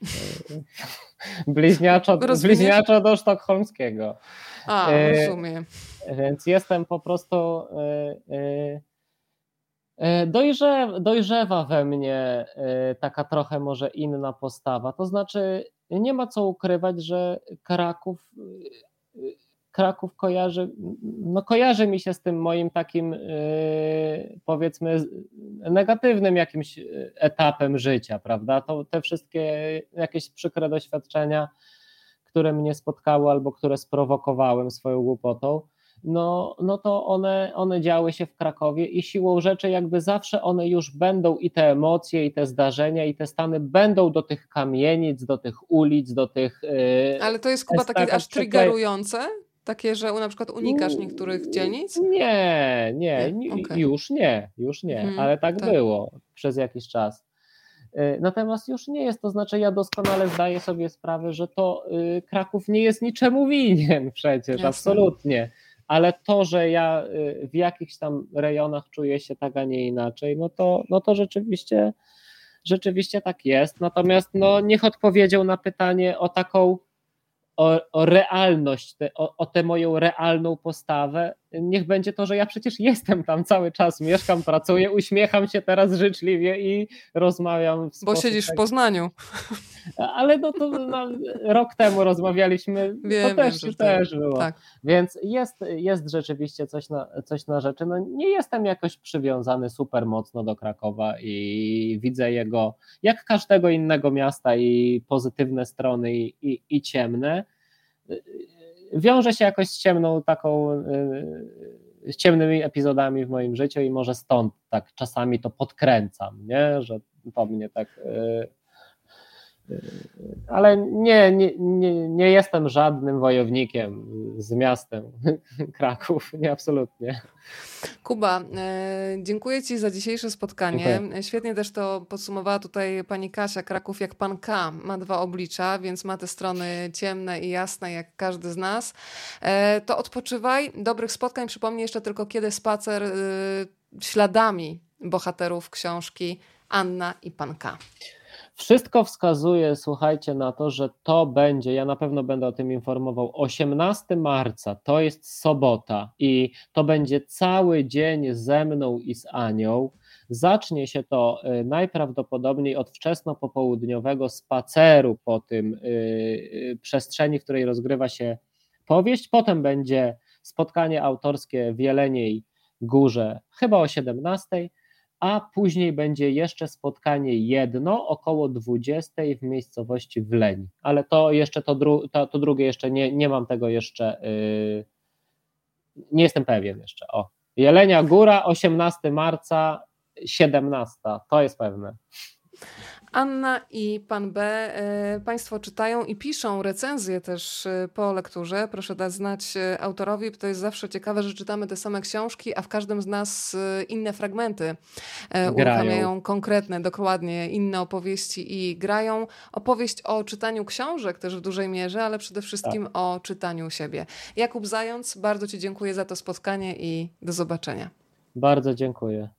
[LAUGHS] bliźniaczo, bliźniaczo do sztokholmskiego. A, rozumiem. Więc jestem po prostu Dojrzewa, dojrzewa we mnie taka trochę może inna postawa. To znaczy, nie ma co ukrywać, że Kraków Kraków kojarzy, no kojarzy mi się z tym moim takim powiedzmy negatywnym jakimś etapem życia, prawda? To te wszystkie jakieś przykre doświadczenia, które mnie spotkały albo które sprowokowałem swoją głupotą, no, no to one, one działy się w Krakowie i siłą rzeczy jakby zawsze one już będą i te emocje, i te zdarzenia, i te stany będą do tych kamienic, do tych ulic, do tych... Yy, Ale to jest chyba takie aż triggerujące? Takie, że na przykład unikasz niektórych dzielnic? Nie, nie, nie okay. już nie, już nie, hmm, ale tak, tak, było przez jakiś czas. Y, natomiast już nie jest, to znaczy ja doskonale zdaję sobie sprawę, że to y, Kraków nie jest niczemu winien [LAUGHS] przecież, Jasne. absolutnie. Ale to, że ja y, w jakichś tam rejonach czuję się tak, a nie inaczej, no to, no to rzeczywiście, rzeczywiście tak jest. Natomiast no, niech odpowiedział na pytanie o taką o, o realność, te, o, o tę moją realną postawę, niech będzie to, że ja przecież jestem tam cały czas, mieszkam, pracuję, uśmiecham się teraz życzliwie i rozmawiam. W Bo siedzisz w Poznaniu. Ale no to no, rok temu rozmawialiśmy, wiem, to też, wiem, też tak. było. Tak. Więc jest, jest rzeczywiście coś na, coś na rzeczy. No, nie jestem jakoś przywiązany super mocno do Krakowa i widzę jego, jak każdego innego miasta i pozytywne strony i, i, i ciemne wiąże się jakoś z ciemną taką, y, z ciemnymi epizodami w moim życiu i może stąd tak czasami to podkręcam, nie? że to mnie tak y, ale nie, nie, nie, nie jestem żadnym wojownikiem z miastem [LAUGHS] Kraków, nie absolutnie. Kuba, e, dziękuję Ci za dzisiejsze spotkanie. Dziękuję. Świetnie też to podsumowała tutaj pani Kasia. Kraków jak pan K ma dwa oblicza, więc ma te strony ciemne i jasne jak każdy z nas. E, to odpoczywaj, dobrych spotkań. Przypomnij jeszcze tylko kiedy spacer e, śladami bohaterów książki Anna i pan K. Wszystko wskazuje, słuchajcie, na to, że to będzie, ja na pewno będę o tym informował, 18 marca, to jest sobota i to będzie cały dzień ze mną i z Anią. Zacznie się to y, najprawdopodobniej od wczesno-popołudniowego spaceru po tym yy, przestrzeni, w której rozgrywa się powieść. Potem będzie spotkanie autorskie w Jeleniej Górze, chyba o 17 a później będzie jeszcze spotkanie jedno około 20 w miejscowości Wleń. Ale to jeszcze to, dru, to, to drugie jeszcze nie, nie mam tego jeszcze, yy, nie jestem pewien jeszcze. O. Jelenia Góra, 18 marca, 17, to jest pewne. Anna i pan B. E, państwo czytają i piszą recenzje też e, po lekturze. Proszę dać znać e, autorowi, bo to jest zawsze ciekawe, że czytamy te same książki, a w każdym z nas inne fragmenty grają. uruchamiają konkretne, dokładnie inne opowieści i grają. Opowieść o czytaniu książek też w dużej mierze, ale przede wszystkim tak. o czytaniu siebie. Jakub Zając, bardzo Ci dziękuję za to spotkanie i do zobaczenia. Bardzo dziękuję.